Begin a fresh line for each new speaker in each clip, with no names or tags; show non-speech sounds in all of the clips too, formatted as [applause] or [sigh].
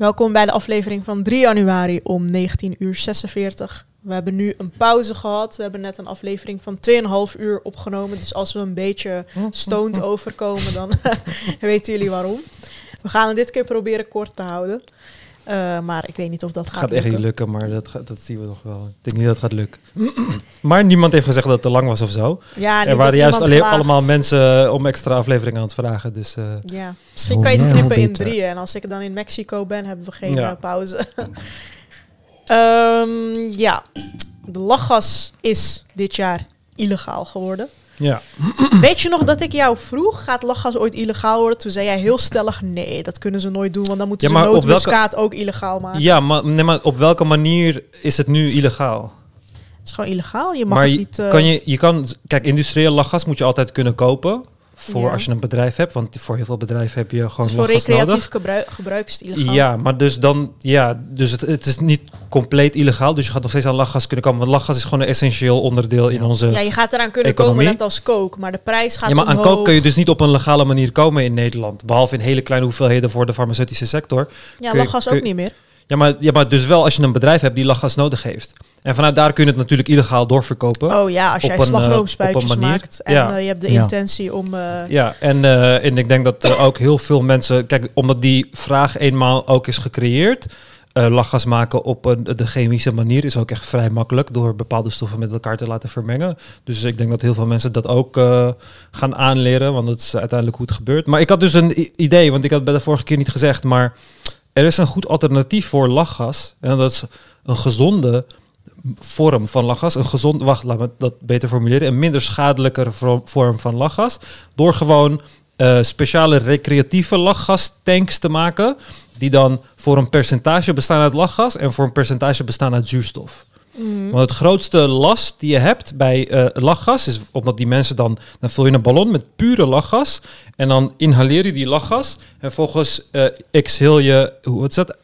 Welkom bij de aflevering van 3 januari om 19 uur 46. We hebben nu een pauze gehad. We hebben net een aflevering van 2,5 uur opgenomen. Dus als we een beetje stoned [laughs] overkomen, dan [laughs] weten jullie waarom. We gaan het dit keer proberen kort te houden. Uh, maar ik weet niet of dat
Het
gaat,
gaat echt niet lukken, maar dat, gaat- dat zien we nog wel. Ik denk niet dat het gaat lukken. [clears throat] maar niemand heeft gezegd dat het te lang was of zo.
Ja,
er waren juist alleen
klaagt.
allemaal mensen om extra afleveringen aan het vragen. Dus eh,
Ja, misschien kan je het knippen in drieën. En als ik dan in Mexico ben, hebben we geen
Ja.
eh, pauze. [laughs] Ehm, ja, de lachgas is dit jaar illegaal geworden.
Ja.
Weet je nog dat ik jou vroeg, gaat lachgas ooit illegaal worden? Toen zei jij heel stellig, nee, dat kunnen ze nooit doen, want dan moeten
Ja,
ze nootmuskaat ook illegaal maken.
ja, maar, nee, maar op welke manier is het nu illegaal?
Het is gewoon illegaal, je mag
maar
het niet... eh,
kan je, je kan, kijk, industrieel lachgas moet je altijd kunnen kopen. Voor
Ja.
als je een bedrijf hebt. Want voor heel veel bedrijven heb je gewoon
dus voor recreatief
nodig.
gebruik, gebruik is het illegaal.
Ja, maar dus dan, ja, dus het, het is niet compleet illegaal. Dus je gaat nog steeds aan lachgas kunnen komen. Want lachgas is gewoon een essentieel onderdeel in onze.
Ja, je gaat eraan kunnen
Economie.
komen net als coke, maar de prijs gaat
Ja, maar aan kook kun je dus niet op een legale manier komen in Nederland. Behalve in hele kleine hoeveelheden voor de farmaceutische sector.
Ja,
kun je-
lachgas
kun
ook niet meer.
Ja maar, ja, maar dus wel als je een bedrijf hebt die lachgas nodig heeft. En vanuit daar kun je het natuurlijk illegaal doorverkopen.
Oh ja, als jij
een, eh,
slagroomspuitjes maakt en
Ja.
eh, je hebt de
Ja.
intentie om... eh,
Ja, en, eh, en ik denk dat er ook heel veel mensen... Kijk, omdat die vraag eenmaal ook is gecreëerd... eh, lachgas maken op een, de chemische manier is ook echt vrij makkelijk... door bepaalde stoffen met elkaar te laten vermengen. Dus ik denk dat heel veel mensen dat ook eh, gaan aanleren... want dat is uiteindelijk hoe het gebeurt. Maar ik had dus een idee, want ik had het bij de vorige keer niet gezegd... maar er is een goed alternatief voor lachgas. En dat is een gezonde vorm van lachgas. Een gezond, wacht, laat me dat beter formuleren. Een minder schadelijke vo- vorm van lachgas. Door gewoon eh, speciale recreatieve lachgastanks te maken. Die dan voor een percentage bestaan uit lachgas en voor een percentage bestaan uit zuurstof.
Mm,
Want het grootste last die je hebt bij eh, lachgas is omdat die mensen dan, dan vul je een ballon met pure lachgas en dan inhaleer je die lachgas en eh exhale je, hoe is dat?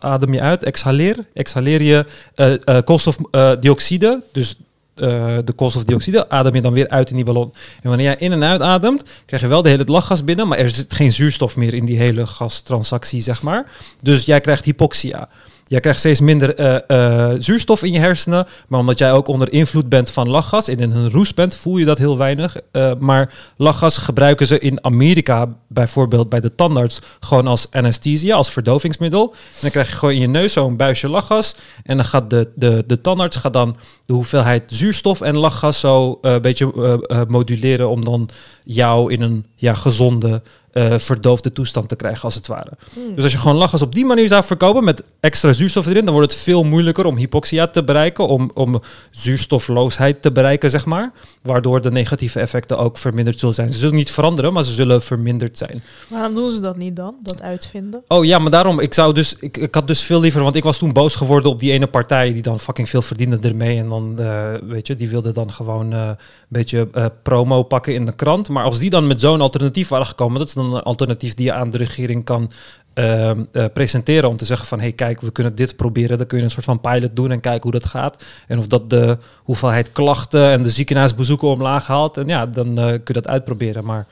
Adem je uit, exhaleer, exhaleer je eh, koolstofdioxide, dus de koolstofdioxide adem je dan weer uit in die ballon. En wanneer jij in en uit ademt, krijg je wel de hele lachgas binnen, maar er zit geen zuurstof meer in die hele gastransactie, zeg maar. Dus jij krijgt hypoxia. Jij krijgt steeds minder eh, eh, zuurstof in je hersenen. Maar omdat jij ook onder invloed bent van lachgas en in een roes bent, voel je dat heel weinig. Eh, maar lachgas gebruiken ze in Amerika bijvoorbeeld bij de tandarts gewoon als anesthesia, als verdovingsmiddel. En dan krijg je gewoon in je neus zo'n buisje lachgas. En dan gaat de, de, de tandarts gaat dan de hoeveelheid zuurstof en lachgas zo een beetje moduleren om dan jou in een ja, gezonde, eh, verdoofde toestand te krijgen als het ware.
mm.
Dus als je gewoon lachgas op die manier zou verkopen met extra zuurstof erin, dan wordt het veel moeilijker om hypoxia te bereiken, om, om zuurstofloosheid te bereiken, zeg maar. Waardoor de negatieve effecten ook verminderd zullen zijn. Ze zullen niet veranderen, maar ze zullen verminderd zijn.
Waarom doen ze dat niet dan, dat uitvinden?
Oh ja, maar daarom, ik zou dus, ik, ik had dus veel liever, want ik was toen boos geworden op die ene partij die dan fucking veel verdiende ermee. En dan, eh, weet je, die wilde dan gewoon eh, een beetje promo pakken in de krant. Maar als die dan met zo'n alternatief waren gekomen, dat is dan een alternatief die je aan de regering kan ehm, eh, presenteren. Om te zeggen van, hé hey, kijk, we kunnen dit proberen. Dan kun je een soort van pilot doen en kijken hoe dat gaat. En of dat de hoeveelheid klachten en de ziekenhuisbezoeken omlaag haalt. En ja, dan eh, kun je dat uitproberen. Maar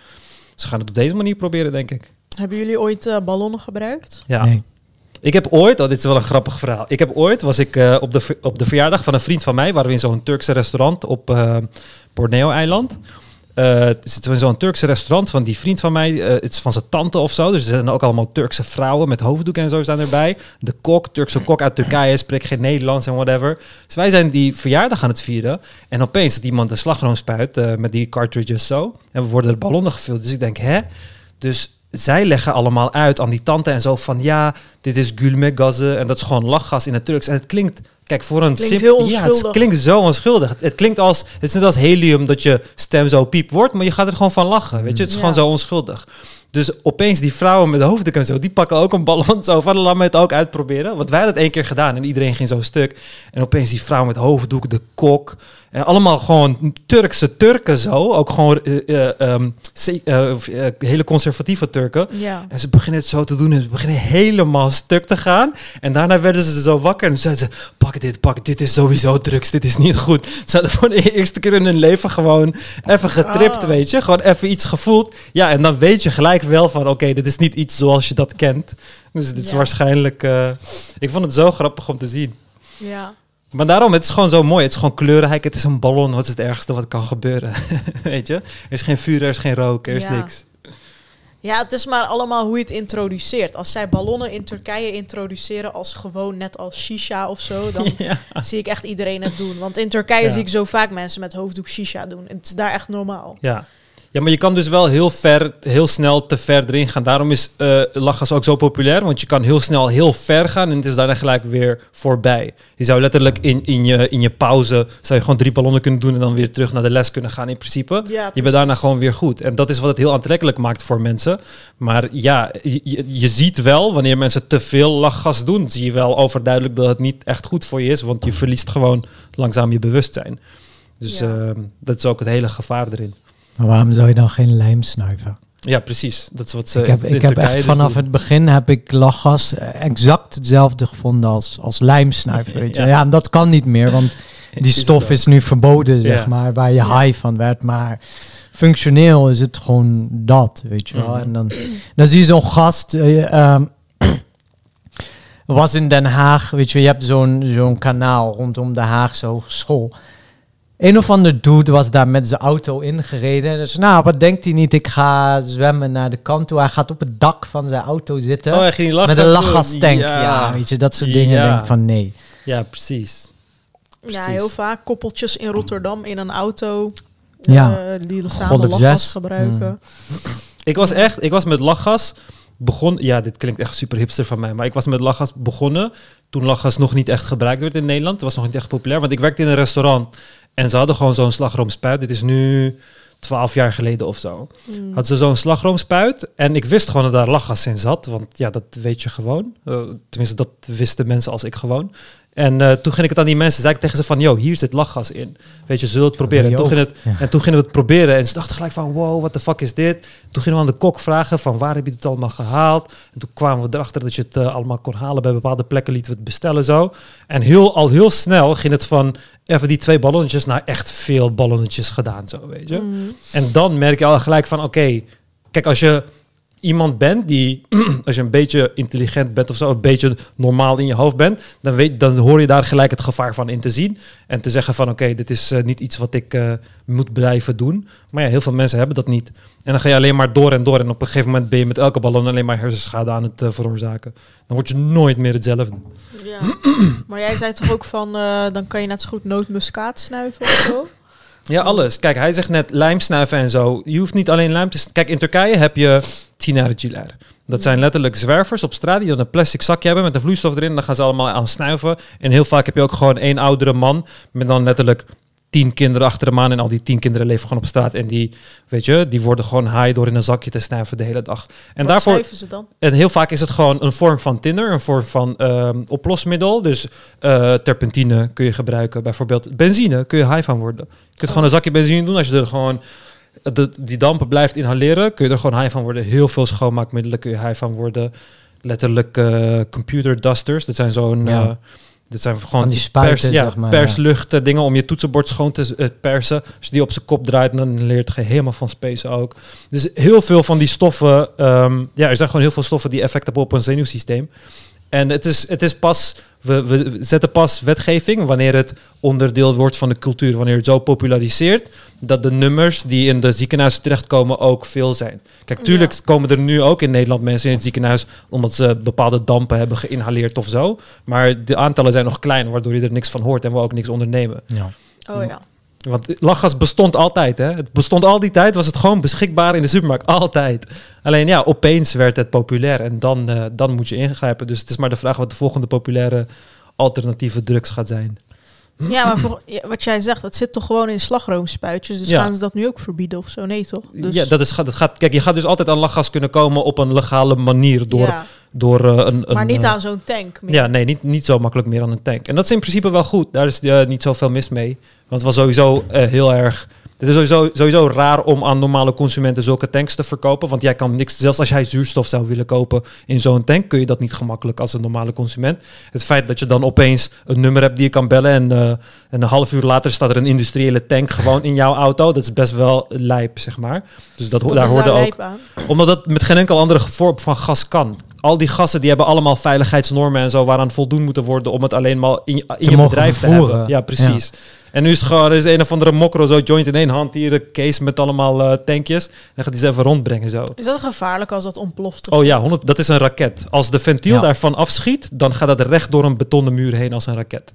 ze gaan het op deze manier proberen, denk ik.
Hebben jullie ooit eh, ballonnen gebruikt?
Ja.
Nee.
Ik heb ooit, oh, dit is wel een grappig verhaal. Ik heb ooit, was ik eh, op, de, op de verjaardag van een vriend van mij, waren we in zo'n Turkse restaurant op eh Borneo-eiland. Eh zitten we in zo'n Turkse restaurant van die vriend van mij, eh, het is van zijn tante of zo. Dus er zijn ook allemaal Turkse vrouwen met hoofddoek en zo staan erbij. De kok, Turkse kok uit Turkije, spreekt geen Nederlands en whatever. Dus wij zijn die verjaardag aan het vieren. En opeens zit iemand een slagroom spuit eh, met die cartridges zo. En we worden de ballonnen gevuld. Dus ik denk, hè? Dus zij leggen allemaal uit aan die tante en zo van ja, dit is gulme gazen en dat is gewoon lachgas in het Turks. En het klinkt, kijk, voor een
Klinkt
simp-
heel
Ja, het klinkt zo onschuldig. Het, het klinkt als, het is net als helium dat je stem zo piep wordt, maar je gaat er gewoon van lachen. Weet je, het is
Ja.
gewoon zo onschuldig. Dus opeens die vrouwen met de hoofddoek en zo, die pakken ook een ballon zo van laat me het ook uitproberen. Want wij hadden het één keer gedaan en iedereen ging zo stuk. En opeens die vrouw met hoofddoek, de kok En allemaal gewoon Turkse Turken zo. Ook gewoon eh, eh, ehm, eh, eh, hele conservatieve Turken.
Ja.
En ze beginnen het zo te doen en ze beginnen helemaal stuk te gaan. En daarna werden ze zo wakker en zeiden ze... Pak dit, pak dit is sowieso drugs, dit is niet goed. Ze hadden voor de eerste keer in hun leven gewoon even getript,
Oh.
weet je. Gewoon even iets gevoeld. Ja, en dan weet je gelijk wel van... Oké, dit is niet iets zoals je dat kent. Dus dit is waarschijnlijk... eh, ik vond het zo grappig om te zien.
ja.
Maar daarom, het is gewoon zo mooi. Het is gewoon kleurrijk. Het is een ballon. Wat is het ergste wat kan gebeuren? [laughs] weet je? Er is geen vuur, er is geen rook, er is
Ja.
niks.
Ja, het is maar allemaal hoe je het introduceert. Als zij ballonnen in Turkije introduceren als gewoon net als shisha of zo, dan [laughs]
Ja.
zie ik echt iedereen het doen. Want in Turkije
Ja.
zie ik zo vaak mensen met hoofddoek shisha doen. En het is daar echt normaal.
Ja. Ja, maar je kan dus wel heel ver, heel snel te ver erin gaan. Daarom is eh lachgas ook zo populair, want je kan heel snel heel ver gaan en het is daarna gelijk weer voorbij. Je zou letterlijk in, in, je, in je pauze, zou je gewoon drie ballonnen kunnen doen en dan weer terug naar de les kunnen gaan in principe.
Ja,
Je bent daarna gewoon weer goed. En dat is wat het heel aantrekkelijk maakt voor mensen. Maar ja, je, ziet wel, wanneer mensen te veel lachgas doen, zie je wel overduidelijk dat het niet echt goed voor je is, want je verliest gewoon langzaam je bewustzijn. Dus
Ja.
ehm, dat is ook het hele gevaar erin.
Maar waarom zou je dan geen lijm snuiven?
Ja, precies. Dat is wat ze
ik heb, ik heb echt
dus
vanaf
doen.
het begin heb ik lachgas exact hetzelfde gevonden als, als lijmsnuiven. Weet je?
Ja.
Ja. en dat kan niet meer, want [laughs] die stof is nu verboden, zeg
Ja.
maar, waar je high van werd. Maar functioneel is het gewoon dat, weet je wel.
Mhm.
En dan, dan zie je zo'n gast... eh, ehm, was in Den Haag, weet je, je hebt zo'n zo'n kanaal rondom de Haagse Hogeschool. Een of ander dude was daar met zijn auto ingereden. Dus nou, wat denkt hij niet? Ik ga zwemmen naar de kant toe. Hij gaat op het dak van zijn auto zitten.
Oh, hij ging lachgas
met een lachgastank. Ja.
Ja.
weet je, dat soort dingen.
Ja.
Denk van nee.
Ja, precies.
Ja, heel vaak koppeltjes in Rotterdam in een auto.
Ja.
eh, die samen lachgas
zes.
gebruiken.
Ik was echt, ik was met lachgas begonnen. Ja, dit klinkt echt super hipster van mij, maar ik was met lachgas begonnen toen lachgas nog niet echt gebruikt werd in Nederland. Het was nog niet echt populair, want ik werkte in een restaurant en ze hadden gewoon zo'n slagroomspuit. Dit is nu 12 jaar geleden of zo.
Mm.
Had ze zo'n slagroomspuit en ik wist gewoon dat daar lachgas in zat, want ja, dat weet je gewoon. Eh, tenminste, dat wisten mensen als ik gewoon. En eh, toen ging ik het aan die mensen, zei ik tegen ze van, yo, hier zit lachgas in. Weet je, zullen we het proberen? En toen, ging het,
Ja.
en toen gingen we het proberen en ze dachten gelijk van, wow, what the fuck is dit? Toen gingen we aan de kok vragen van, waar heb je het allemaal gehaald? En toen kwamen we erachter dat je het eh, allemaal kon halen. Bij bepaalde plekken lieten we het bestellen zo. En heel, al heel snel ging het van even die twee ballonnetjes naar echt veel ballonnetjes gedaan zo, weet je.
Mm.
En dan merk je al gelijk van, oké, kijk, als je iemand bent die, [clears throat] als je een beetje intelligent bent of zo, een beetje normaal in je hoofd bent, dan, weet, dan hoor je daar gelijk het gevaar van in te zien. En te zeggen van, oké, dit is eh, niet iets wat ik eh, moet blijven doen. Maar ja, heel veel mensen hebben dat niet. En dan ga je alleen maar door en door. En op een gegeven moment ben je met elke ballon alleen maar hersenschade aan het eh, veroorzaken. Dan word je nooit meer hetzelfde.
Ja. [clears throat] maar jij zei toch ook van, dan kan je net zo goed nootmuskaat snuiven of zo?
Ja, alles. Kijk, hij zegt net lijm snuiven en zo. Je hoeft niet alleen lijm te... Kijk, in Turkije heb je tinariciler. Dat zijn letterlijk zwervers op straat die dan een plastic zakje hebben met een vloeistof erin. Dan gaan ze allemaal aan snuiven. En heel vaak heb je ook gewoon één oudere man met dan letterlijk tien kinderen achter hem aan. En al die tien kinderen leven gewoon op straat. En die, weet je, die worden gewoon high door in een zakje te snuiven de hele dag. En
Wat
daarvoor...
snuiven ze dan?
En heel vaak is het gewoon een vorm van tinder, een vorm van ehm, oplosmiddel. Dus eh, terpentine kun je gebruiken. Bijvoorbeeld benzine kun je high van worden. Je kunt gewoon een zakje benzine doen. Als je er gewoon de, die dampen blijft inhaleren, kun je er gewoon high van worden. Heel veel schoonmaakmiddelen kun je high van worden. Letterlijk eh, computer dusters. Dat zijn zo'n...
Ja.
Dit zijn gewoon
die spuiten,
pers, ja,
zeg maar,
perslucht eh, dingen om je toetsenbord schoon te eh, persen. Als je die op zijn kop draait, dan leert je helemaal van space ook. Dus heel veel van die stoffen, ehm, ja, er zijn gewoon heel veel stoffen die effect hebben op ons zenuwsysteem. En het is, het is pas, we, we zetten pas wetgeving wanneer het onderdeel wordt van de cultuur, wanneer het zo populariseert, dat de nummers die in de ziekenhuizen terechtkomen ook veel zijn. Kijk, tuurlijk
Ja.
komen er nu ook in Nederland mensen in het ziekenhuis omdat ze bepaalde dampen hebben geïnhaleerd of zo. Maar de aantallen zijn nog klein, waardoor je er niks van hoort en we ook niks ondernemen.
Ja.
Oh ja.
Want lachgas bestond altijd, hè? Het bestond al die tijd, was het gewoon beschikbaar in de supermarkt. Altijd. Alleen ja, opeens werd het populair en dan, eh, dan moet je ingrijpen. Dus het is maar de vraag wat de volgende populaire alternatieve drugs gaat zijn.
Ja, maar voor, ja, wat jij zegt, dat zit toch gewoon in slagroomspuitjes. Dus
Ja.
gaan ze dat nu ook verbieden of zo? Nee, toch? Dus,
Ja, dat is, dat gaat, kijk, je gaat dus altijd aan lachgas kunnen komen op een legale manier door
ja.
Door eh, een, een...
maar niet
eh,
aan zo'n tank meer.
Ja, nee, niet, niet zo makkelijk meer aan een tank. En dat is in principe wel goed. Daar is eh, niet zoveel mis mee. Want het was sowieso heel erg... Het is sowieso, sowieso raar om aan normale consumenten zulke tanks te verkopen. Want jij kan niks... Zelfs als jij zuurstof zou willen kopen in zo'n tank... kun je dat niet gemakkelijk als een normale consument. Het feit dat je dan opeens een nummer hebt die je kan bellen... en, en een half uur later staat er een industriële tank gewoon in jouw auto... dat is best wel lijp, zeg maar. Dus dat,
Wat
daar
is
hoorde ook
aan?
omdat dat met geen enkel andere vorm van gas kan. Al die gassen die hebben allemaal veiligheidsnormen en zo waaraan voldoen moeten worden om het alleen maar in, je- in je
mogen
bedrijf te hebben. Ja, precies. En nu is het gewoon er is een of andere mokro zo joint in één hand hier een case met allemaal eh, tankjes. En gaat hij ze even rondbrengen zo.
Is dat gevaarlijk als dat ontploft? of
Oh ja, 100, dat is een raket. Als de ventiel
Ja.
daarvan afschiet, dan gaat dat recht door een betonnen muur heen als een raket.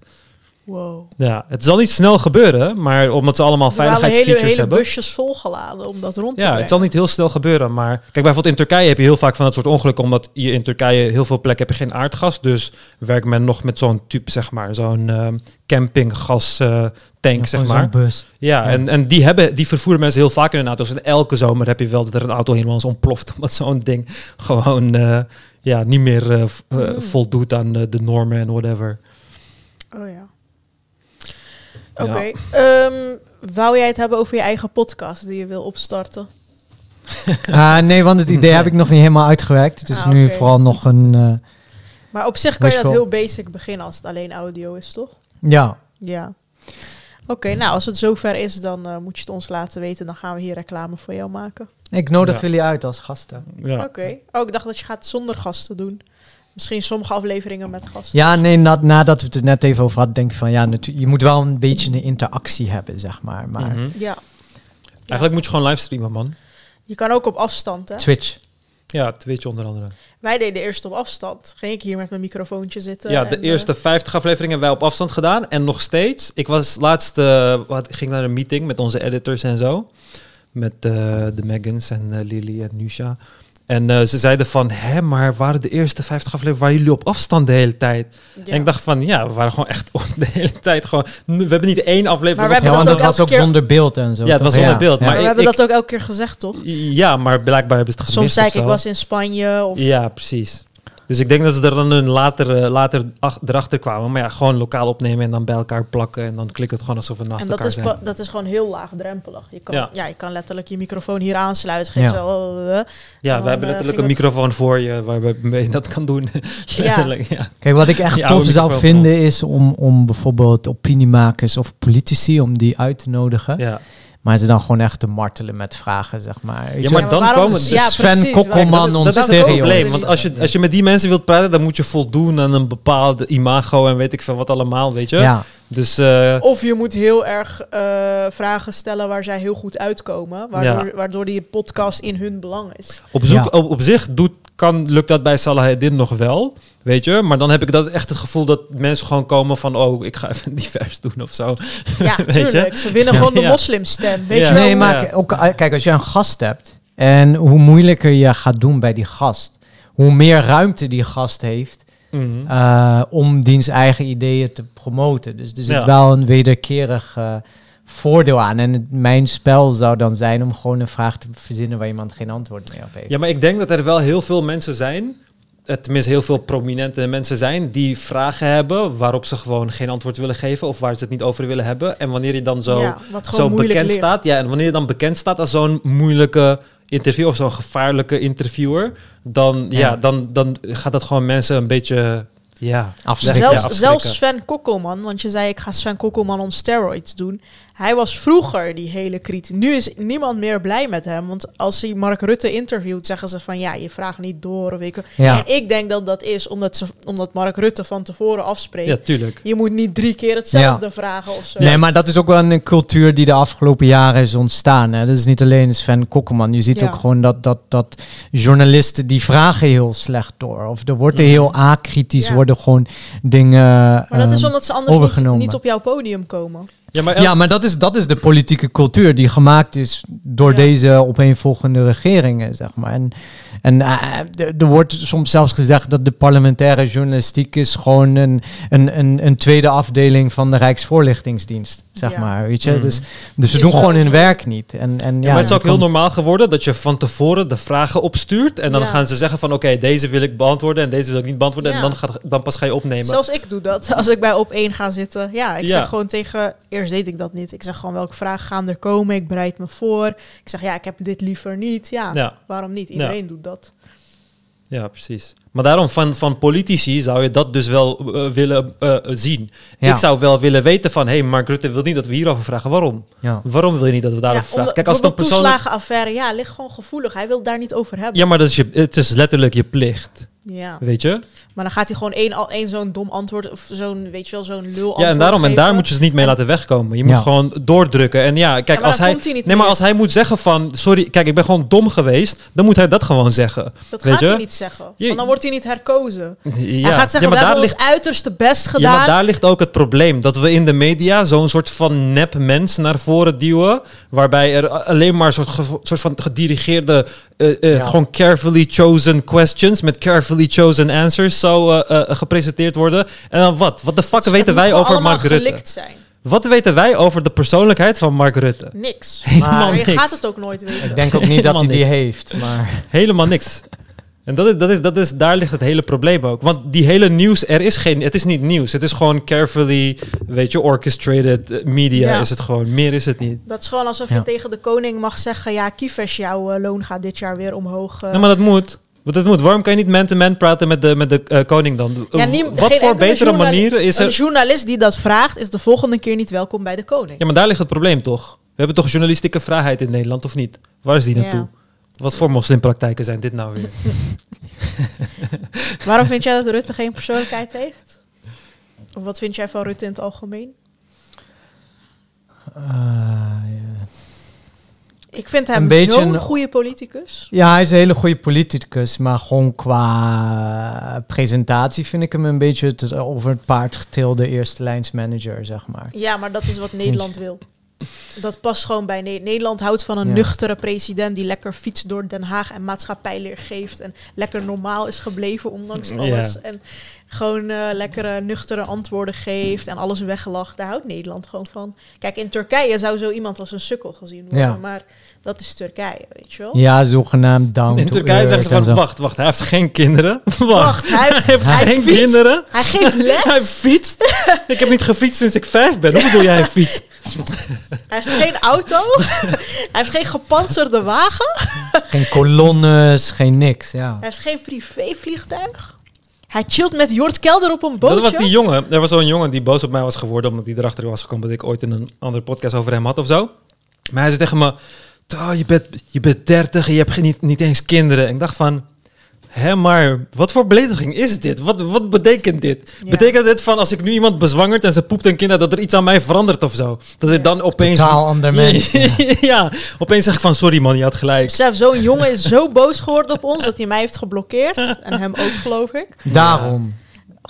Wow.
Ja, het zal niet snel gebeuren, maar omdat ze allemaal
hele,
veiligheidsfeatures
hele
hebben.
busjes volgeladen om dat rond te
Ja,
brengen.
het zal niet heel snel gebeuren. Maar kijk, bijvoorbeeld in Turkije heb je heel vaak van dat soort ongelukken. Omdat je in Turkije heel veel plekken heb je geen aardgas. Dus werkt men nog met zo'n type, zeg maar. Zo'n ehm campinggas eh, tank, zeg maar.
zo'n bus.
Ja,
Ja.
En, en die, hebben, die vervoeren mensen heel vaak in hun auto's. En elke zomer heb je wel dat er een auto helemaal eens ontploft. [laughs] Omdat zo'n ding gewoon eh, ja, niet meer eh,
Mm.
voldoet aan de normen en whatever.
Oh ja.
Ja.
Oké. ehm, wou jij het hebben over je eigen podcast die je wil opstarten? [laughs]
Ah, nee, want het idee heb ik nog niet helemaal uitgewerkt. Het is
Ah,
nu vooral nog een... eh,
Maar op zich kan je dat heel basic beginnen als het alleen audio is, toch?
ja,
Ja. Oké, nou als het zover is, dan eh, moet je het ons laten weten. Dan gaan we hier reclame voor jou maken.
ik nodig
Ja.
jullie uit als gasten.
Ja.
Oké. Oh, ik dacht dat je gaat zonder gasten doen. Misschien sommige afleveringen met gasten.
Ja, nee, na- nadat we het er net even over hadden, denk ik van ja, natu- je moet wel een beetje een interactie hebben, zeg maar. Maar
Mhm.
Ja.
Eigenlijk moet je gewoon livestreamen, man.
Je kan ook op afstand, hè?
Twitch.
Ja, Twitch onder andere.
Wij deden eerst op afstand. Ging ik hier met mijn microfoontje zitten.
Ja, de
eh,
eerste 50 afleveringen hebben wij op afstand gedaan. En nog steeds. Ik was laatst, eh, wat, ging naar een meeting met onze editors en zo. Met eh, de Megans en eh, Lily en Nusha. En eh, ze zeiden van, hè, maar waren de eerste 50 afleveringen, waren jullie op afstand de hele tijd?
ja.
En ik dacht van, ja, we waren gewoon echt de hele tijd gewoon... We hebben niet één aflevering...
Maar we
op-
hebben
Ja, want
dat
was
elke
ook
keer-
zonder beeld en zo.
Ja, het was zonder beeld,
Ja.
maar
Maar we
ik-
hebben
ik-
dat ook elke keer gezegd, toch?
Ja, maar blijkbaar hebben ze het gemist
Soms zei ik, ik was in Spanje. Of...
Ja, precies. Dus ik denk dat ze er dan een later, eh, later ach- erachter kwamen. Maar ja, gewoon lokaal opnemen en dan bij elkaar plakken. En dan klikt het gewoon alsof we naast
En dat
elkaar
is,
zijn.
dat is gewoon heel laagdrempelig. Je kan, ja.
Ja.
je kan letterlijk je microfoon hier aansluiten. Geen
Ja.
zo, eh,
Ja, we hebben
eh,
letterlijk een
het-
microfoon voor je waar je dat kan doen. [laughs] Letterlijk, ja.
Kijk, wat ik echt [laughs] tof zou vinden is om, om bijvoorbeeld opiniemakers of politici, om die uit te nodigen.
Ja.
Maar ze dan gewoon echt te martelen met vragen, zeg maar. Weet
Ja,
je?
maar dan komen...
ja,
Sven Kokkelman
dat is het probleem. Want als je, als je met die mensen wilt praten, dan moet je voldoen aan een bepaald imago en weet ik veel wat allemaal, weet je?
ja.
Dus eh,
Of je moet heel erg eh, vragen stellen waar zij heel goed uitkomen. Waardoor, waardoor die podcast in hun belang is.
op, zoek,
Ja.
op, op zich doet, kan, lukt dat bij Salaheddin nog wel, weet je? Maar dan heb ik dat echt het gevoel dat mensen gewoon komen van... oh, ik ga even [laughs] divers doen of zo.
Ja, [laughs]
Weet je?
Ze winnen gewoon de
Ja.
moslimstem. Weet
Ja.
je wel?
Nee, maar
Ja.
ook, eh, kijk, als je een gast hebt en hoe moeilijker je gaat doen bij die gast, hoe meer ruimte die gast heeft
Mhm.
eh, om diens eigen ideeën te promoten. Dus er zit
Ja.
wel een wederkerig eh, voordeel aan. En het- mijn spel zou dan zijn om gewoon een vraag te verzinnen waar iemand geen antwoord meer op heeft.
Ja, maar ik denk dat er wel heel veel mensen zijn, tenminste heel veel prominente mensen zijn, die vragen hebben waarop ze gewoon geen antwoord willen geven of waar ze het niet over willen hebben. En wanneer je dan zo,
Ja,
zo bekend staat, ja, en wanneer je dan bekend staat als zo'n moeilijke interview of zo'n gevaarlijke interviewer, dan, ja.
Ja.
dan, dan gaat dat gewoon mensen een beetje, ja,
Afschrikken.
ja,
Zelfs,
afschrikken.
zelfs Sven Kokkelman, want je zei ik ga Sven Kokkelman on steroids doen. Hij was vroeger die hele kritiek. Nu is niemand meer blij met hem. Want als hij Mark Rutte interviewt, zeggen ze van ja, je vraagt niet door. Of ik.
Ja.
En ik denk dat dat is omdat, ze, omdat Mark Rutte van tevoren afspreekt.
ja, tuurlijk.
Je moet niet drie keer hetzelfde vragen of zo.
Nee, maar dat is ook wel een cultuur die de afgelopen jaren is ontstaan. Hè. Dat is niet alleen Sven Kokkelman. Je ziet
Ja.
ook gewoon dat, dat, dat journalisten die vragen heel slecht door. Of er wordt er heel akritisch, worden gewoon dingen
Maar dat is
ehm,
omdat ze anders niet, niet op jouw podium komen.
Ja, maar
Ja, maar dat is, dat is de politieke cultuur die gemaakt is door
Ja.
deze opeenvolgende regeringen, zeg maar. En En eh, er wordt soms zelfs gezegd dat de parlementaire journalistiek is gewoon een, een, een, een tweede afdeling van de Rijksvoorlichtingsdienst, zeg
Ja.
maar. Weet je?
Mhm.
Dus, dus ze doen gewoon hun werk niet. En, en, ja,
Ja, maar het is ook heel normaal geworden dat je van tevoren de vragen opstuurt. En dan
Ja.
gaan ze zeggen van oké, deze wil ik beantwoorden en deze wil ik niet beantwoorden.
Ja.
En dan, gaat, dan pas ga je opnemen.
Zelfs ik doe dat. Als ik bij op één ga zitten. Ja, ik
Ja.
zeg gewoon tegen... Eerst deed ik dat niet. Ik zeg gewoon welke vragen gaan er komen. Ik bereid me voor. Ik zeg ja, ik heb dit liever niet. Ja,
Ja.
waarom niet? Iedereen doet dat.
Ja, precies. Maar daarom van, van politici zou je dat dus wel eh, willen eh, zien.
Ja.
Ik zou wel willen weten van, hé, hey, Mark Rutte wil niet dat we hierover vragen. Waarom?
Ja.
Waarom wil je niet dat we daarover
ja,
vragen? Kijk, als het een persoonlijk...
toeslagenaffaire, ja, ligt gewoon gevoelig. Hij wil daar niet over hebben.
Ja, maar dat is je, het is letterlijk je plicht.
Ja.
Weet je?
Maar dan gaat hij gewoon één, al één zo'n dom antwoord... of zo'n, weet je wel, zo'n lul antwoord
Ja, en daarom, en daar moet je ze niet mee
En-
laten wegkomen. Je moet
Ja.
gewoon doordrukken. En ja, kijk,
Ja, maar
als hij.
komt hij niet
nee, maar als hij moet zeggen van. Sorry, kijk, ik ben gewoon dom geweest. Dan moet hij dat gewoon zeggen.
Dat
weet
gaat
je?
hij niet zeggen.
Je-
Want dan wordt hij niet herkozen.
Ja,
hij gaat zeggen,
ja, maar
we
daar
hebben
ligt.
ons uiterste best
Ja,
gedaan.
maar daar ligt ook het probleem. Dat we in de media zo'n soort van nep mens naar voren duwen. Waarbij er alleen maar een soort, soort van gedirigeerde, eh, eh,
Ja.
gewoon carefully chosen questions met carefully chosen answers zo eh, gepresenteerd worden. En dan wat? Wat de fuck
Het
weten wij over Mark Rutte?
zijn.
Wat weten wij over de persoonlijkheid van Mark Rutte?
Niks.
Maar
Maar je
niks.
gaat het ook nooit weten.
Ik denk ook niet dat hij
Helemaal
die heeft. Maar
Helemaal niks. En dat is, dat is, dat is, daar ligt het hele probleem ook. Want die hele nieuws, er is geen, het is niet nieuws. Het is gewoon carefully, weet je, orchestrated eh, media
Ja.
is het gewoon. Meer is het niet.
Dat is gewoon alsof
Ja.
je tegen de koning mag zeggen... ja, Kiefers, jouw eh, loon gaat dit jaar weer omhoog. eh.
Ja, maar dat moet. Want dat moet. Waarom kan je niet man-to-man praten met de, met de koning dan?
Ja,
Eh,
nie-
Wat voor betere manieren is
Een
er...
journalist die dat vraagt... is de volgende keer niet welkom bij de koning.
Ja, maar daar ligt het probleem toch? We hebben toch journalistieke vrijheid in Nederland, of niet? Waar is die
Ja.
naartoe? Wat voor moslimpraktijken zijn dit nou weer? [laughs]
Waarom vind jij dat Rutte geen persoonlijkheid heeft? Of wat vind jij van Rutte in het algemeen?
eh.
Ik vind hem
Een beetje een-
goede politicus.
Ja, hij is een hele goede politicus, maar gewoon qua presentatie vind ik hem een beetje het over het paard getilde eerste lijnsmanager, zeg maar.
Ja, maar dat is wat Nederland wil. Dat past gewoon bij Ne- Nederland. Houdt van een
Ja.
nuchtere president die lekker fietst door Den Haag en maatschappijleer geeft. En lekker normaal is gebleven, ondanks
Ja.
alles. En gewoon eh, lekkere, nuchtere antwoorden geeft en alles weglacht. Daar houdt Nederland gewoon van. Kijk, in Turkije zou zo iemand als een sukkel gezien worden.
Ja.
Maar dat is Turkije, weet je wel.
Ja, zogenaamd down
In Turkije zeggen ze van, wacht, wacht, hij heeft geen kinderen. [laughs] Wacht,
Wacht, hij,
hij heeft
hij
geen
fietst.
kinderen.
Hij geeft les. [laughs]
Hij fietst. ik heb niet gefietst sinds ik vijf ben. Hoe bedoel jij hij fietst? [laughs] [laughs]
Hij heeft geen auto. [laughs] hij heeft geen gepantserde wagen. [laughs]
Geen kolonnes, geen niks, ja.
Hij heeft geen privévliegtuig. Hij chillt met Jort Kelder op een bootje.
Dat was die jongen. Er was zo'n jongen die boos op mij was geworden omdat hij erachter was gekomen dat ik ooit in een andere podcast over hem had of zo. Maar hij zei tegen me, "Toh, je bent, je bent 30 en je hebt geen- niet, niet eens kinderen. En ik dacht van, hè, maar wat voor belediging is dit? Wat, wat betekent dit?
Ja.
Betekent dit van als ik nu iemand bezwangerd en ze poept een kind dat er iets aan mij verandert of zo? Dat
Ja.
ik dan opeens...
Totaal ander [laughs] mens. [laughs]
ja, opeens zeg ik van, sorry man, je had gelijk.
Besef, zo'n jongen is zo boos geworden op ons dat hij mij heeft geblokkeerd. En hem ook, geloof ik.
Daarom.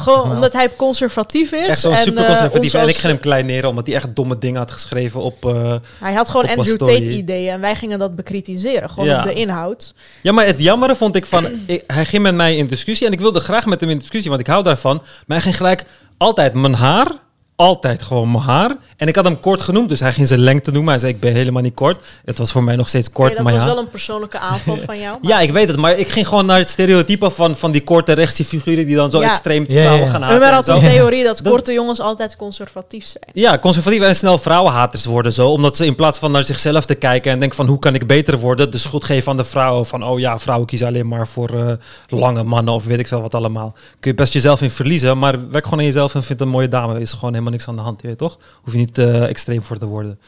Gewoon omdat hij conservatief is.
Echt zo'n
en,
super
eh,
conservatief. en ik ging hem kleineren omdat hij echt domme dingen had geschreven op... eh,
Hij had gewoon Andrew. Tate ideeën en wij gingen dat bekritiseren. Gewoon
Ja.
op de inhoud.
Ja, maar het jammere vond ik van... ik- hij ging met mij in discussie en ik wilde graag met hem in discussie, want ik hou daarvan. Maar hij ging gelijk altijd mijn haar, altijd gewoon mijn haar. En ik had hem kort genoemd, dus hij ging zijn lengte noemen. Hij zei, ik ben helemaal niet kort. Het was voor mij nog steeds kort,
Oké, dat
maar
was
ja.
wel een persoonlijke aanval van jou. [laughs] maar-
Ja, ik weet het, maar ik ging gewoon naar het stereotype van, van die korte rechtse figuren die dan zo
Ja.
extreem
Ja,
vrouwen
ja.
gaan haten en
had een theorie dat [laughs]
Dat-
korte jongens altijd conservatief zijn.
Ja, conservatief en snel vrouwenhaters worden zo. Omdat ze in plaats van naar zichzelf te kijken en denken van hoe kan ik beter worden, de schuld geven aan de vrouwen. Van oh ja, vrouwen kiezen alleen maar voor eh, lange mannen of weet ik veel wat allemaal. Kun je best jezelf in verliezen, maar werk gewoon aan jezelf en vind een mooie dame. Is gewoon helemaal niks aan de hand, je weet toch? Hoef je niet eh, extreem voor te worden.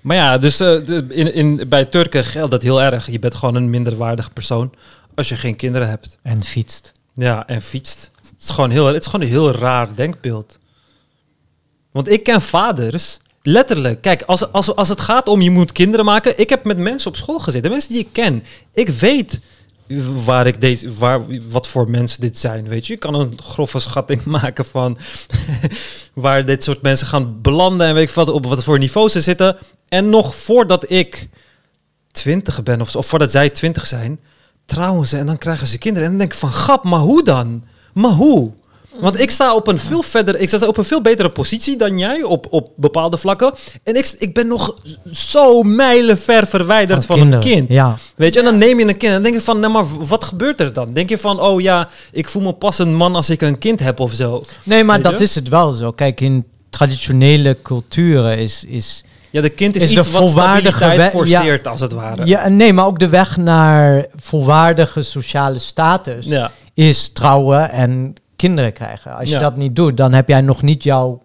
Maar ja, dus eh, in, in, bij Turken geldt dat heel erg. Je bent gewoon een minderwaardige persoon als je geen kinderen hebt.
En fietst.
Ja, en fietst. Het is gewoon, heel, het is gewoon een heel raar denkbeeld. Want ik ken vaders, letterlijk. Kijk, als, als, als het gaat om je moet kinderen maken. Ik heb met mensen op school gezeten, mensen die ik ken. Ik weet waar ik deze, waar, wat voor mensen dit zijn. Weet je, ik kan een grove schatting [laughs] maken van [laughs] waar dit soort mensen gaan belanden en weet ik wat, op wat voor niveau ze zitten. En nog voordat ik twintig ben of, of voordat zij twintig zijn, trouwen ze en dan krijgen ze kinderen. En dan denk ik van, grap, maar hoe dan? Maar hoe? Want ik sta op een veel verder, ik sta op een veel betere positie dan jij op, op bepaalde vlakken. En ik, ik ben nog zo mijlenver verwijderd van, een kind.
Ja.
Weet je, en dan neem je een kind en dan denk je van, nou maar wat gebeurt er dan? Denk je van, oh ja, ik voel me pas een man als ik een kind heb of zo.
Nee, maar dat is het wel zo. Kijk, in traditionele culturen is... is
Ja, de kind is,
Is de
iets wat stabiliteit forceert, als het ware.
ja, nee, maar ook de weg naar volwaardige sociale status
Ja.
is trouwen en kinderen krijgen. Als je dat niet doet, dan heb jij nog niet jouw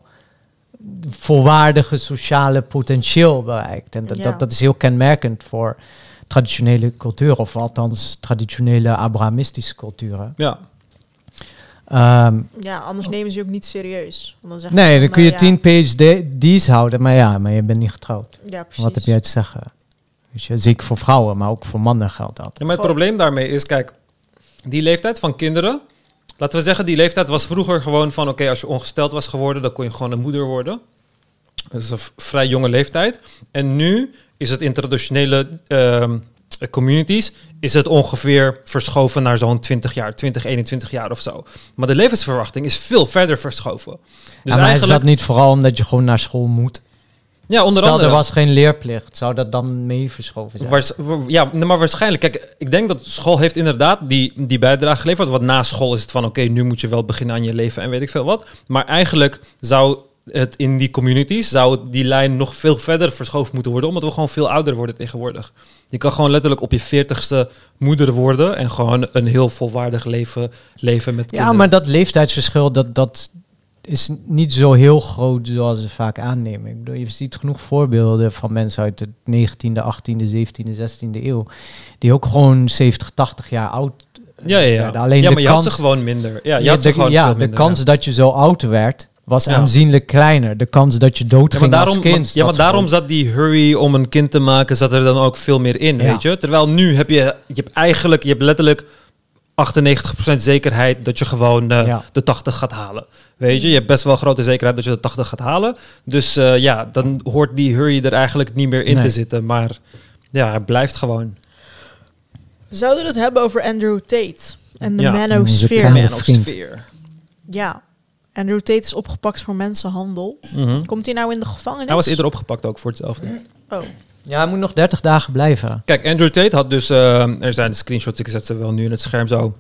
volwaardige sociale potentieel bereikt. En dat,
Ja.
dat, dat is heel kenmerkend voor traditionele culturen, of althans traditionele Abrahamistische culturen.
ja.
Ehm,
Ja, anders nemen ze je ook niet serieus. Want dan zeggen
nee, dan kun je
eh,
tien PhD's houden, maar ja, maar je bent niet getrouwd.
Ja, ja precies.
Wat heb jij te zeggen? Weet je, zeker voor vrouwen, maar ook voor mannen geldt dat.
Ja, maar het
Goh.
probleem daarmee is, kijk, die leeftijd van kinderen. Laten we zeggen, die leeftijd was vroeger gewoon van, oké, als je ongesteld was geworden, dan kon je gewoon een moeder worden. Dat is een vrij jonge leeftijd. En nu is het in traditionele ehm, communities, is het ongeveer verschoven naar zo'n 20 jaar, 20, 21 jaar of zo. Maar de levensverwachting is veel verder verschoven. Dus
ja, maar
eigenlijk,
is dat niet vooral omdat je gewoon naar school moet?
Ja, onder
Stel,
andere.
er was geen leerplicht. Zou dat dan mee verschoven zijn?
Waars- ja, maar waarschijnlijk. Kijk, ik denk dat school heeft inderdaad die, die bijdrage geleverd. Want na school is het van, oké, nu moet je wel beginnen aan je leven en weet ik veel wat. Maar eigenlijk zou het in die communities, zou die lijn nog veel verder verschoven moeten worden. Omdat we gewoon veel ouder worden tegenwoordig. Je kan gewoon letterlijk op je veertigste moeder worden en gewoon een heel volwaardig leven leven met
ja,
kinderen.
maar dat leeftijdsverschil, dat, dat is niet zo heel groot zoals ze vaak aannemen. Ik bedoel, je ziet genoeg voorbeelden van mensen uit de 19e, 18e, 17e, 16e eeuw. Die ook gewoon 70, 80 jaar oud
ja, ja, ja.
werden. Alleen
ja,
de
maar je had
kans,
ze gewoon minder. Ja, je
ja,
had ze
de,
gewoon
ja, de kans
ja.
dat je zo oud werd, was
Ja.
aanzienlijk kleiner. De kans dat je
Ja,
doodging
maar daarom,
als kind.
ja, maar daarom zat die hurry om een kind te maken, zat er dan ook veel meer in,
Ja.
weet je. Terwijl nu heb je, je hebt eigenlijk, je hebt letterlijk 98% zekerheid dat je gewoon eh,
Ja.
de 80 gaat halen. Weet je, je hebt best wel grote zekerheid dat je de 80 gaat halen. Dus eh, ja, dan hoort die hurry er eigenlijk niet meer in
Nee.
te zitten. Maar ja, hij blijft gewoon.
Zouden we het hebben over Andrew Tate en de
Ja,
vriend.
Ja. Andrew Tate is opgepakt voor mensenhandel.
Mhm.
Komt hij nou in de gevangenis?
Hij was eerder opgepakt ook voor hetzelfde.
Oh.
Ja, hij moet nog 30 dagen blijven.
Kijk, Andrew Tate had dus... eh, er zijn de screenshots, ik zet ze wel nu in het scherm zo.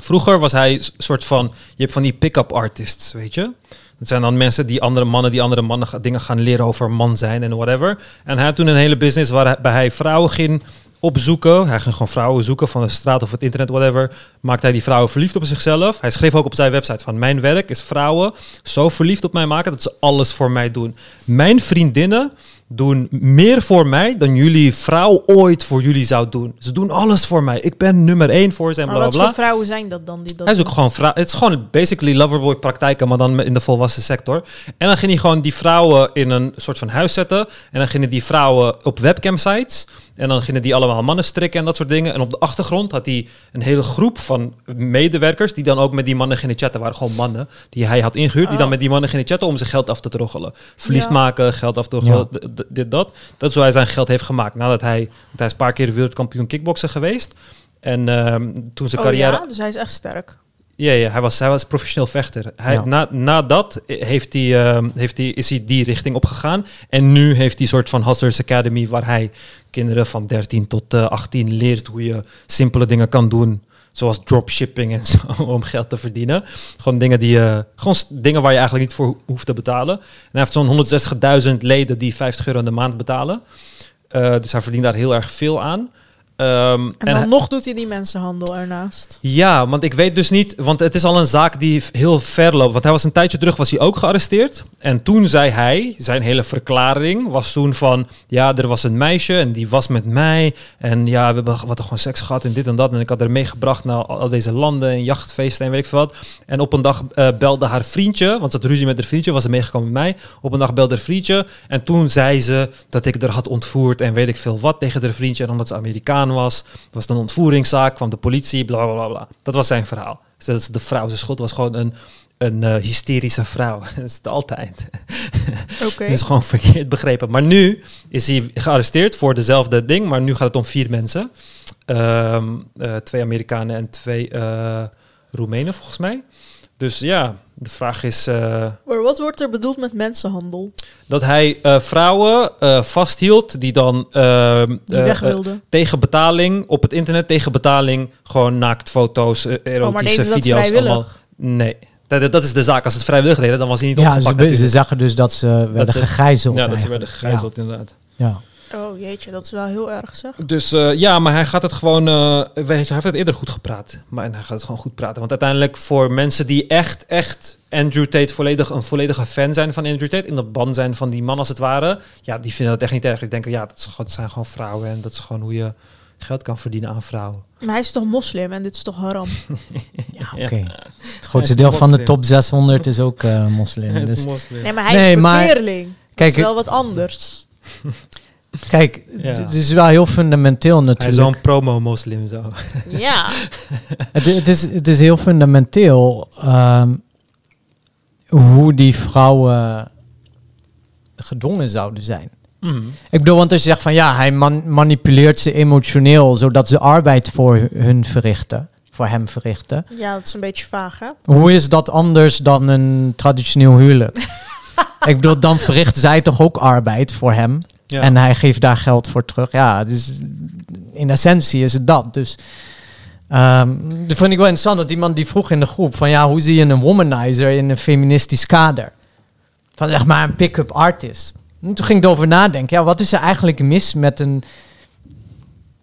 Vroeger was hij soort van... Je hebt van die pick-up artists, weet je? Dat zijn dan mensen die andere mannen, die andere mannen dingen gaan leren over man zijn en whatever. En hij had toen een hele business waarbij hij vrouwen ging opzoeken. Hij ging gewoon vrouwen zoeken van de straat of het internet, whatever. Maakte hij die vrouwen verliefd op zichzelf. Hij schreef ook op zijn website van mijn werk is vrouwen zo verliefd op mij maken dat ze alles voor mij doen. Mijn vriendinnen doen meer voor mij dan jullie vrouw ooit voor jullie zou doen. Ze doen alles voor mij. Ik ben nummer één voor ze en
Maar
bla
wat
bla
voor
bla.
vrouwen zijn dat dan? Die dat
Hij is ook
doen?
gewoon vrou- Het is gewoon basically loverboy praktijken, maar dan in de volwassen sector. En dan ging hij gewoon die vrouwen in een soort van huis zetten. En dan gingen die vrouwen op webcam sites. En dan gingen die allemaal mannen strikken en dat soort dingen. En op de achtergrond had hij een hele groep van medewerkers die dan ook met die mannen gingen chatten. waren gewoon mannen die hij had ingehuurd. Die
Oh.
dan met die mannen gingen chatten om zijn geld af te troggelen. Verliefd
Ja.
maken, geld af te troggelen, dit, dat. Dat is hoe hij zijn geld heeft gemaakt. Nadat hij, want hij is een paar keer wereldkampioen kickboksen geweest. En ehm, toen zijn
Oh
carrière...
ja, dus hij is echt sterk.
Ja, ja hij, was, hij was professioneel vechter. Hij,
Ja.
na, na dat heeft hij, ehm, heeft hij, is hij die richting opgegaan. En nu heeft hij een soort van Hustlers Academy... waar hij kinderen van 13 tot eh, 18 leert hoe je simpele dingen kan doen. Zoals dropshipping en zo, [laughs] om geld te verdienen. Gewoon dingen, die, eh, gewoon dingen waar je eigenlijk niet voor ho- hoeft te betalen. En hij heeft zo'n 160.000 leden die 50 euro in de maand betalen. Eh, dus hij verdient daar heel erg veel aan. Ehm,
En, dan nog doet hij die mensenhandel ernaast.
ja, want ik weet dus niet, want het is al een zaak die heel ver loopt. Want hij was een tijdje terug, was hij ook gearresteerd. En toen zei hij, zijn hele verklaring was toen van, ja, er was een meisje en die was met mij. En ja, we hebben wat gewoon seks gehad en dit en dat. En ik had haar meegebracht naar al, deze landen en jachtfeesten en weet ik veel wat. En op een dag eh, belde haar vriendje, want ze had ruzie met haar vriendje, was ze meegekomen met mij. Op een dag belde haar vriendje en toen zei ze dat ik er had ontvoerd en weet ik veel wat tegen haar vriendje. En omdat ze Amerikaan was, was het een ontvoeringszaak, kwam de politie, bla bla bla. Dat was zijn verhaal. Dus de vrouw, zijn schuld was gewoon een, een eh, hysterische vrouw. [laughs] dat is het altijd.
Oké. [laughs]
Dat is gewoon verkeerd begrepen. Maar nu is hij gearresteerd voor dezelfde ding, maar nu gaat het om vier mensen. Ehm, eh, twee Amerikanen en twee eh, Roemenen, volgens mij. Dus ja, de vraag is eh,
Maar wat wordt er bedoeld met mensenhandel?
dat hij eh, vrouwen eh, vasthield die dan ehm,
Die weg wilden.
tegen betaling op het internet, tegen betaling gewoon naaktfoto's,
oh, maar
erotische
dat
video's
vrijwillig?
allemaal. Nee, dat, dat is de zaak. Als ze het vrijwillig deden, dan was hij niet
Ja,
opgepakt.
ze, ze zeggen dus dat ze werden
ze-
gegijzeld.
ja, dat ze werden gegijzeld inderdaad.
Ja.
Oh jeetje, dat is wel heel erg zeg.
Dus eh, ja, maar hij gaat het gewoon. eh, weet je, hij heeft het eerder goed gepraat. Maar en hij gaat het gewoon goed praten. Want uiteindelijk voor mensen die echt, echt Andrew Tate volledig een volledige fan zijn van Andrew Tate. In de ban zijn van die man als het ware. Ja, die vinden dat echt niet erg. Die denken, ja, dat, is, gewoon- dat zijn gewoon vrouwen. En dat is gewoon hoe je geld kan verdienen aan vrouwen.
Maar hij is toch moslim en dit is toch haram? [laughs]
Ja,
Ja.
oké. Het grootste deel van de top 600 is ook eh, moslim. [laughs]
Het is
Dus,
moslim.
Nee, maar hij
Nee,
is
maar- kijk,
is wel wat anders. [laughs]
kijk,
Ja.
het is wel heel fundamenteel
Hij is
natuurlijk.
zo'n promo-moslim zo.
ja. [laughs]
Het, het, is, het is heel fundamenteel ehm, hoe die vrouwen gedwongen zouden zijn.
Mhm.
Ik bedoel, want als je zegt van ja, hij man- manipuleert ze emotioneel zodat ze arbeid voor hun verrichten, voor hem verrichten.
ja, dat is een beetje vaag hè?
Hoe is dat anders dan een traditioneel huwelijk? [laughs] Ik bedoel, dan verricht zij toch ook arbeid voor hem
Ja.
en hij geeft daar geld voor terug. Ja, dus in essentie is het dat. Dus ehm dat vond ik wel interessant. Dat iemand die vroeg in de groep van ja, hoe zie je een womanizer in een feministisch kader? Van zeg maar een pick-up artist. En toen ging ik erover nadenken. Ja, wat is er eigenlijk mis met een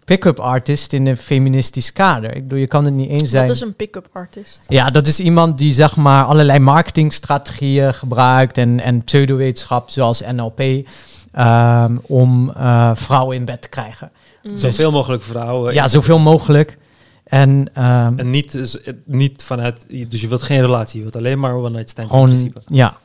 pick-up artist in een feministisch kader? Ik bedoel, je kan het niet eens zijn.
Wat is een pick-up artist?
Ja, dat is iemand die zeg maar allerlei marketingstrategieën gebruikt en, en pseudowetenschap zoals NLP ehm, om eh, vrouwen in bed te krijgen.
Mm.
Zoveel mogelijk vrouwen.
Ja, zoveel mogelijk. En, ehm,
En niet, dus, niet vanuit... Dus je wilt geen relatie. Je wilt alleen maar one night stands in
gewoon,
principe.
ja.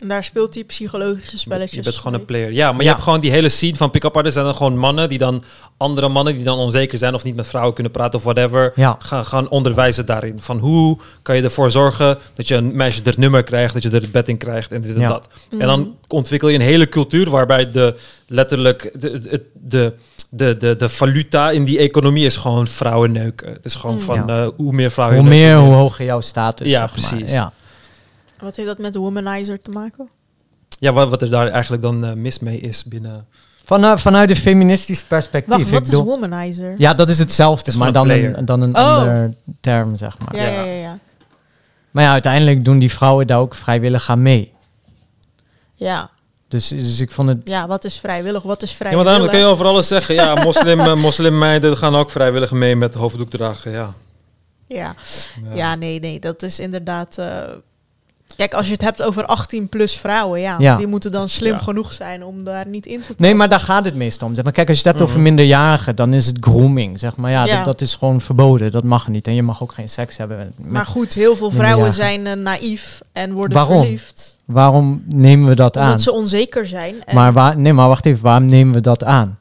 En daar speelt hij psychologische spelletjes.
Je bent gewoon
mee.
een player. Ja, maar je hebt gewoon die hele scene van pick-up artists. En dan gewoon mannen die dan... Andere mannen die dan onzeker zijn of niet met vrouwen kunnen praten of whatever.
Ja.
Gaan, gaan onderwijzen daarin. Van hoe kan je ervoor zorgen dat je een meisje er nummer krijgt. Dat je er het bed in krijgt en dit en
Ja.
dat.
Mhm.
En dan ontwikkel je een hele cultuur waarbij de letterlijk... De, de, de, de, de, de valuta in die economie is gewoon vrouwenneuken. Het is gewoon
Mm.
van
Ja.
eh, hoe meer vrouwen...
Hoe meer,
hoe
hoe hoger jouw status.
Ja,
zeg maar.
precies.
Ja.
Wat heeft dat met de womanizer te maken?
Ja, wat, wat er daar eigenlijk dan eh, mis mee is binnen...
Van, vanuit een feministisch perspectief.
Wacht,
ik
wat is
bedoel-
womanizer?
ja, dat is hetzelfde,
is
maar dan
een
dan een
Oh.
ander term, zeg maar.
ja,
ja.
ja, ja, ja.
Maar ja, uiteindelijk doen die vrouwen daar ook vrijwillig aan mee.
Ja.
Dus, dus ik vond het...
Ja, wat is vrijwillig? Wat is
Ja,
vrijwillig?
maar daarom kun je over alles zeggen. Ja, moslim, eh, moslimmeiden gaan ook vrijwillig mee met hoofddoek dragen. Ja.
ja.
Ja.
ja, nee, nee, dat is inderdaad... eh, Kijk, als je het hebt over 18 plus vrouwen, ja,
Ja.
die moeten dan slim
Ja.
genoeg zijn om daar niet in te
Nee,
trappen.
maar daar gaat het meestal om. Zeg maar, kijk, als je het hebt over
Mhm.
minderjarigen, dan is het grooming. Zeg maar, ja,
Ja.
Dat, dat is gewoon verboden. Dat mag niet. En je mag ook geen seks hebben. Met,
Maar goed, heel veel vrouwen zijn eh, naïef en worden
Waarom?
verliefd.
waarom nemen we dat
Omdat
aan?
ze onzeker zijn. En
Maar waar, nee, maar wacht even. Waarom nemen we dat aan?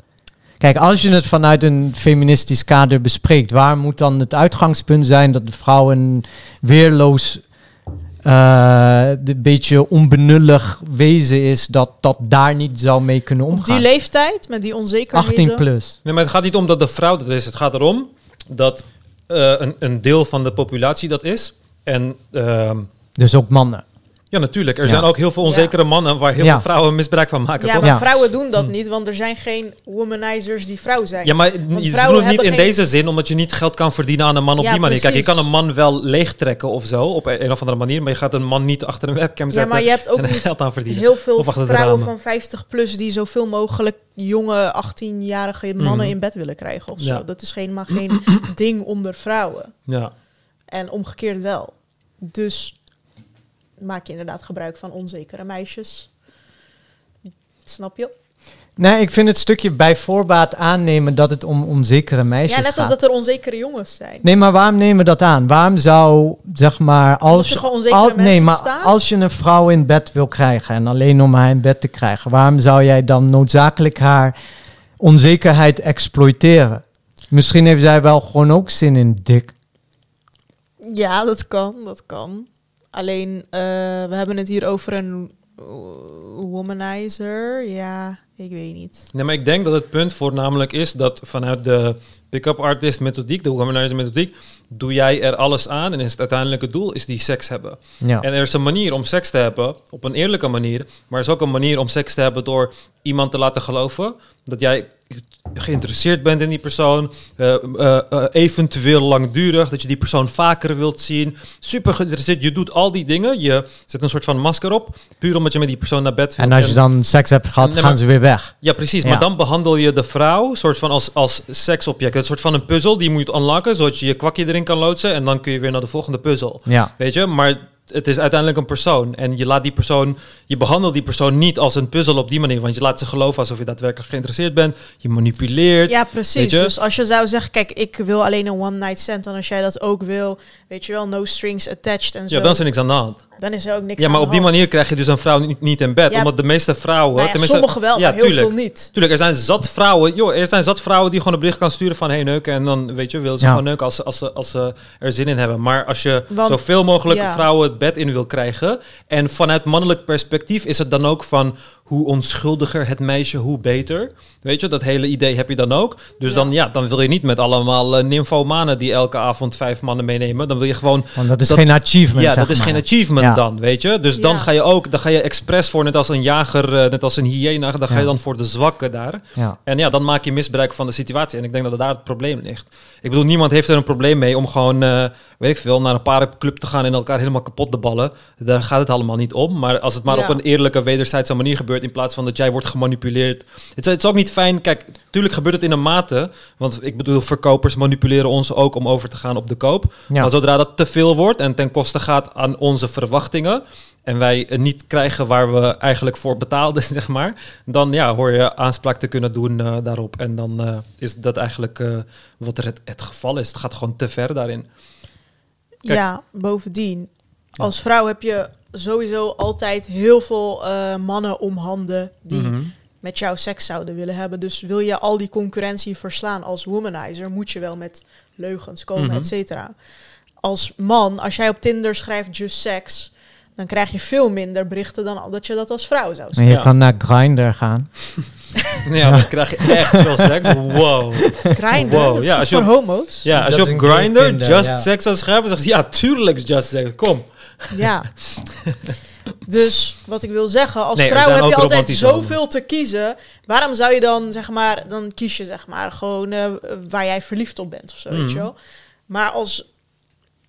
Kijk, als je het vanuit een feministisch kader bespreekt, waar moet dan het uitgangspunt zijn dat de vrouw een weerloos, een beetje onbenullig wezen is, dat dat daar niet zou mee kunnen
op
omgaan?
die leeftijd, met die onzekerheden...
18 plus.
Nee, maar het gaat niet om dat de vrouw dat is. Het gaat erom dat eh, een, een deel van de populatie dat is. En ehm,
Dus ook mannen.
Ja, natuurlijk. Er
Ja.
zijn ook heel veel onzekere mannen waar heel
Ja.
veel vrouwen misbruik van maken.
Ja,
toch?
maar
Ja.
vrouwen doen dat
Hm.
niet, want er zijn geen womanizers die vrouw zijn.
Ja, maar je
vrouwen
doet het niet in
geen-
deze zin, omdat je niet geld kan verdienen aan een man op
Ja,
die manier. Kijk, je kan een man wel leegtrekken of zo, op een of andere manier, maar je gaat een man niet achter een webcam
Ja,
zetten
maar je hebt ook niet
geld aan verdienen.
heel veel vrouwen van 50 plus die zoveel mogelijk jonge 18-jarige mannen
Mhm.
in bed willen krijgen of
Ja.
zo. Dat is helemaal geen [clears throat] ding onder vrouwen.
Ja.
En omgekeerd wel. Dus maak je inderdaad gebruik van onzekere meisjes. Snap je?
Nee, ik vind het stukje bij voorbaat aannemen dat het om onzekere meisjes
Ja, net als
gaat.
dat er onzekere jongens zijn.
Nee, maar waarom nemen we dat aan? Waarom zou, zeg maar, als, al-
mensen
nee, maar als je een vrouw in bed wil krijgen en alleen om haar in bed te krijgen, waarom zou jij dan noodzakelijk haar onzekerheid exploiteren? Misschien heeft zij wel gewoon ook zin in dik.
Ja, dat kan, dat kan. Alleen, eh, we hebben het hier over een womanizer, ja, ik weet niet.
Nee, maar ik denk dat het punt voornamelijk is dat vanuit de pick-up artist methodiek, de womanizer methodiek, doe jij er alles aan en is het uiteindelijke doel is die seks hebben.
Ja.
En er is een manier om seks te hebben, op een eerlijke manier, maar er is ook een manier om seks te hebben door iemand te laten geloven dat jij geïnteresseerd bent in die persoon, eh, eh, eh, eventueel langdurig, dat je die persoon vaker wilt zien, super geïnteresseerd, je doet al die dingen, je zet een soort van masker op, puur omdat je met die persoon naar bed wilt.
En als je dan seks hebt gehad, gaan ze weer weg.
Ja, precies.
Ja.
Maar dan behandel je de vrouw soort van als, als seksobject. Een soort van een puzzel, die moet je unlocken, zodat je je kwakje erin kan loodsen. En dan kun je weer naar de volgende puzzel.
Ja.
Weet je, maar het is uiteindelijk een persoon. En je laat die persoon, je behandelt die persoon niet als een puzzel op die manier. Want je laat ze geloven alsof je daadwerkelijk geïnteresseerd bent. Je manipuleert.
Ja, precies. Dus als je zou zeggen, kijk, ik wil alleen een one night stand, en als jij dat ook wil, weet je wel, no strings attached en zo,
Ja, dan is er niks aan de hand.
Dan is er ook niks
Ja, maar
aan
op
de
die
hand.
manier krijg je dus een vrouw niet, niet in bed.
Ja.
Omdat de meeste vrouwen...
Nou ja,
tenminste-
sommigen wel,
ja,
maar heel
tuurlijk.
veel niet.
Tuurlijk, er zijn zat vrouwen, joh, er zijn zat vrouwen die gewoon een bericht kan sturen van hey neuken en dan weet je, willen ze
Ja.
gewoon neuken als ze, als, ze, als ze er zin in hebben. Maar als je
Want-
zoveel mogelijk
ja.
vrouwen het bed in wil krijgen en vanuit mannelijk perspectief is het dan ook van hoe onschuldiger het meisje, hoe beter. Weet je, dat hele idee heb je dan ook. Dus
Ja.
dan ja, dan wil je niet met allemaal uh, nymphomanen die elke avond vijf mannen meenemen. Dan wil je gewoon
Want dat is
Dat-
geen achievement,
ja,
zeg
dat is
maar.
geen achievement
Ja.
dan, weet je. Dus dan ga je ook, dan ga je expres voor, net als een jager, eh, net als een hyena, dan ga
Ja.
je dan voor de zwakken daar.
Ja.
En ja, dan maak je misbruik van de situatie. En ik denk dat daar het probleem ligt. Ik bedoel, niemand heeft er een probleem mee om gewoon, eh, weet ik veel, naar een parenclub te gaan en elkaar helemaal kapot te ballen. Daar gaat het allemaal niet om. Maar als het maar
Ja.
op een eerlijke, wederzijdse manier gebeurt, in plaats van dat jij wordt gemanipuleerd. Het is, het is ook niet fijn. Kijk, natuurlijk gebeurt het in een mate. Want ik bedoel, verkopers manipuleren ons ook om over te gaan op de koop.
Ja.
Maar zodra dat te veel wordt en ten koste gaat aan onze verwachtingen. En wij het niet krijgen waar we eigenlijk voor betaalden, [laughs] zeg maar. Dan ja, hoor je aanspraak te kunnen doen eh, daarop. En dan eh, is dat eigenlijk eh, wat er het, het geval is. Het gaat gewoon te ver daarin. Kijk.
Ja, bovendien, als vrouw heb je sowieso altijd heel veel eh, mannen om handen die
Mhm.
met jou seks zouden willen hebben. Dus wil je al die concurrentie verslaan als womanizer, moet je wel met leugens komen,
Mhm.
et cetera. Als man, als jij op Tinder schrijft just sex, dan krijg je veel minder berichten dan dat je dat als vrouw zou
En
zeggen.
je
Ja.
kan naar Grindr gaan. [laughs]
Ja, dan krijg je echt veel seks. Wow.
Grindr,
Wow, ja, als je
voor
op-
homo's?
Ja, als
Dat
je op Grindr just sex zou schrijven, zegt ze, ja, tuurlijk just sex. Kom.
Ja. [laughs] Dus wat ik wil zeggen, als
Nee,
vrouw heb je altijd zoveel te kiezen. Waarom zou je dan, zeg maar, dan kies je zeg maar gewoon eh, waar jij verliefd op bent of zo, weet
Mhm.
je wel. Maar als,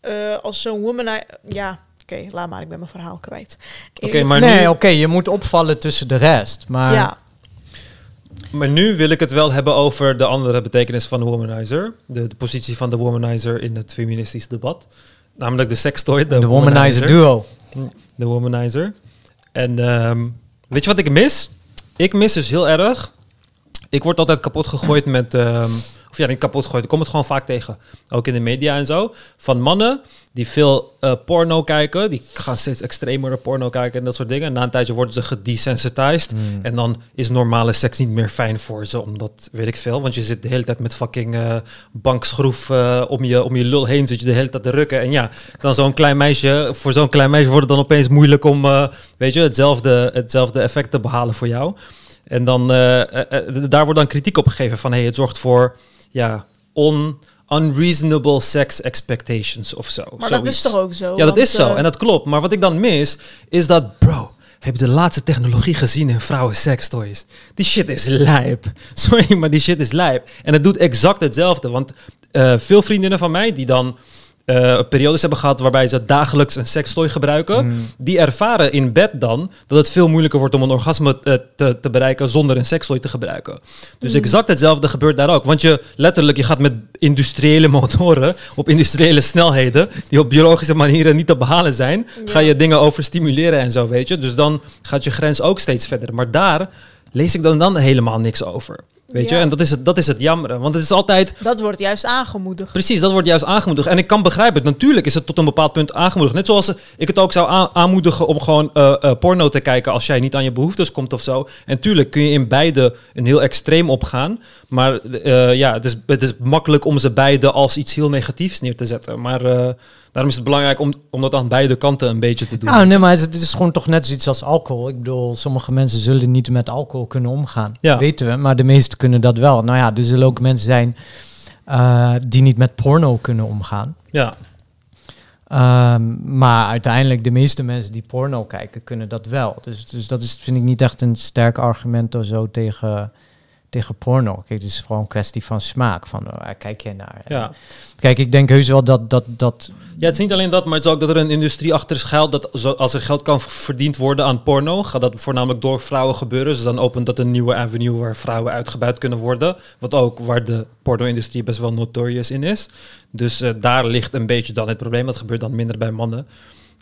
eh, als zo'n woman, ja, oké, laat maar, ik ben mijn verhaal kwijt.
Oké, maar
nee,
nu-
oké, je moet opvallen tussen de rest. Maar
ja,
Maar nu wil ik het wel hebben over de andere betekenis van de womanizer. De, de positie van de womanizer in het feministisch debat. Namelijk de sextoy.
de womanizer duo.
De womanizer. En ehm, weet je wat ik mis? Ik mis dus heel erg. Ik word altijd kapot gegooid met. ehm, of ja, niet kapot gegooid. Ik kom het gewoon vaak tegen. Ook in de media en zo. Van mannen die veel eh, porno kijken. Die gaan steeds extremere porno kijken en dat soort dingen. En na een tijdje worden ze gedesensitized.
Hmm.
En dan is normale seks niet meer fijn voor ze. Omdat, weet ik veel. Want je zit de hele tijd met fucking eh, bankschroef eh, om, je, om je lul heen. Zit je de hele tijd te rukken. En ja, dan zo'n klein meisje. Voor zo'n klein meisje wordt het dan opeens moeilijk om, weet je, hetzelfde, hetzelfde effect te behalen voor jou. En dan, daar wordt dan kritiek op gegeven van, hey, het zorgt voor, ja, on, unreasonable sex expectations of zo.
maar dat is toch ook zo?
Ja, dat is zo.
eh,
En dat klopt. Maar wat ik dan mis, is dat, bro, heb je de laatste technologie gezien in vrouwen sextoys? Die shit is lijp. [laughs] Sorry, maar die shit is lijp. En het doet exact hetzelfde. Want eh, veel vriendinnen van mij die dan eh, periodes hebben gehad waarbij ze dagelijks een sextoy gebruiken,
Mm.
die ervaren in bed dan dat het veel moeilijker wordt om een orgasme eh, te, te bereiken zonder een sextoy te gebruiken. Dus
Mm.
exact hetzelfde gebeurt daar ook. Want je letterlijk, je gaat met industriële motoren op industriële snelheden, die op biologische manieren niet te behalen zijn,
Ja.
ga je dingen overstimuleren en zo, weet je. Dus dan gaat je grens ook steeds verder. Maar daar lees ik dan, dan helemaal niks over. Weet je, en dat is, het, dat is het jammer. Want het is altijd,
Dat wordt juist aangemoedigd.
Precies, dat wordt juist aangemoedigd. En ik kan begrijpen, natuurlijk is het tot een bepaald punt aangemoedigd. Net zoals ik het ook zou aan- aanmoedigen om gewoon eh, eh, porno te kijken als jij niet aan je behoeftes komt of zo. En tuurlijk kun je in beide een heel extreem opgaan. Maar eh, ja, het is, het is makkelijk om ze beide als iets heel negatiefs neer te zetten. Maar Daarom is het belangrijk om, om dat aan beide kanten een beetje te doen.
Ja, nee, maar het is gewoon toch net zoiets als alcohol. Ik bedoel, sommige mensen zullen niet met alcohol kunnen omgaan.
Ja.
Weten we, maar de meesten kunnen dat wel. Nou ja, er zullen ook mensen zijn eh, die niet met porno kunnen omgaan.
Ja,
Ehm, maar uiteindelijk, de meeste mensen die porno kijken, kunnen dat wel. Dus, dus dat is, vind ik niet echt een sterk argument of zo tegen, tegen porno. Kijk, het is gewoon een kwestie van smaak. Van, oh, waar kijk jij naar?
ja.
Kijk, ik denk heus wel dat, dat, dat
ja, het is niet alleen dat, maar het is ook dat er een industrie achter schuilt. Dat zo, als er geld kan verdiend worden aan porno, gaat dat voornamelijk door vrouwen gebeuren. Dus dan opent dat een nieuwe avenue waar vrouwen uitgebuit kunnen worden. Wat ook waar de porno-industrie best wel notorious in is. Dus eh, daar ligt een beetje dan het probleem. Dat gebeurt dan minder bij mannen.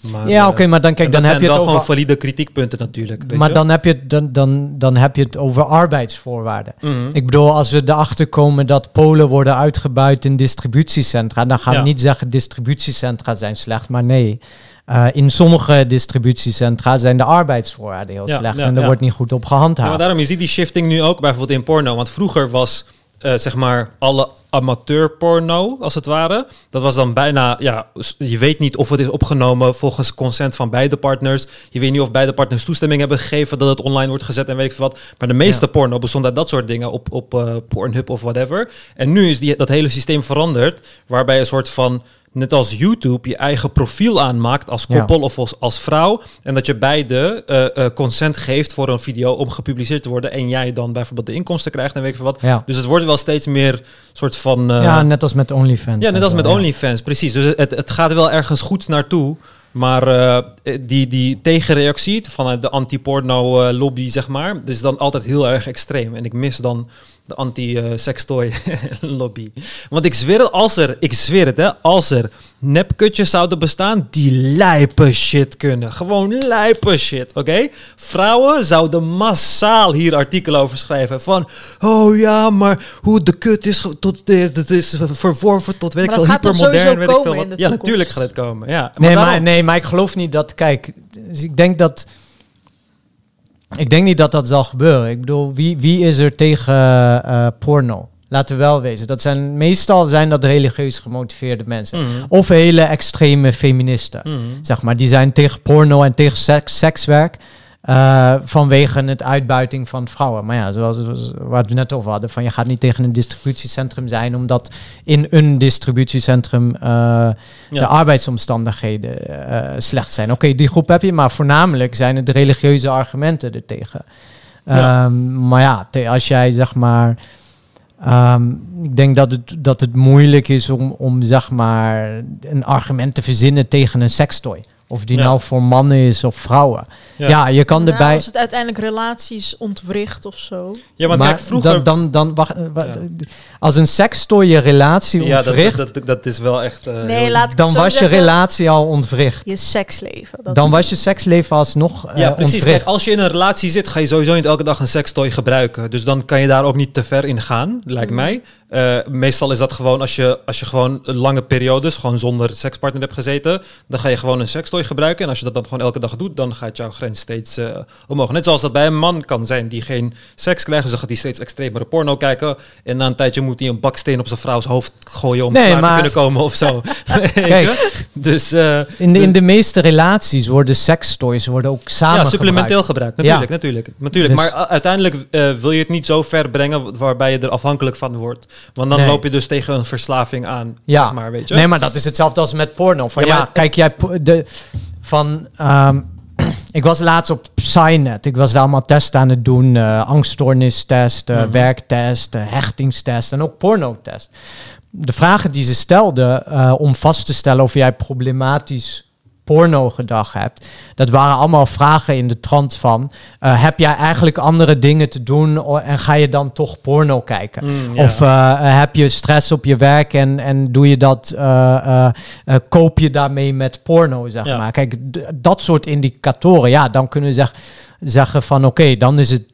Maar,
ja,
eh,
oké, maar dan kijk, dan heb je
zijn
het over...
gewoon valide kritiekpunten natuurlijk. weet
Maar
je?
dan heb, je, het- dan, dan, dan heb je het over arbeidsvoorwaarden.
Mhm.
Ik bedoel, als we erachter komen dat Polen worden uitgebuit in distributiecentra, dan gaan
Ja.
we niet zeggen distributiecentra zijn slecht, maar nee. eh, in sommige distributiecentra zijn de arbeidsvoorwaarden heel
Ja,
slecht
ja,
en er
ja.
wordt niet goed op
Ja,
gehandhaafd.
maar daarom, je ziet die shifting nu ook bijvoorbeeld in porno. Want vroeger was, eh, zeg maar, alle amateurporno, als het ware. Dat was dan bijna, ja, je weet niet of het is opgenomen volgens consent van beide partners. Je weet niet of beide partners toestemming hebben gegeven dat het online wordt gezet en weet ik veel wat. Maar de meeste
Ja.
porno bestond uit dat soort dingen op, op eh, Pornhub of whatever. En nu is die, dat hele systeem veranderd, waarbij een soort van... Net als YouTube je eigen profiel aanmaakt als
Ja.
koppel of als, als vrouw. En dat je beide eh, eh, consent geeft voor een video om gepubliceerd te worden. En jij dan bijvoorbeeld de inkomsten krijgt en weet ik wat.
Ja.
Dus het wordt wel steeds meer soort van... eh,
ja, net als met OnlyFans.
ja, net als met
ja.
OnlyFans, precies. Dus het, het gaat wel ergens goed naartoe. Maar die, die tegenreactie vanuit de anti-porno-lobby, zeg maar, is dan altijd heel erg extreem. En ik mis dan de anti-sextoy-lobby. [laughs] Want ik zweer het, als er, ik zweer het, hè, als er nepkutjes zouden bestaan die lijpe shit kunnen. Gewoon lijpe shit, oké? Vrouwen zouden massaal hier artikelen over schrijven. Van, oh ja, maar hoe de kut is, tot, het is verworven tot weet ik
Maar
veel,
dat gaat toch
hypermodern.
sowieso
weet ik veel
komen
wat.
in de
Ja, natuurlijk gaat het komen. Ja.
Nee,
daarom-
maar, nee, maar ik geloof niet dat. Kijk, dus ik denk dat. Ik denk niet dat dat zal gebeuren. Ik bedoel, wie, wie is er tegen eh, porno? Laten we wel wezen. Dat zijn, meestal zijn dat religieus gemotiveerde mensen.
Mhm.
Of hele extreme feministen.
Mhm.
Zeg maar, die zijn tegen porno en tegen seks, sekswerk. Eh, vanwege het uitbuiting van vrouwen. Maar ja, zoals waar we het net over hadden, van je gaat niet tegen een distributiecentrum zijn, omdat in een distributiecentrum eh, de arbeidsomstandigheden eh, slecht zijn. Oké, die groep heb je, maar voornamelijk zijn het de religieuze argumenten ertegen.
Ja.
Ehm, maar ja, als jij zeg maar. ehm, ik denk dat het, dat het moeilijk is om, om zeg maar een argument te verzinnen tegen een sextoy. Of die
Ja.
nou voor mannen is of vrouwen. Ja, je kan
Nou,
erbij.
Als het uiteindelijk relaties ontwricht of zo.
Ja, want
maar
kijk, vroeger...
dan, dan, dan wacht, eh,
Ja.
als een sextoy je relatie
ja, dat,
ontwricht,
dat, dat, dat is wel echt... eh,
Nee,
heel-
laat ik
dan was je relatie al ontwricht.
Je seksleven. Dat
Dan was je seksleven alsnog eh
Ja, precies.
ontwricht.
Kijk, als je in een relatie zit, ga je sowieso niet elke dag een sextoy gebruiken. Dus dan kan je daar ook niet te ver in gaan, lijkt
Mhm.
mij. Eh, meestal is dat gewoon als je, als je gewoon lange periodes gewoon zonder sekspartner hebt gezeten, dan ga je gewoon een sextoy gebruiken. En als je dat dan gewoon elke dag doet, dan gaat jouw grens steeds eh, omhoog. Net zoals dat bij een man kan zijn die geen seks krijgt, dus dan gaat hij steeds extremere porno kijken. En na een tijdje moet hij een baksteen op zijn vrouws hoofd gooien om
Nee,
klaar
maar-
te kunnen komen of zo. [laughs]
Kijk.
dus eh,
In de,
Dus-
in de meeste relaties worden sekstoys worden ook samen
ja, supplementeel gebruikt. Natuurlijk,
Ja.
natuurlijk. natuurlijk.
Dus-
maar uiteindelijk wil je het niet zo ver brengen waarbij je er afhankelijk van wordt. Want dan
Nee.
loop je dus tegen een verslaving aan,
Ja.
zeg maar, weet je.
Nee, maar dat is hetzelfde als met porno. Van
Ja,
kijk jij de van. ehm, [clears throat] ik was laatst op Psynet. Ik was daar allemaal testen aan het doen. eh angststoornistest, eh,
Mhm.
werktest, hechtingstest en ook pornotest. De vragen die ze stelden eh, om vast te stellen of jij problematisch pornogedrag hebt. Dat waren allemaal vragen in de trant van... eh, heb jij eigenlijk andere dingen te doen en ga je dan toch porno kijken?
Mm.
Of eh, heb je stress op je werk en, en doe je dat, eh, eh, eh, koop je daarmee met porno, zeg
Ja.
maar. Kijk, dat soort indicatoren, ja, dan kunnen we zeg, zeggen van oké, dan is het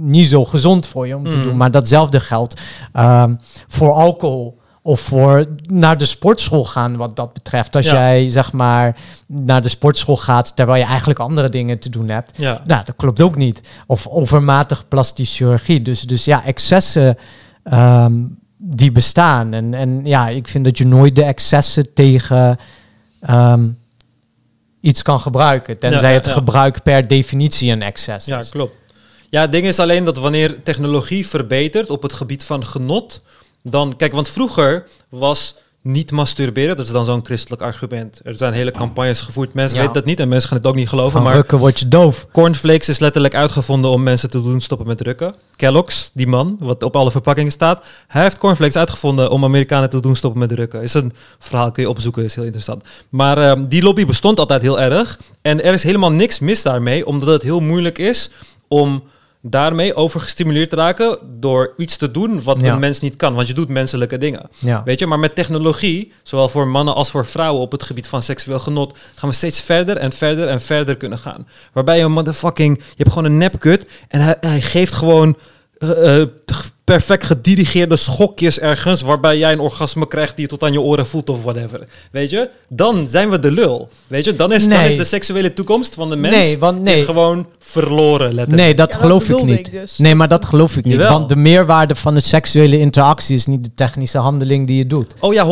niet zo gezond voor je om te
Mm.
doen. Maar datzelfde geldt ehm, voor alcohol. Of voor naar de sportschool gaan, wat dat betreft. Als
Ja.
jij zeg maar naar de sportschool gaat terwijl je eigenlijk andere dingen te doen hebt.
ja.
Nou, dat klopt ook niet. Of overmatig plastische chirurgie. Dus, dus ja, excessen ehm, die bestaan. En, en ja, ik vind dat je nooit de excessen tegen ehm, iets kan gebruiken. Tenzij
Ja, ja,
het
ja.
gebruik per definitie een excess
Ja,
is.
klopt. Ja, het ding is alleen dat wanneer technologie verbetert op het gebied van genot, dan... Kijk, want vroeger was niet masturberen, dat is dan zo'n christelijk argument. Er zijn hele campagnes gevoerd. Mensen
Ja.
weten dat niet en mensen gaan het ook niet geloven.
Van
maar
rukken word je doof.
cornflakes is letterlijk uitgevonden om mensen te doen stoppen met rukken. Kellogg's, die man, wat op alle verpakkingen staat, hij heeft cornflakes uitgevonden om Amerikanen te doen stoppen met rukken. Is een verhaal, kun je opzoeken, is heel interessant. Maar ehm, die lobby bestond altijd heel erg. En er is helemaal niks mis daarmee, omdat het heel moeilijk is om daarmee overgestimuleerd te raken door iets te doen wat
Ja.
een mens niet kan. Want je doet menselijke dingen.
Ja.
Weet je, maar met technologie, zowel voor mannen als voor vrouwen op het gebied van seksueel genot, gaan we steeds verder en verder en verder kunnen gaan. Waarbij een motherfucking, je hebt gewoon een nepkut en hij, hij geeft gewoon eh, eh, perfect gedirigeerde schokjes ergens, waarbij jij een orgasme krijgt die je tot aan je oren voelt of whatever. Weet je, dan zijn we de lul. Weet je, dan is, dan
Nee.
is de seksuele toekomst van de mens
Nee, want nee.
is gewoon verloren, letterlijk.
Nee, dat
Ja, dat
geloof ik niet.
ik dus.
Nee, maar dat geloof ik niet.
Jawel.
Want de meerwaarde van de seksuele interactie is niet de technische handeling die je doet.
Oh ja,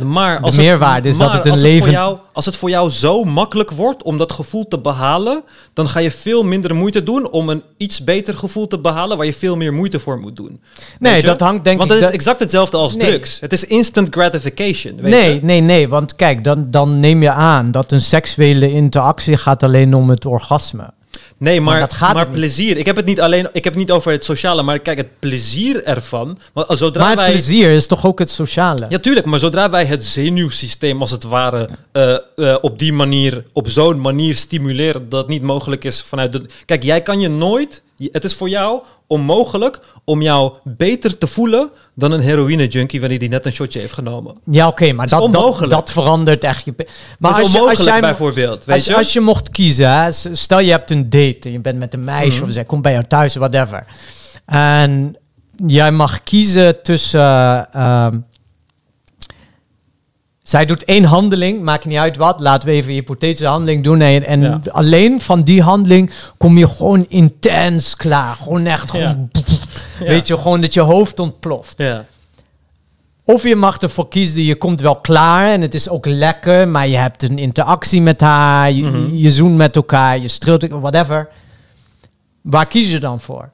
100%. Maar als
meerwaarde is dat
maar
het een
als
leven-
voor jou, als het voor jou zo makkelijk wordt om dat gevoel te behalen, dan ga je veel minder moeite doen om een iets beter gevoel te behalen waar je veel meer moeite voor moet doen.
Nee, dat hangt denk
Want
ik...
is
dat-
exact hetzelfde als
Nee.
drugs. Het is instant gratification. Weet
Nee,
je?
nee, nee. Want kijk, dan, dan neem je aan dat een seksuele interactie gaat alleen om het orgasme.
Nee, maar,
Maar
maar,
gaat
plezier. Ik heb het niet alleen. Ik heb het niet over het sociale, maar kijk, het plezier ervan. Want zodra
maar het
wij.
plezier is toch ook het sociale?
Ja, tuurlijk, maar zodra wij het zenuwsysteem als het ware eh, eh, op die manier, op zo'n manier stimuleren dat het niet mogelijk is vanuit de... Kijk, jij kan je nooit, het is voor jou onmogelijk om jou beter te voelen dan een heroïne-junkie wanneer die net een shotje heeft genomen.
Ja, oké, maar dat, dat, dat verandert echt je... Maar
dat is
als je,
onmogelijk
als jij,
bijvoorbeeld, weet
als,
je?
als je mocht kiezen, hè, stel je hebt een date en je bent met een meisje
Mhm.
of zij komt bij jou thuis, whatever. En jij mag kiezen tussen... ehm, zij doet één handeling, maakt niet uit wat. Laten we even een hypothetische handeling doen. En, en
Ja.
alleen van die handeling kom je gewoon intens klaar. Gewoon echt, gewoon, [laughs]
Ja.
weet je, gewoon dat je hoofd ontploft.
Ja.
Of je mag ervoor kiezen, je komt wel klaar en het is ook lekker, maar je hebt een interactie met haar, je,
Mhm.
je zoent met elkaar, je streelt, whatever. Waar kies je dan voor?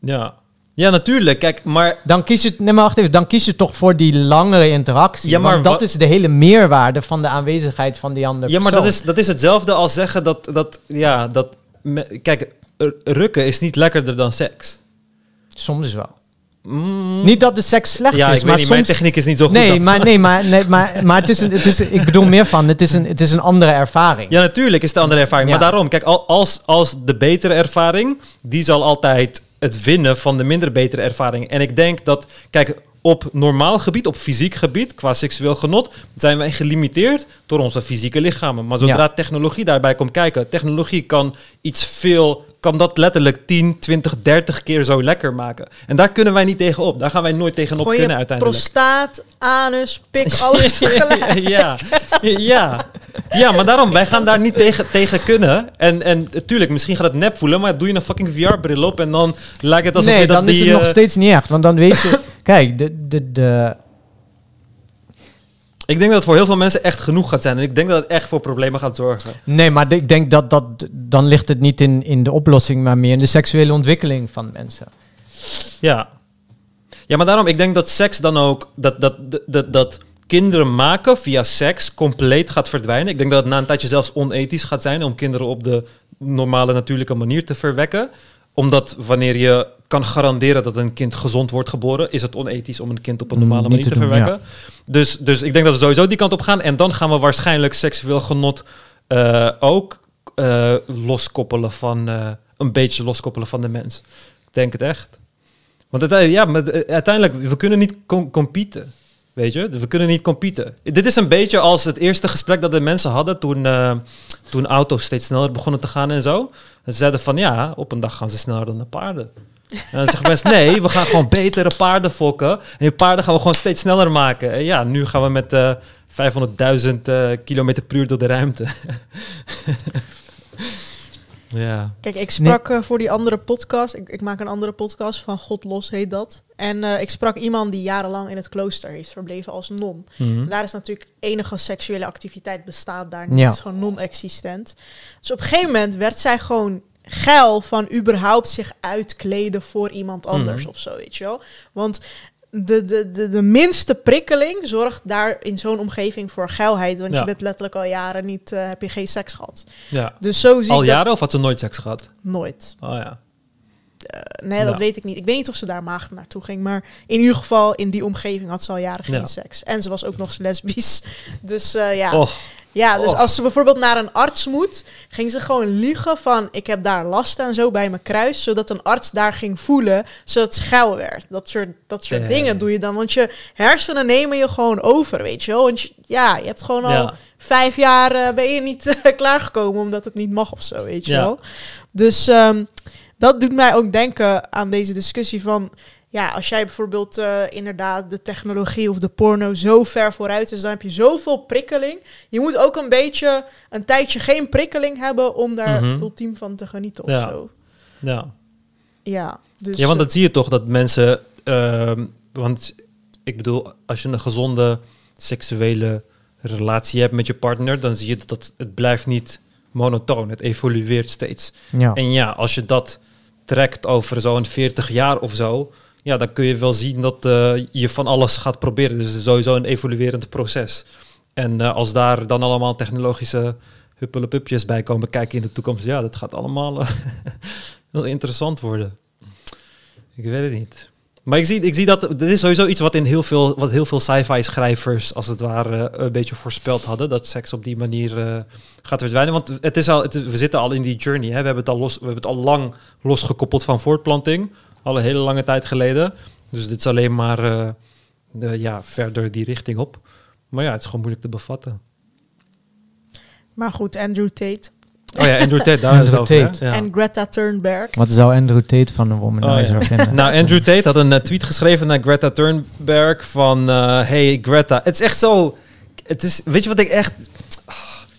Ja. Ja, natuurlijk. Kijk, maar
Dan kies je, nee maar wacht even, dan kies je toch voor die langere interactie.
Ja, maar
want dat is de hele meerwaarde van de aanwezigheid van die andere
Ja, maar
persoon.
dat is, dat is hetzelfde als zeggen dat, dat ja, dat, me- kijk, rukken is niet lekkerder dan seks.
Soms wel.
Mm.
Niet dat de seks slecht
ja,
is, maar
niet, mijn
soms...
techniek is niet zo goed.
Nee,
dan.
maar, nee, maar, nee, maar, maar het is een, het is, ik bedoel meer van, het is een, het is een andere ervaring.
Ja, natuurlijk is het een andere ervaring.
Ja.
Maar daarom, kijk, al- als, als de betere ervaring, die zal altijd het winnen van de minder betere ervaring. En ik denk dat, kijk, op normaal gebied, op fysiek gebied, qua seksueel genot, zijn wij gelimiteerd door onze fysieke lichamen. Maar zodra
Ja.
technologie daarbij komt kijken, technologie kan iets veel, kan dat letterlijk 10, 20, 30 keer zo lekker maken. En daar kunnen wij niet tegen op. Daar gaan wij nooit tegenop kunnen uiteindelijk.
prostaat, anus, pik, [laughs] alles tegelijk.
ja, ja. ja, maar daarom, wij gaan daar niet [laughs] tegen, tegen kunnen. En, en natuurlijk, misschien gaat het nep voelen, maar doe je een fucking VR-bril op en dan lijkt het alsof
nee,
je dat
dan
die...
is het nog
eh,
steeds niet echt. Want dan weet je... [laughs] kijk, de, de, de,
Ik denk dat het voor heel veel mensen echt genoeg gaat zijn. En ik denk dat het echt voor problemen gaat zorgen.
nee, maar ik denk dat, dat... Dan ligt het niet in, in de oplossing, maar meer in de seksuele ontwikkeling van mensen.
Ja. Ja, maar daarom, ik denk dat seks dan ook... Dat, dat, dat, dat, dat kinderen maken via seks compleet gaat verdwijnen. Ik denk dat het na een tijdje zelfs onethisch gaat zijn... om kinderen op de normale, natuurlijke manier te verwekken. Omdat wanneer je kan garanderen dat een kind gezond wordt geboren... is het onethisch om een kind op een
Mm,
normale
niet
manier te,
te doen,
verwekken. Dus, dus ik denk dat we sowieso die kant op gaan. En dan gaan we waarschijnlijk seksueel genot eh, ook eh, loskoppelen van... eh, een beetje loskoppelen van de mens. Ik denk het echt. Want uiteindelijk, ja, maar uiteindelijk, we kunnen niet com- competen. Weet je, we kunnen niet competen. Dit is een beetje als het eerste gesprek dat de mensen hadden toen, eh, toen auto's steeds sneller begonnen te gaan en zo. En ze zeiden van ja, op een dag gaan ze sneller dan de paarden. En dan zeggen mensen [laughs] nee, we gaan gewoon betere paarden fokken. En die paarden gaan we gewoon steeds sneller maken. En ja, nu gaan we met eh 500.000 eh, kilometer per uur door de ruimte. [laughs] Ja.
Kijk, ik sprak eh, voor die andere podcast. Ik, ik maak een andere podcast van God los heet dat. En eh, ik sprak iemand die jarenlang in het klooster heeft verbleven als non.
Mhm.
Daar is natuurlijk enige seksuele activiteit bestaat daar niet.
Ja.
Het is gewoon non-existent. Dus op een gegeven moment werd zij gewoon geil van überhaupt zich uitkleden voor iemand anders
Mhm.
of zo, weet je wel. Want de, de, de, de minste prikkeling zorgt daar in zo'n omgeving voor geilheid. Want
Ja.
je bent letterlijk al jaren niet, eh, heb je geen seks gehad.
ja.
Dus zo zie
Al jaren of had ze nooit seks gehad?
nooit.
Oh ja.
Nee, dat weet ik niet. Ik weet niet of ze daar maagd naartoe ging. Maar in ieder geval, in die omgeving had ze al jaren geen
Ja.
seks. En ze was ook nog eens lesbisch. [laughs] Dus eh, ja.
Och,
ja, dus
och.
als ze bijvoorbeeld naar een arts moet, ging ze gewoon liegen van... ik heb daar last en zo bij mijn kruis. Zodat een arts daar ging voelen, zodat het geil werd. Dat soort, dat soort dingen doe je dan. Want je hersenen nemen je gewoon over, weet je wel. Want je- ja, je hebt gewoon al
ja.
vijf jaar eh, ben je niet [laughs] eh, klaargekomen omdat het niet mag of zo, weet je
Ja.
wel. Dus ehm, dat doet mij ook denken aan deze discussie van... Ja, als jij bijvoorbeeld eh, inderdaad de technologie of de porno zo ver vooruit is... dan heb je zoveel prikkeling. Je moet ook een beetje een tijdje geen prikkeling hebben... om daar
Mhm.
ultiem van te genieten of
Ja.
zo.
ja.
Ja, dus,
Ja, want
eh,
dat zie je toch dat mensen. ehm, want ik bedoel, als je een gezonde seksuele relatie hebt met je partner, dan zie je dat het, het blijft niet monotoon. Het evolueert steeds.
Ja.
En ja, als je dat trekt over zo'n 40 jaar of zo, ja, dan kun je wel zien dat eh, je van alles gaat proberen. Dus sowieso een evoluerend proces. En eh, als daar dan allemaal technologische huppelepupjes bij komen kijken in de toekomst, ja, dat gaat allemaal eh, [laughs] heel interessant worden. Ik weet het niet. Maar ik zie, ik zie dat, dit is sowieso iets wat in heel veel, wat heel veel sci-fi schrijvers als het ware een beetje voorspeld hadden. Dat seks op die manier eh, gaat verdwijnen. Want het is al, het we zitten al in die journey. Hè. We, hebben het al los, we hebben het al lang losgekoppeld van voortplanting. Al een hele lange tijd geleden. Dus dit is alleen maar eh, de, ja, verder die richting op. Maar ja, het is gewoon moeilijk te bevatten.
Maar goed, Andrew Tate
Oh ja, Andrew Tate, daar is het over,
en Greta Thunberg.
Wat zou Andrew Tate van een womanizer
Oh, ja.
vinden? [laughs]
Nou, Andrew Tate had een eh, tweet geschreven naar Greta Thunberg van... eh, hey Greta, het is echt zo... Het is, weet je wat ik echt...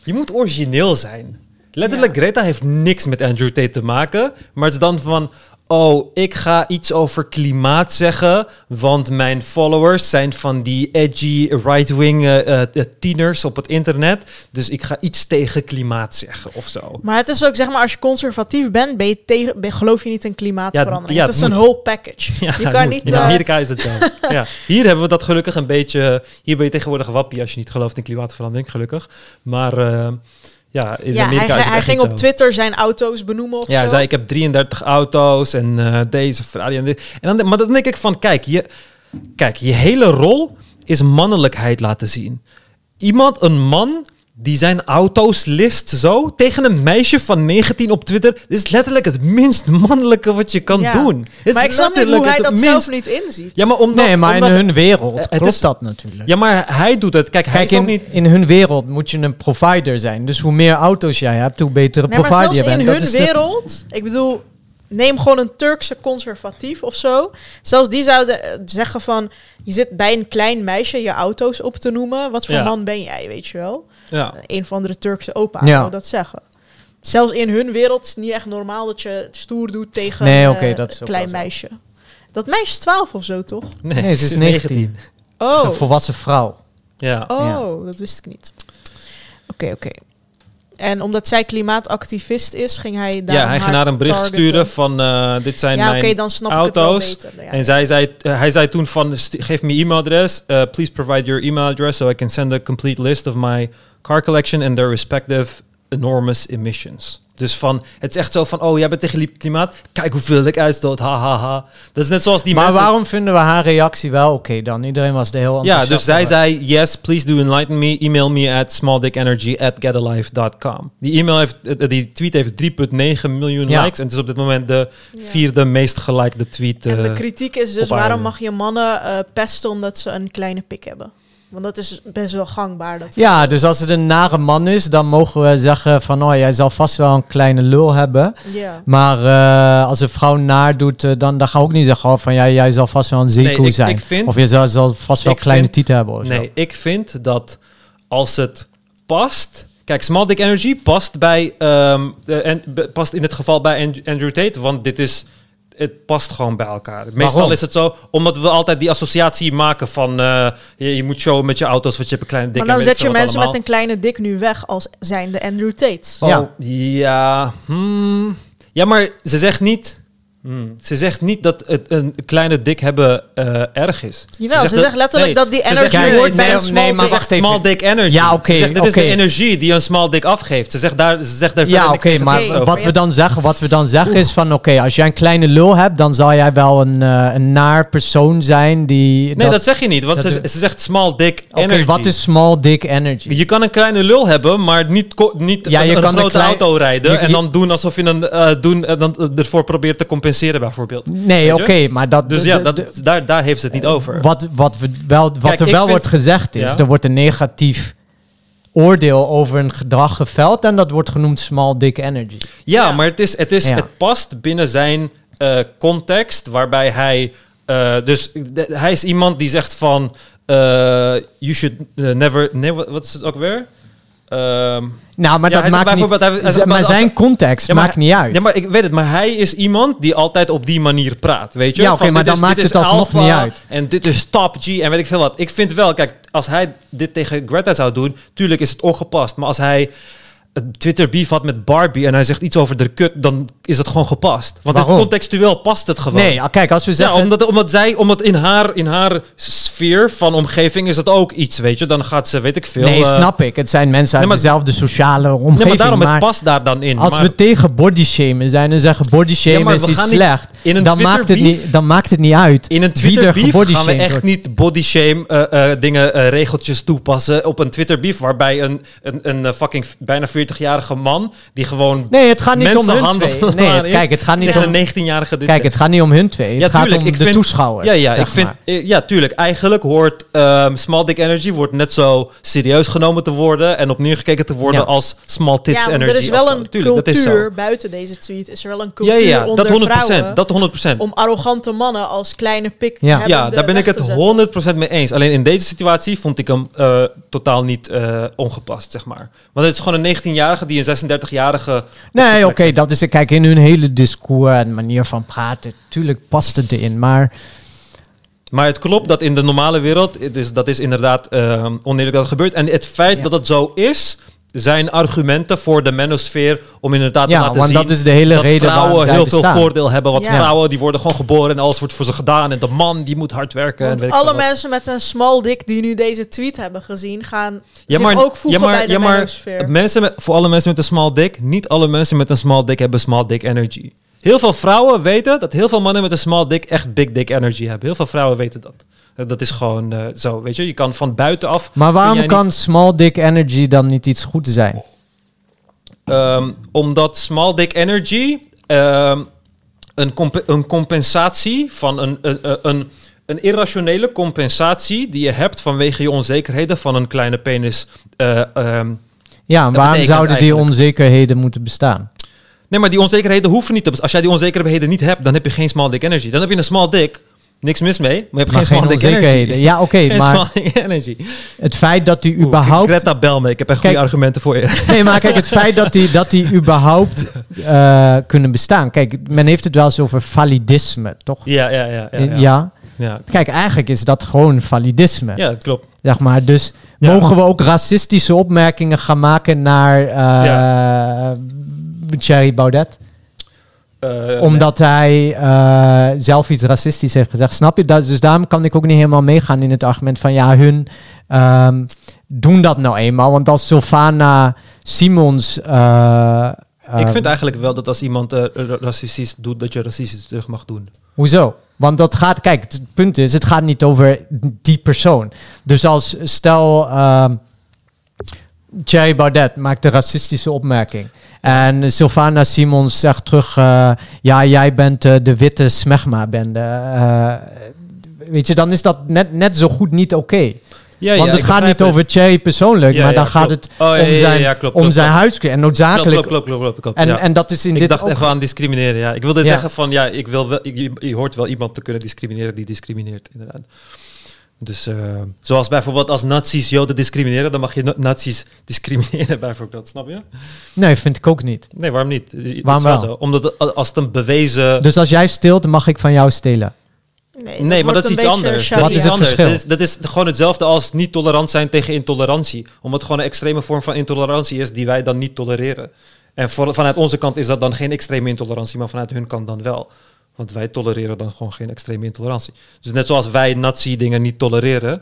Je moet origineel zijn. Letterlijk,
Ja.
Greta heeft niks met Andrew Tate te maken. Maar het is dan van... Oh, ik ga iets over klimaat zeggen, want mijn followers zijn van die edgy right-wing eh, eh, tieners op het internet. Dus ik ga iets tegen klimaat zeggen of zo.
Maar het is ook, zeg maar, als je conservatief bent, ben je tegen, ben, geloof je niet in klimaatverandering.
Ja,
het is
het
een whole package. [laughs]
Ja,
je kan niet...
In
eh,
Amerika is het zo. [laughs] ja. Hier hebben we dat gelukkig een beetje... Hier ben je tegenwoordig wappie als je niet gelooft in klimaatverandering, gelukkig. Maar ja, in
ja,
Amerika
hij,
is
hij ging op
zo.
Twitter zijn auto's benoemen of
Ja, hij
zo.
zei ik heb 33 auto's en eh, deze Ferrari en dit. En dan, maar dan denk ik van, kijk je, kijk, je hele rol is mannelijkheid laten zien. Iemand, een man die zijn auto's list zo tegen een meisje van 19 op Twitter, dit is letterlijk het minst mannelijke wat je kan
Ja.
doen. Het
maar
is
ik snap niet
letterlijk
hoe hij
het
dat
minst-
zelf niet inziet.
Ja, maar omdat,
nee, maar in hun wereld
Het
klopt
is-
dat natuurlijk.
Ja, maar hij doet het. Kijk, hij is ook
in,
niet...
in hun wereld moet je een provider zijn. Dus hoe meer auto's jij hebt, hoe betere
Nee,
provider je
zelfs
bent.
in
Dat
hun
de-
wereld, ik bedoel, neem gewoon een Turkse conservatief of zo. Zelfs die zouden eh, zeggen van, je zit bij een klein meisje je auto's op te noemen. Wat voor
Ja.
man ben jij, weet je wel?
Ja.
Eh, Een of andere Turkse opa
Ja.
zou dat zeggen. Zelfs in hun wereld is het niet echt normaal dat je stoer doet tegen
Nee,
een
oké,
eh,
dat is ook
klein meisje. Dat meisje is 12 of zo, toch?
Nee,
Nee, ze is 19. Ze is
Oh,
een volwassen vrouw.
Ja.
oh dat wist ik niet. Oké, oké. En omdat zij klimaatactivist is, ging hij daar
ja, hij ging naar een bericht sturen van eh, dit zijn
Ja, oké,
mijn
dan snap
auto's.
ik het beter. Ja.
En zij zei, eh, hij zei toen van, geef me e-mailadres. eh, please provide your email address so I can send a complete list of my car collection and their respective enormous emissions. Dus van, het is echt zo van, oh, jij bent tegen li- klimaat. Kijk hoeveel ik uitstoot, ha, ha, ha. Dat is net zoals die
maar
mensen...
waarom vinden we haar reactie wel oké dan? Iedereen was er heel
Ja, dus zij
over.
zei, yes, please do enlighten me. Email me at smalldickenergy at getalife.com. Die e-mail heeft, eh, die tweet heeft 3,9 miljoen
Ja.
likes. En het is op dit moment de
Ja.
vierde meest gelikede tweet.
En de
eh,
kritiek is dus, waarom mag je mannen eh, pesten omdat ze een kleine pik hebben? Want dat is best wel gangbaar. Dat
Ja, dus als het een nare man is, dan mogen we zeggen van... oh, jij zal vast wel een kleine lul hebben.
ja.
Maar eh, als een vrouw naar doet, eh, dan, dan gaan we ook niet zeggen... oh, van ja, jij zal vast wel een zeekoe
Nee,
zijn.
ik vind-
of je zal, zal vast wel kleine
vind-
tieten hebben of zo.
Nee, ik vind dat als het past... kijk, small dick energy past bij, ehm, de, en, past in het geval bij Andrew Tate, want dit is, het past gewoon bij elkaar. Meestal
Waarom?
is het zo, omdat we altijd die associatie maken van, eh, je, je moet showen met je auto's, want je hebt een kleine dik.
Maar dan
en
zet je mensen met een kleine dik nu weg als zijnde Andrew Tate.
Oh,
Ja.
ja. hmm. Ja, maar ze zegt niet. Hmm, Ze zegt niet dat het een kleine dik hebben eh, erg is.
Jawel, ze zegt letterlijk dat die energy
zegt-
hoort bij een
nee,
small
maar
dick.
ze zegt small dick energy.
Ja, oké,
Ze zegt, dit is de energie die een small dick afgeeft. Ze zegt daar, ze zegt daar
Ja, oké, maar
over.
wat we dan zeggen, wat we dan zeggen is van, oké, als jij een kleine lul hebt, dan zal jij wel een, eh, een naar persoon zijn die...
Nee, dat, zeg je niet, want ze, zegt small dick
Oké,
energy.
wat is small dick energy?
Je kan een kleine lul hebben, maar niet, niet
Ja,
een,
je
een
kan een
grote
klein-
auto rijden
je-
en dan doen alsof je een, eh, doen, en dan ervoor probeert te compenseren bijvoorbeeld.
Nee, oké, maar dat...
Dus ja, dat, daar, daar heeft ze het niet over.
wat, wat, we wel, wat
Kijk,
er wel
vind-
wordt gezegd is,
Ja.
er wordt een negatief oordeel over een gedrag geveld en dat wordt genoemd small dick energy.
Ja,
Ja.
maar het, is, het, is,
Ja.
het past binnen zijn eh, context, waarbij hij... eh, dus de- hij is iemand die zegt van... eh, you should eh, never... Nee, wat, wat is het ook weer? Ehm,
Nou, maar
Ja,
dat maakt niet...
hij- hij
maar
als-
zijn context
Ja, maar-
maakt niet uit.
ja, maar ik weet het, maar hij is iemand die altijd op die manier praat, weet je?
Ja, oké, maar dan
is-
maakt het alsnog niet uit.
En dit is top G en weet ik veel wat. Ik vind wel, kijk, als hij dit tegen Greta zou doen, tuurlijk is het ongepast. Maar als hij Twitter beef had met Barbie en hij zegt iets over de kut, dan is het gewoon gepast. Want het contextueel past het gewoon.
nee, kijk, als we
Ja,
zeggen...
omdat, omdat zij, omdat in haar, in haar sfeer van omgeving is dat ook iets, weet je. Dan gaat ze, weet ik veel.
nee,
eh,
snap ik. Het zijn mensen uit
nee, maar-
dezelfde sociale omgeving.
Nee, maar daarom,
maar
het past daar dan in.
als
maar,
we tegen body shamen zijn en zeggen body
Ja, maar
is iets slecht,
in een
dan maakt, het niet, dan maakt het niet uit
In een Twitter
er
beef gaan we echt
wordt.
niet body shame eh, eh, dingen, regeltjes toepassen op een Twitter beef waarbij een, een, een fucking bijna 40-jarige man die gewoon
Nee, het gaat niet om hun twee. Nee, [laughs] het, kijk, het gaat niet
tegen
om,
een 19-jarige dit
kijk, het gaat niet om hun twee. Het
Ja,
gaat
tuurlijk,
om
ik
de
vind-
toeschouwers.
Ja, ja, ik vind,
maar.
eh, ja, tuurlijk. Eigenlijk hoort ehm, Small Dick Energy wordt net zo serieus genomen te worden en op neergekeken te worden
Ja.
als Small Tits
Ja,
Energy.
er is wel een
Tuurlijk,
cultuur buiten deze tweet. Is er wel een
Ja,
cultuur
ja,
onder
dat 100%.
vrouwen
Dat 100%.
om arrogante mannen als kleine pik
Ja.
Ja, daar ben ik het
te
100% mee eens. Alleen in deze situatie vond ik hem eh, totaal niet eh, ongepast, zeg maar. Want het is gewoon een 19-jarige die een 36-jarige... op zijn
Nee, oké, dat is kijk in hun hele discours en manier van praten. Tuurlijk past het erin, maar
Maar het klopt dat in de normale wereld, het is, dat is inderdaad eh, oneerlijk dat het gebeurt. En het feit
Ja.
dat het zo is, zijn argumenten voor de manosfeer om inderdaad te
ja,
laten
want
zien
dat is de hele
dat
reden waarom
vrouwen heel
bestaan.
veel voordeel hebben. Want
Ja.
vrouwen die worden gewoon geboren en alles wordt voor ze gedaan. En de man die moet hard werken. en weet
alle mensen met een small dick die nu deze tweet hebben gezien, gaan
Ja,
zich
maar,
ook voegen
ja, maar,
bij de
ja, maar
manosfeer.
mensen met, voor alle mensen met een small dick, niet alle mensen met een small dick hebben small dick energy. Heel veel vrouwen weten dat heel veel mannen met een small dick echt big dick energy hebben. Heel veel vrouwen weten dat. Eh, Dat is gewoon eh, zo, weet je. Je kan van buitenaf...
Maar waarom kan small dick energy dan niet iets goeds zijn?
Ehm, omdat small dick energy ehm, een, comp- een compensatie van een, een, een- een, irrationele compensatie die je hebt vanwege je onzekerheden van een kleine penis. eh, ehm,
Ja, waarom zouden die onzekerheden moeten bestaan?
nee, maar die onzekerheden hoeven niet te. Als jij die onzekerheden niet hebt, dan heb je geen small dick energy. Dan heb je een small dick. Niks mis mee, maar je hebt geen dick
onzekerheden.
energy.
Ja, oké, [laughs]
Geen
maar
energy.
het feit dat die
Oeh,
überhaupt...
Greta, bel me. Ik heb echt goede argumenten voor je. [laughs]
Nee, maar kijk, het feit dat die, dat die überhaupt eh, kunnen bestaan. Kijk, men heeft het wel eens over validisme, toch?
ja, ja, ja. Ja,
ja.
ja. ja.
Kijk, eigenlijk is dat gewoon validisme.
ja dat klopt.
Zeg maar. Dus mogen we ook racistische opmerkingen gaan maken naar eh Thierry Baudet?
Eh,
Omdat hij eh, zelf iets racistisch heeft gezegd. Snap je? Dat, dus daarom kan ik ook niet helemaal meegaan in het argument van ja, hun ehm, doen dat nou eenmaal. Want als Sylvana Simons. eh,
Ik vind eigenlijk wel dat als iemand ra- racistisch doet, dat je racistisch terug mag doen.
Hoezo? Want dat gaat, kijk, het punt is, het gaat niet over die persoon. Dus als stel, ehm Thierry Baudet maakt een racistische opmerking. En Sylvana Simons zegt terug, eh, ja, jij bent eh, de witte smegma-bende. Eh, weet je, dan is dat net, net zo goed niet oké.
Ja,
Want het gaat niet over Thierry persoonlijk,
Ja,
maar dan gaat het
Oh,
om zijn,
klopt,
om
klopt,
zijn huiskleed. En noodzakelijk.
klopt, klopt, klopt, klopt,
En, en dat is in
ik
dit
dacht
ook
even aan discrimineren, ja. Ik wilde zeggen van, ja, ik wil wel, je, je hoort wel iemand te kunnen discrimineren die discrimineert, inderdaad. Dus eh, zoals bijvoorbeeld als nazi's Joden discrimineren, dan mag je na- nazi's discrimineren [laughs] bijvoorbeeld, snap je?
Nee, vind ik ook niet.
Nee, waarom niet?
Waarom wel?
Zo. Omdat als het een bewezen...
Dus als jij steelt, dan mag ik van jou stelen.
Nee,
nee, maar dat is iets anders.
Wat
Dat
is het
anders.
verschil?
Dat is, dat is gewoon hetzelfde als niet tolerant zijn tegen intolerantie. Omdat het gewoon een extreme vorm van intolerantie is die wij dan niet tolereren. En voor, vanuit onze kant is dat dan geen extreme intolerantie, maar vanuit hun kant dan wel. Want wij tolereren dan gewoon geen extreme intolerantie. Dus net zoals wij nazi-dingen niet tolereren.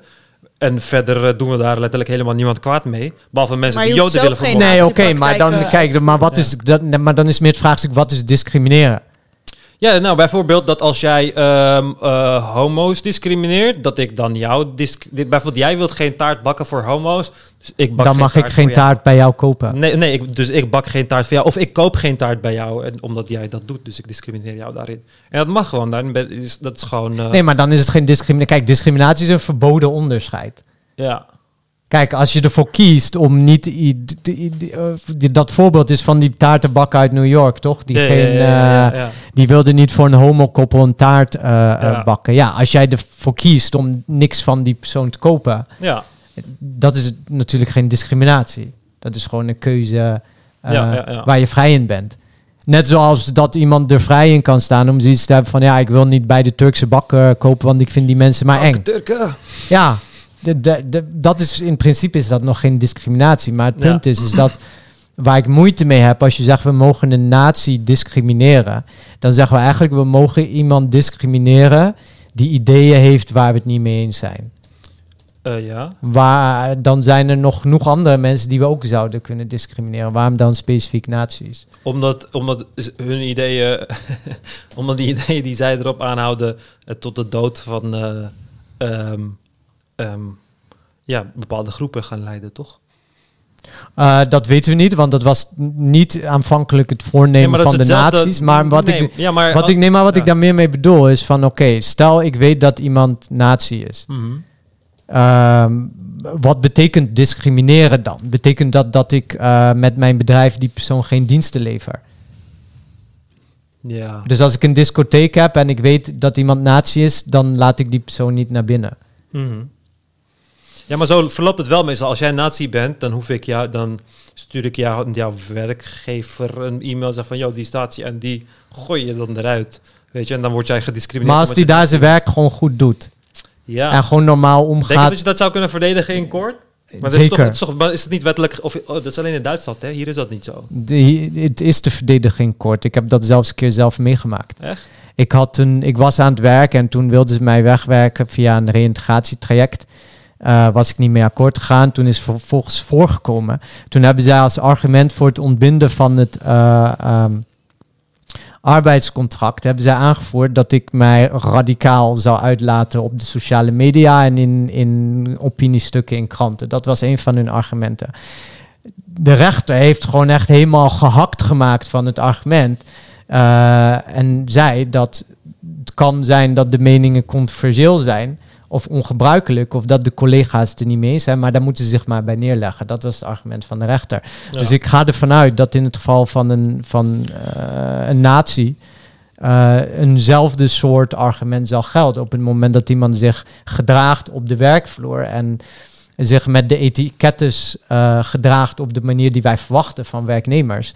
En verder eh, doen we daar letterlijk helemaal niemand kwaad mee. Behalve mensen die Joden willen vermoorden.
Nee, oké, maar dan
Nazi-praktijken
kijk, maar wat
Ja.
is dat? Maar dan is meer het vraagstuk: wat is discrimineren?
Ja, nou bijvoorbeeld dat als jij ehm, eh, homo's discrimineert, dat ik dan jou... bijvoorbeeld jij wilt geen taart bakken voor homo's, dus ik bak
Dan
geen
mag ik geen
jou.
taart bij jou kopen.
Nee, nee ik, dus ik bak geen taart voor jou. Of ik koop geen taart bij jou, en, omdat jij dat doet. Dus ik discrimineer jou daarin. En dat mag gewoon. Daarin is, dat is gewoon... eh,
Nee, maar dan is het geen discriminatie. Kijk, discriminatie is een verboden onderscheid.
Ja.
Kijk, als je ervoor kiest om niet... eh, dat voorbeeld is van die taartenbakker uit New York, toch? Die,
Ja,
geen,
ja, ja,
eh, die wilde niet voor een homokoppel een taart eh, bakken. Ja, als jij ervoor kiest om niks van die persoon te kopen...
Ja.
dat is natuurlijk geen discriminatie. Dat is gewoon een keuze waar je vrij in bent. Net zoals dat iemand er vrij in kan staan om zoiets te hebben van... ja, ik wil niet bij de Turkse bakken kopen, want ik vind die mensen maar eng.
Turken.
Ja, de, de, de- dat is, in principe is dat nog geen discriminatie. Maar het
Ja.
punt is, is dat waar ik moeite mee heb... als je zegt, we mogen een natie discrimineren... dan zeggen we eigenlijk, we mogen iemand discrimineren... die ideeën heeft waar we het niet mee eens zijn.
Eh, ja.
Waar, dan zijn er nog genoeg andere mensen die we ook zouden kunnen discrimineren. Waarom dan specifiek nazi's?
Omdat, omdat hun ideeën... [laughs] omdat die ideeën die zij erop aanhouden... eh, tot de dood van... eh, ehm, ehm, ja, bepaalde groepen gaan leiden, toch?
Uh, dat weten we niet, want dat was niet aanvankelijk het voornemen van de nazi's. Maar wat
nee,
ik,
ja, maar,
wat ik, nee, maar wat
ja.
ik daar meer mee bedoel is van, oké, stel ik weet dat iemand nazi is.
Mhm.
Ehm, wat betekent discrimineren dan? Betekent dat dat ik eh, met mijn bedrijf die persoon geen diensten lever?
Ja.
Dus als ik een discotheek heb en ik weet dat iemand nazi is, dan laat ik die persoon niet naar binnen.
Mhm. Ja, maar zo verloopt het wel meestal. Als jij nazi bent, dan hoef ik jou, dan stuur ik jou, jouw werkgever een e-mail zeg van, joh, die staat hier en die gooi je dan eruit. Weet je, en dan word jij gediscrimineerd.
Maar als die daar zijn werk gewoon goed doet
Ja.
en gewoon normaal
Denk je
omgaat,
dat je dat zou kunnen verdedigen in kort? Maar is, toch,
zeker.
het is, toch, maar is het niet wettelijk? Of, oh, dat is alleen in Duitsland, hè? Hier is dat niet zo.
De- het is te verdedigen in kort. Ik heb dat zelfs een keer zelf meegemaakt.
Echt?
Ik, had toen, ik was aan het werk en toen wilden ze mij wegwerken via een reïntegratietraject. Eh, was ik niet mee akkoord gegaan. Toen is vervolgens voorgekomen. Toen hebben zij als argument voor het ontbinden van het eh, ehm, arbeidscontract... hebben zij aangevoerd dat ik mij radicaal zou uitlaten op de sociale media... en in, in opiniestukken in kranten. Dat was een van hun argumenten. De rechter heeft gewoon echt helemaal gehakt gemaakt van het argument... Eh, en zei dat het kan zijn dat de meningen controversieel zijn of ongebruikelijk, of dat de collega's het er niet mee eens zijn, maar daar moeten ze zich maar bij neerleggen. Dat was het argument van de rechter.
Ja.
Dus ik ga ervan uit dat in het geval van een, van, eh, een natie eh, eenzelfde soort argument zal gelden op het moment dat iemand zich gedraagt op de werkvloer en zich met de etikettes eh, gedraagt op de manier die wij verwachten van werknemers.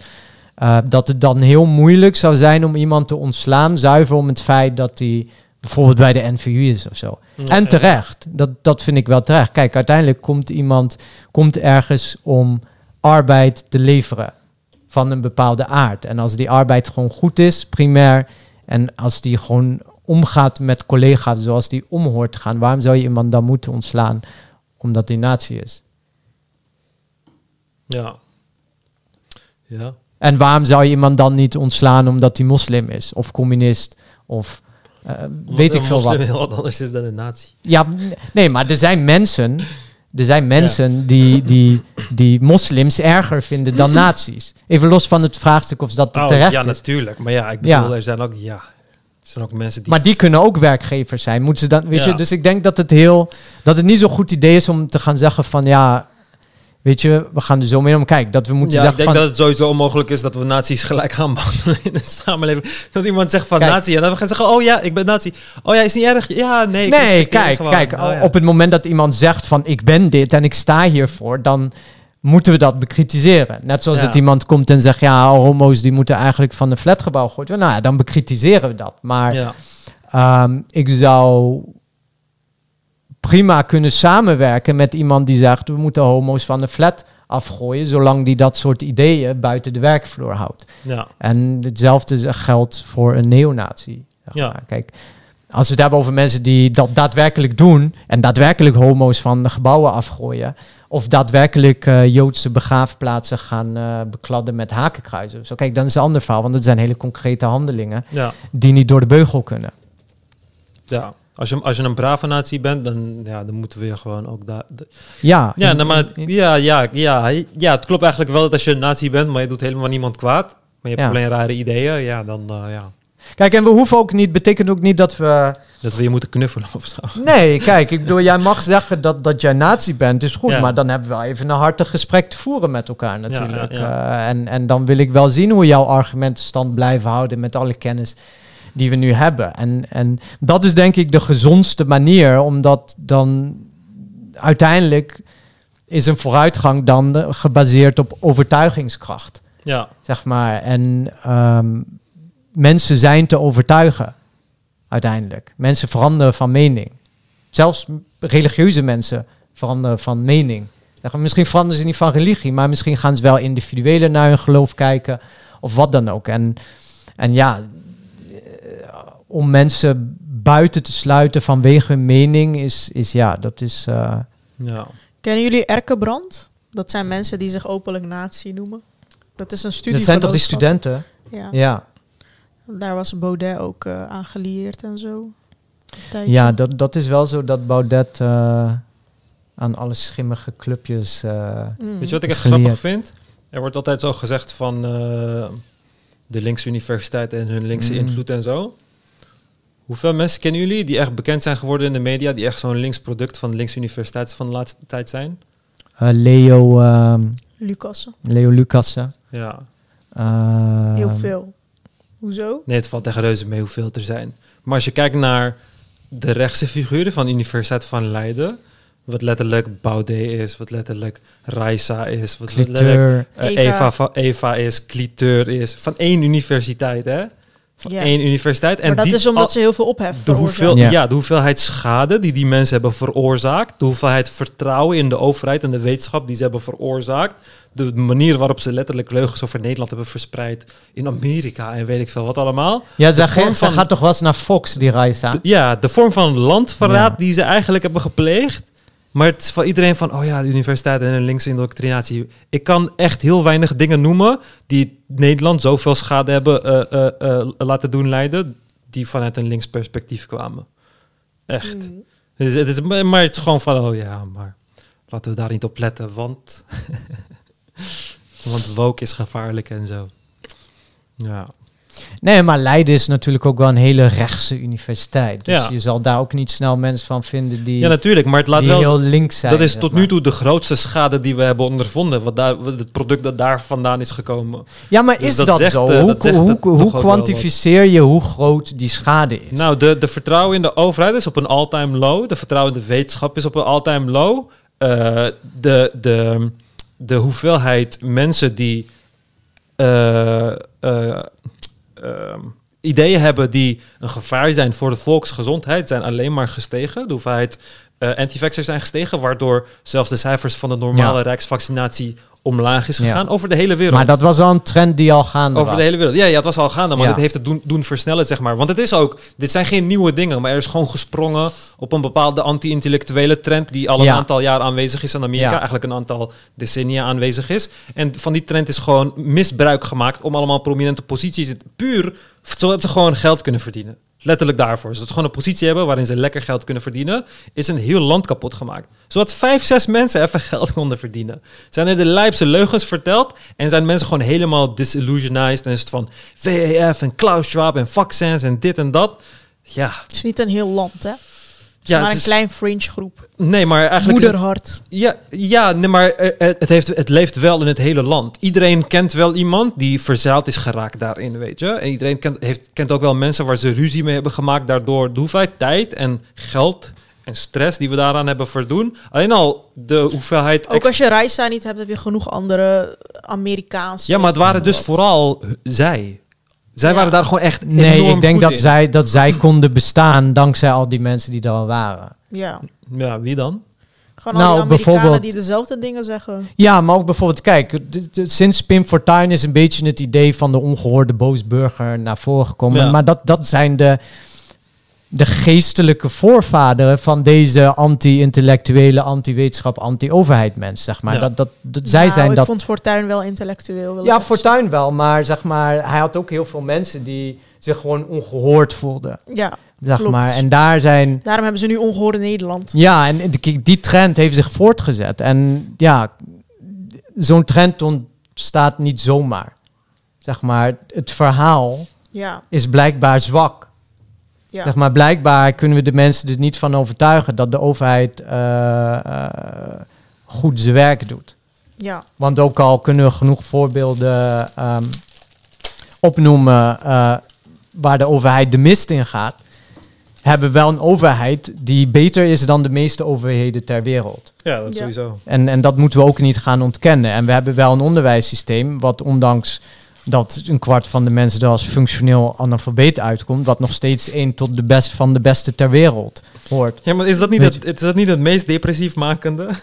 Uh, dat het dan heel moeilijk zou zijn om iemand te ontslaan, zuiver om het feit dat hij bijvoorbeeld bij de NVU is of zo.
Ja,
en terecht, dat, dat vind ik wel terecht. Kijk, uiteindelijk komt iemand komt ergens om arbeid te leveren van een bepaalde aard. En als die arbeid gewoon goed is, primair, en als die gewoon omgaat met collega's zoals die om hoort te gaan, waarom zou je iemand dan moeten ontslaan omdat die natie is?
Ja. Ja.
En waarom zou je iemand dan niet ontslaan omdat hij moslim is? Of communist? Of uh, weet ik veel wat.
heel [laughs] wat anders is dan een natie.
Ja, nee, maar er zijn mensen... Er zijn mensen ja. die, die, die moslims erger vinden dan nazi's. Even los van het vraagstuk of dat
oh,
terecht
ja,
is.
natuurlijk. Maar ja, ik bedoel, ja. er zijn ook... Ja, er zijn ook mensen die...
Maar die kunnen ook werkgevers zijn. Moeten ze dan, weet ja. je, dus ik denk dat het heel... Dat het niet zo'n goed idee is om te gaan zeggen van... Ja, weet je, we gaan er zo mee om. Kijk, dat we moeten
Ja, ik
zeggen
denk
van...
dat het sowieso onmogelijk is dat we nazi's gelijk gaan behandelen in de samenleving. Dat iemand zegt van
Kijk.
nazi en dan we gaan zeggen, oh ja, ik ben nazi. Oh ja, is niet erg. Ja, nee. ik
Nee, kijk, kijk.
Oh ja.
op het moment dat iemand zegt van ik ben dit en ik sta hiervoor, dan moeten we dat bekritiseren. Net zoals
Ja.
dat iemand komt en zegt ja, homo's die moeten eigenlijk van een flatgebouw gooien. Nou ja, dan bekritiseren we dat. Maar. Ehm, ik zou prima kunnen samenwerken met iemand die zegt we moeten homo's van de flat afgooien, zolang die dat soort ideeën buiten de werkvloer houdt.
Ja.
En hetzelfde geldt voor een
Ja.
maar. Kijk, als we het hebben over mensen die dat daadwerkelijk doen en daadwerkelijk homo's van de gebouwen afgooien, of daadwerkelijk eh, Joodse begraafplaatsen gaan eh, bekladden met hakenkruizen. Zo, kijk, dan is het een ander verhaal, want het zijn hele concrete handelingen
Ja.
die niet door de beugel kunnen.
ja. Als je, als je een brave nazi bent, dan, ja, dan moeten we je gewoon ook daar...
Ja,
Ja, nou, maar het, ja, ja, ja, ja, het klopt eigenlijk wel dat als je een nazi bent, maar je doet helemaal niemand kwaad, maar je hebt alleen rare ideeën, ja, dan eh, ja,
Kijk, en we hoeven ook niet, betekent ook niet dat we...
dat we je moeten knuffelen of zo.
Nee, kijk, ik bedoel, jij mag zeggen dat, dat jij nazi bent, is goed,
Ja.
maar dan hebben we wel even een hartig gesprek te voeren met elkaar natuurlijk.
ja, ja.
Eh, en, en dan wil ik wel zien hoe jouw argumenten stand blijven houden met alle kennis die we nu hebben. En, en dat is denk ik de gezondste manier, omdat dan uiteindelijk is een vooruitgang dan gebaseerd op overtuigingskracht.
Ja,
zeg maar. En ehm, mensen zijn te overtuigen, uiteindelijk. Mensen veranderen van mening. Zelfs religieuze mensen veranderen van mening. Misschien veranderen ze niet van religie, maar misschien gaan ze wel individueler naar hun geloof kijken, of wat dan ook. En, en ja, om mensen buiten te sluiten vanwege hun mening is, is ja, dat is... eh,
ja.
Kennen jullie Erkenbrand? Dat zijn mensen die zich openlijk nazi noemen. Dat is een studie.
dat zijn toch die studenten?
Ja.
Ja,
Daar was Baudet ook eh aan gelieerd en zo.
Ja dat, dat is wel zo dat Baudet eh, aan alle schimmige clubjes... eh,
Mm.
Weet je wat ik echt grappig
geleerd.
vind? Er wordt altijd zo gezegd van eh, de linkse universiteit en hun linkse
Mm.
invloed en zo. Hoeveel mensen kennen jullie die echt bekend zijn geworden in de media, die echt zo'n links product van de linkse universiteit van de laatste tijd zijn?
eh, Leo, ehm,
Lucassen.
Leo Lucassen.
Ja.
ehm,
Heel veel. Hoezo?
Nee, het valt echt reuze mee hoeveel er zijn. Maar als je kijkt naar de rechtse figuren van de Universiteit van Leiden, wat letterlijk Baudet is, wat letterlijk Raisa is, wat letterlijk eh,
Eva.
Eva is, Cliteur is, van één universiteit, hè? Van
Ja.
één universiteit. En
maar dat
die,
is omdat
al-
ze heel veel ophef
de, hoeveel, ja.
Ja.
de hoeveelheid schade die die mensen hebben veroorzaakt, de hoeveelheid vertrouwen in de overheid en de wetenschap die ze hebben veroorzaakt, de manier waarop ze letterlijk leugens over Nederland hebben verspreid in Amerika en weet ik veel wat allemaal.
Ja,
de
ze,
vorm
ge- ze
van-
gaat toch wel eens naar Fox, die Raisa?
De- ja, de vorm van landverraad
Ja.
die ze eigenlijk hebben gepleegd. Maar het is van iedereen van, oh ja, de universiteit en een linkse indoctrinatie. Ik kan echt heel weinig dingen noemen die Nederland zoveel schade hebben eh, eh, eh, laten doen leiden, die vanuit een links perspectief kwamen. Echt.
Mm.
Het is, het is, maar het is gewoon van, oh ja, maar laten we daar niet op letten, want, [laughs] want woke is gevaarlijk en zo. Ja.
Nee, maar Leiden is natuurlijk ook wel een hele rechtse universiteit. Dus
Ja.
je zal daar ook niet snel mensen van vinden die,
ja, natuurlijk, maar het laat wel
heel links zijn.
dat is tot
maar.
nu toe de grootste schade die we hebben ondervonden. Wat daar, het product dat daar vandaan is gekomen.
Ja, maar
Dus
is
dat
dat,
zegt,
zo?
eh,
hoe
dat
hoe, kwantificeer je hoe groot die schade is?
Nou, de, de vertrouwen in de overheid is op een all-time low. De vertrouwen in de wetenschap is op een all-time low. Eh, de, de, de hoeveelheid mensen die eh, ideeën hebben die een gevaar zijn voor de volksgezondheid, zijn alleen maar gestegen. De hoeveelheid eh antivaxxers zijn gestegen, waardoor zelfs de cijfers van de normale
Ja.
rijksvaccinatie omlaag is
Ja.
gegaan over de hele wereld.
maar dat was wel een trend die al gaande
Over
was.
de hele wereld. Ja, ja, het was al gaande, maar
Ja.
dit heeft het doen, doen versnellen, zeg maar. Want het is ook, dit zijn geen nieuwe dingen, maar er is gewoon gesprongen op een bepaalde anti-intellectuele trend die al een aantal jaar aanwezig is in Amerika, eigenlijk een aantal decennia aanwezig is. En van die trend is gewoon misbruik gemaakt om allemaal prominente posities, puur zodat ze gewoon geld kunnen verdienen. Letterlijk daarvoor. Zodat ze gewoon een positie hebben waarin ze lekker geld kunnen verdienen, is een heel land kapot gemaakt. Zodat vijf, zes mensen [laughs] even geld konden verdienen. Zijn er de lijpse leugens verteld en zijn mensen gewoon helemaal disillusionized en is het van VAF en Klaus Schwab en Vaccins en dit en dat. Ja,
Het is niet een heel land, hè?
Ja,
maar
het
een
is-
klein fringe groep.
Nee, maar eigenlijk... het-
Moederhart.
Ja, ja nee, maar eh, eh, het, heeft, het leeft wel in het hele land. Iedereen kent wel iemand die verzeild is geraakt daarin, weet je. En iedereen kent, heeft, kent ook wel mensen waar ze ruzie mee hebben gemaakt... daardoor de hoeveelheid tijd en geld en stress die we daaraan hebben verdoen. Alleen al de hoeveelheid...
Ook als je Reisa niet hebt, heb je genoeg andere Amerikaanse.
Ja, maar het waren dus vooral zij. Zij
Ja.
waren daar gewoon echt
Nee, ik denk
goed
dat
in.
zij, dat zij konden bestaan dankzij al die mensen die er al waren.
Ja,
Ja, wie dan?
gewoon
Nou,
al die Amerikanen
bijvoorbeeld-
die dezelfde dingen zeggen.
Ja, maar ook bijvoorbeeld, kijk, sinds Pim Fortuyn is een beetje het idee van de ongehoorde boosburger naar voren gekomen.
Ja.
Maar dat, dat zijn de, de geestelijke voorvaderen van deze anti-intellectuele, anti-wetenschap, anti-overheid mens, zeg maar.
Ja.
Dat, dat, dat- zij
Nou,
zijn
ik
dat...
vond Fortuyn wel intellectueel.
Ja, Fortuyn wel, maar zeg maar, hij had ook heel veel mensen die zich gewoon ongehoord voelden.
Ja,
zeg
Klopt.
maar. En daar zijn...
daarom hebben ze nu ongehoorde Nederland.
Ja, en die, die trend heeft zich voortgezet. En ja, zo'n trend ontstaat niet zomaar. Zeg maar, het verhaal
Ja,
is blijkbaar zwak.
Ja.
Zeg maar, blijkbaar kunnen we de mensen er niet van overtuigen dat de overheid eh, eh, goed zijn werk doet.
ja.
Want ook al kunnen we genoeg voorbeelden ehm, opnoemen eh, waar de overheid de mist in gaat, hebben we wel een overheid die beter is dan de meeste overheden ter wereld.
Ja, dat
Ja.
sowieso.
En, en dat moeten we ook niet gaan ontkennen. En we hebben wel een onderwijssysteem wat ondanks dat een kwart van de mensen er als functioneel analfabeet uitkomt, wat nog steeds één tot de best van de beste ter wereld hoort.
Ja, maar is dat niet, het, is dat niet het meest depressief makende? [laughs]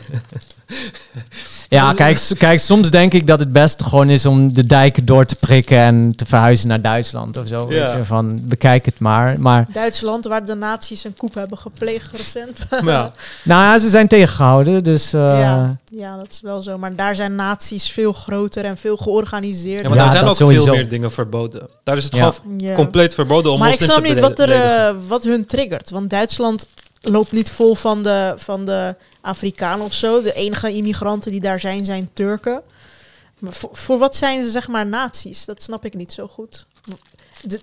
Ja, kijk, kijk, soms denk ik dat het best gewoon is om de dijken door te prikken en te verhuizen naar Duitsland of zo.
Ja.
Weet je, van bekijk het maar. Maar
Duitsland, waar de nazi's een coup hebben gepleegd recent. [laughs]
ja. [laughs]
nou ja, ze zijn tegengehouden, dus eh,
ja, ja, dat is wel zo. Maar daar zijn nazi's veel groter en veel georganiseerd.
Ja, maar
Ja,
daar zijn ook
sowieso.
veel meer dingen verboden. Daar is het
Ja.
gewoon compleet verboden om
maar ik
moslims
snap
te
niet wat, er, eh, wat hun triggert. Want Duitsland loopt niet vol van de, van de Afrikanen of zo. De enige immigranten die daar zijn, zijn Turken. Maar voor, voor wat zijn ze zeg maar nazi's? Dat snap ik niet zo goed.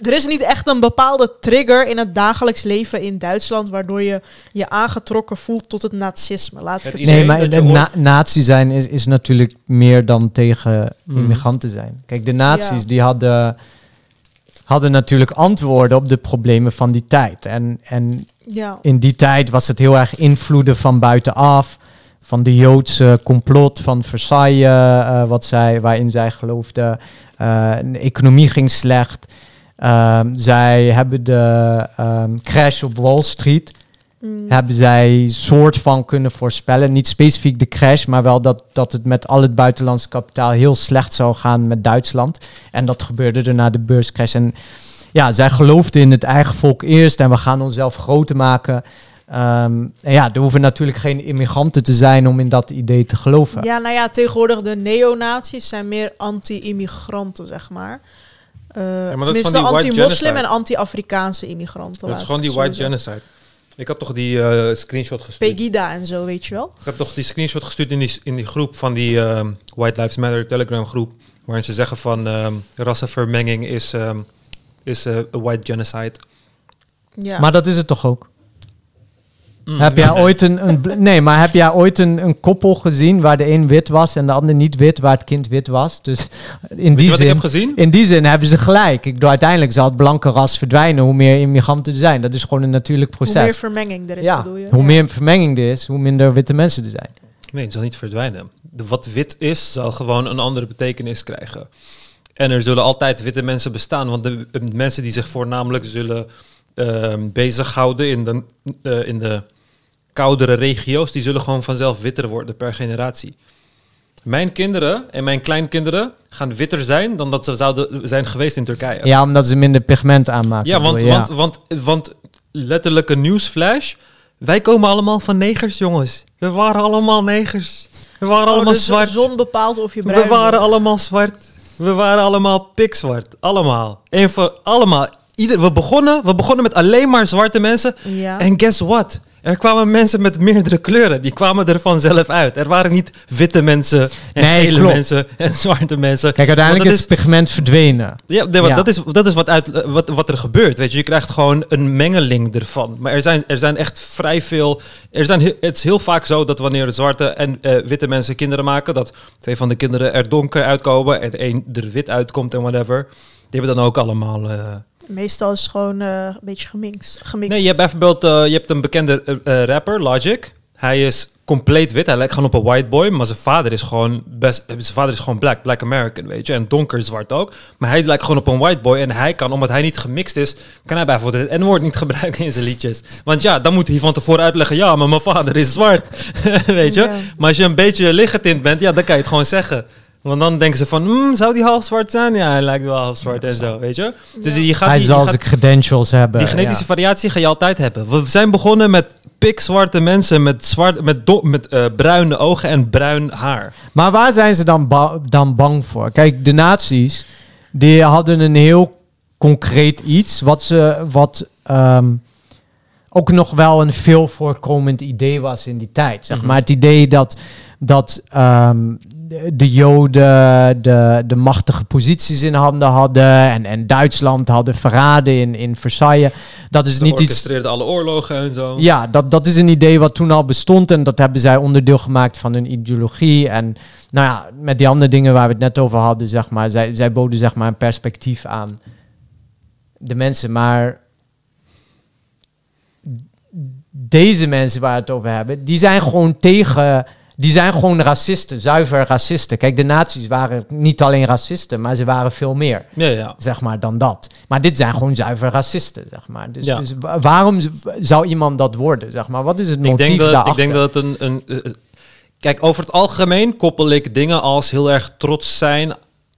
Er is niet echt een bepaalde trigger in het dagelijks leven in Duitsland... waardoor je je aangetrokken voelt tot het nazisme. Laat ik
Het
nee, maar de na nazi zijn is, is natuurlijk meer dan tegen
Mhm.
immigranten zijn. Kijk, de nazi's
Ja.
die hadden, hadden natuurlijk antwoorden op de problemen van die tijd. En, en
Ja,
in die tijd was het heel erg invloeden van buitenaf. Van de Joodse complot van Versailles, eh, wat zij, waarin zij geloofden. Eh, de economie ging slecht. Ehm, zij hebben de ehm, crash op Wall Street
Mm,
hebben zij soort van kunnen voorspellen. Niet specifiek de crash, maar wel dat, dat het met al het buitenlandse kapitaal heel slecht zou gaan met Duitsland. En dat gebeurde er na de beurscrash. En ja, zij geloofden in het eigen volk eerst en we gaan onszelf groter maken. Ehm, en ja, er hoeven natuurlijk geen immigranten te zijn om in dat idee te geloven.
Ja, nou ja, tegenwoordig de neonazies zijn meer anti-immigranten, zeg maar.
Dat is gewoon
tenminste, anti-moslim en anti-Afrikaanse immigranten.
Dat is gewoon die white
zeggen.
genocide. Ik had toch die eh, screenshot gestuurd.
Pegida en zo, weet je wel.
Ik heb toch die screenshot gestuurd in die, in die groep van die ehm, White Lives Matter Telegram groep. Waarin ze zeggen van ehm, rassenvermenging is, ehm, is eh, white genocide.
Ja.
Maar dat is het toch ook?
Mm,
Heb jij ooit een, een nee, maar heb jij ooit een, een koppel gezien waar de een wit was en de ander niet wit, waar het kind wit was? Dus in die
wat ik
zin,
heb gezien?
in die zin hebben ze gelijk. Ik bedoel, uiteindelijk zal het blanke ras verdwijnen hoe meer immigranten er zijn. Dat is gewoon een natuurlijk
Hoe meer
proces.
vermenging er is,
ja,
bedoel je?
hoe
Ja.
meer vermenging er is, hoe minder witte mensen er zijn.
Nee, het zal niet verdwijnen. De, wat wit is, zal gewoon een andere betekenis krijgen. En er zullen altijd witte mensen bestaan, want de, de mensen die zich voornamelijk zullen ehm, bezighouden in de, eh, in de koudere regio's, die zullen gewoon vanzelf witter worden per generatie. Mijn kinderen en mijn kleinkinderen gaan witter zijn dan dat ze zouden zijn geweest in Turkije.
Ja, omdat ze minder pigment aanmaken.
Ja, want, want, want, want letterlijke nieuwsflash. Wij komen allemaal van negers, jongens. We waren allemaal negers. We waren
Oh,
allemaal
dus de
zwart.
zon bepaalt of je bruin
We waren
wordt.
allemaal zwart. We waren allemaal pikzwart. Allemaal. En voor allemaal. Ieder, we, begonnen, we begonnen met alleen maar zwarte mensen.
Ja.
En guess what? Er kwamen mensen met meerdere kleuren. Die kwamen er vanzelf uit. Er waren niet witte mensen en
Nee,
gele
klopt.
mensen en [laughs] zwarte mensen.
Kijk, uiteindelijk is het pigment verdwenen.
Ja, nee, want
Ja.
Dat, is, dat is wat, uit, wat, wat er gebeurt. Weet je. je krijgt gewoon een mengeling ervan. Maar er zijn, er zijn echt vrij veel. Er zijn, he- het is heel vaak zo dat wanneer zwarte en eh, witte mensen kinderen maken, dat twee van de kinderen er donker uitkomen en één er wit uitkomt en whatever. Die hebben dan ook allemaal. eh,
Meestal is het gewoon eh, een beetje gemixt. gemixt.
Nee, je hebt bijvoorbeeld eh, je hebt een bekende eh, rapper, Logic. Hij is compleet wit. Hij lijkt gewoon op een white boy, maar zijn vader is gewoon best. Zijn vader is gewoon black, black American, weet je, en donker zwart ook. Maar hij lijkt gewoon op een white boy en hij kan, omdat hij niet gemixt is, kan hij bijvoorbeeld het N-woord niet [laughs] gebruiken in zijn liedjes. Want ja, dan moet hij van tevoren uitleggen, ja, maar mijn vader is zwart, [laughs] weet je. Maar als je een beetje lichtgetint bent, ja, dan kan je het gewoon zeggen. Want dan denken ze van, "Hmm, zou die half zwart zijn? Ja, hij lijkt wel half zwart en zo, weet je. Dus
Ja.
je gaat
Hij
die,
zal
gaat-
zijn credentials hebben.
die genetische
ja.
variatie ga je altijd hebben. We zijn begonnen met pikzwarte mensen met, zwart, met, do- met eh, bruine ogen en bruin haar.
Maar waar zijn ze dan, ba- dan bang voor? Kijk, de nazi's, die hadden een heel concreet iets, wat, ze, wat ehm, ook nog wel een veel voorkomend idee was in die tijd. Zeg
Mhm.
maar het idee dat, dat ehm, de, de Joden de, de machtige posities in handen hadden en, en Duitsland hadden verraden in, in Versailles. Dat is niet iets
alle oorlogen en zo.
ja, dat, dat is een idee wat toen al bestond en dat hebben zij onderdeel gemaakt van hun ideologie. En nou ja, met die andere dingen waar we het net over hadden, zeg maar, zij, zij boden zeg maar een perspectief aan de mensen. Maar deze mensen waar we het over hebben, die zijn gewoon tegen, die zijn gewoon racisten, zuiver racisten. Kijk, de nazi's waren niet alleen racisten, maar ze waren veel meer
Ja, ja.
zeg maar, dan dat. Maar dit zijn gewoon zuiver racisten, zeg maar. Dus,
Ja.
dus wa- waarom zou iemand dat worden, zeg maar? Wat is het
Ik
motief
denk, dat, ik denk dat het een... een eh, kijk, over het algemeen koppel ik dingen als heel erg trots zijn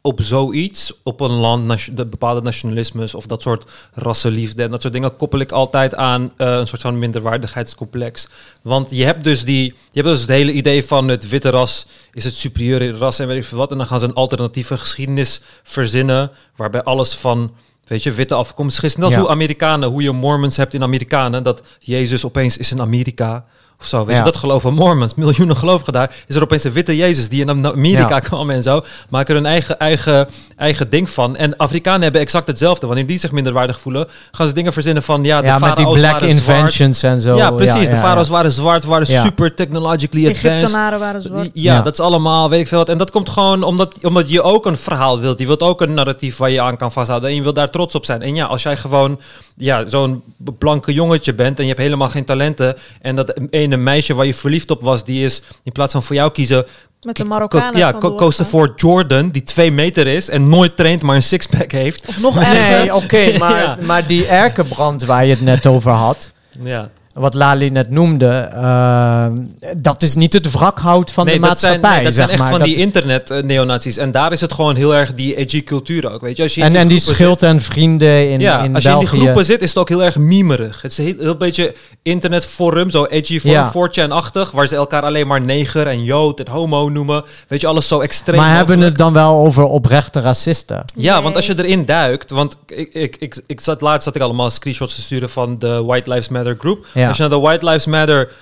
op zoiets, op een land, de bepaalde nationalismes of dat soort rassenliefde en dat soort dingen koppel ik altijd aan eh, een soort van minderwaardigheidscomplex. Want je hebt dus die, je hebt dus het hele idee van het witte ras is het superieure ras en weet ik veel wat. En dan gaan ze een alternatieve geschiedenis verzinnen waarbij alles van Weet je, witte is. Net als
Ja.
hoe Amerikanen, hoe je Mormons hebt in Amerikanen, dat Jezus opeens is in Amerika. Of zo, weet
Ja.
je, dat geloven Mormons. Miljoenen gelovigen daar. Is er opeens een witte Jezus die in Amerika
Ja.
kwam en zo. Maken er hun eigen, eigen, eigen ding van. En Afrikanen hebben exact hetzelfde. Wanneer die zich minderwaardig voelen, gaan ze dingen verzinnen van, ja, de
ja, met die black
waren zwart.
inventions en zo.
Ja, precies. de
ja,
farao's
ja.
waren zwart, waren
Ja.
super technologically advanced.
Egyptenaren waren zwart.
Ja,
Ja.
dat is allemaal, weet ik veel wat. En dat komt gewoon omdat, omdat je ook een verhaal wilt. Je wilt ook een narratief waar je aan kan vasthouden. En je wilt daar trots op zijn. En ja, als jij gewoon ja, zo'n blanke jongetje bent en je hebt helemaal geen talenten. En dat ene meisje waar je verliefd op was, die is in plaats van voor jou kiezen...
Met de Marokkanen
Ja, koos voor Jordan, die twee meter is en nooit traint, maar een sixpack heeft.
Of nog erger.
Nee, oké, [laughs] maar,
Ja.
maar die erkenbrand waar je het net over had,
Ja.
Wat Lali net noemde, ehm, dat is niet het wrakhout van de
dat
maatschappij.
zijn, nee, dat
zeg
zijn echt
maar.
van
Dat
die internet-neonazies. en daar is het gewoon heel erg die edgy cultuur ook. Weet je? Als je in
en, en die
groepen
schild en vrienden in,
ja,
in
als je in die groepen zit, is het ook heel erg miemerig. Het is een heel, heel beetje internetforum, zo edgy forum,
Ja.
4chan-achtig, waar ze elkaar alleen maar neger en jood en homo noemen. Weet je, alles zo extreem
maar hebben we het dan wel over oprechte racisten?
Ja,
Nee.
want als je erin duikt, want ik, ik, ik, ik zat laatst zat ik allemaal screenshots te sturen van de White Lives Matter groep.
Ja.
Als je de White Lives Matter ma-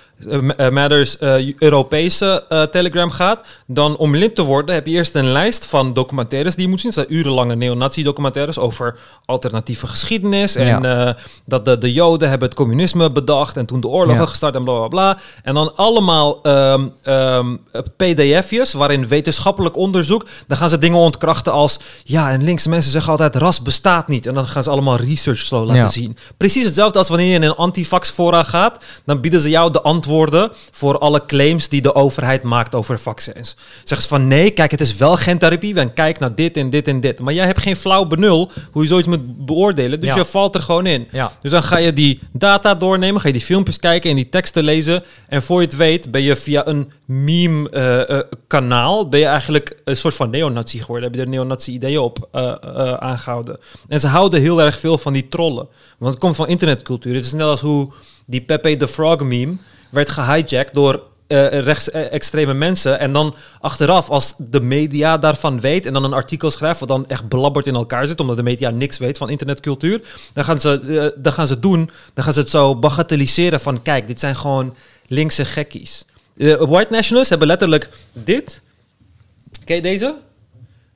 Matters eh, Europese eh, Telegram gaat, dan om lid te worden heb je eerst een lijst van documentaires die je moet zien. Dat zijn urenlange neonazi-documentaires over alternatieve geschiedenis en
Ja.
eh, dat de, de Joden hebben het communisme bedacht en toen de oorlogen
Ja.
gestart en bla bla bla. En dan allemaal ehm, ehm, pdf'jes waarin wetenschappelijk onderzoek, dan gaan ze dingen ontkrachten als, ja en linkse mensen zeggen altijd ras bestaat niet. En dan gaan ze allemaal research zo laten
Ja.
zien. Precies hetzelfde als wanneer je in een antifax fora gaat, dan bieden ze jou de antwoorden voor alle claims die de overheid maakt over vaccins. Zeggen ze van nee, kijk het is wel gentherapie en kijk naar dit en dit en dit. Maar jij hebt geen flauw benul hoe je zoiets moet beoordelen, dus
Ja.
je valt er gewoon in.
Ja.
Dus dan ga je die data doornemen, ga je die filmpjes kijken en die teksten lezen. En voor je het weet ben je via een meme-kanaal... ben je eigenlijk een soort van neonazi geworden. Heb je er neonazi-ideeën op eh, eh, aangehouden. En ze houden heel erg veel van die trollen. Want het komt van internetcultuur. Het is net als hoe die Pepe the Frog meme werd gehijacked door eh rechtsextreme mensen. En dan achteraf, als de media daarvan weet en dan een artikel schrijft wat dan echt belabberd in elkaar zit, omdat de media niks weet van internetcultuur, dan gaan ze, eh, dan gaan ze doen, dan gaan ze het zo bagatelliseren van kijk, dit zijn gewoon linkse gekkies. Eh, white nationalists hebben letterlijk dit. Je deze?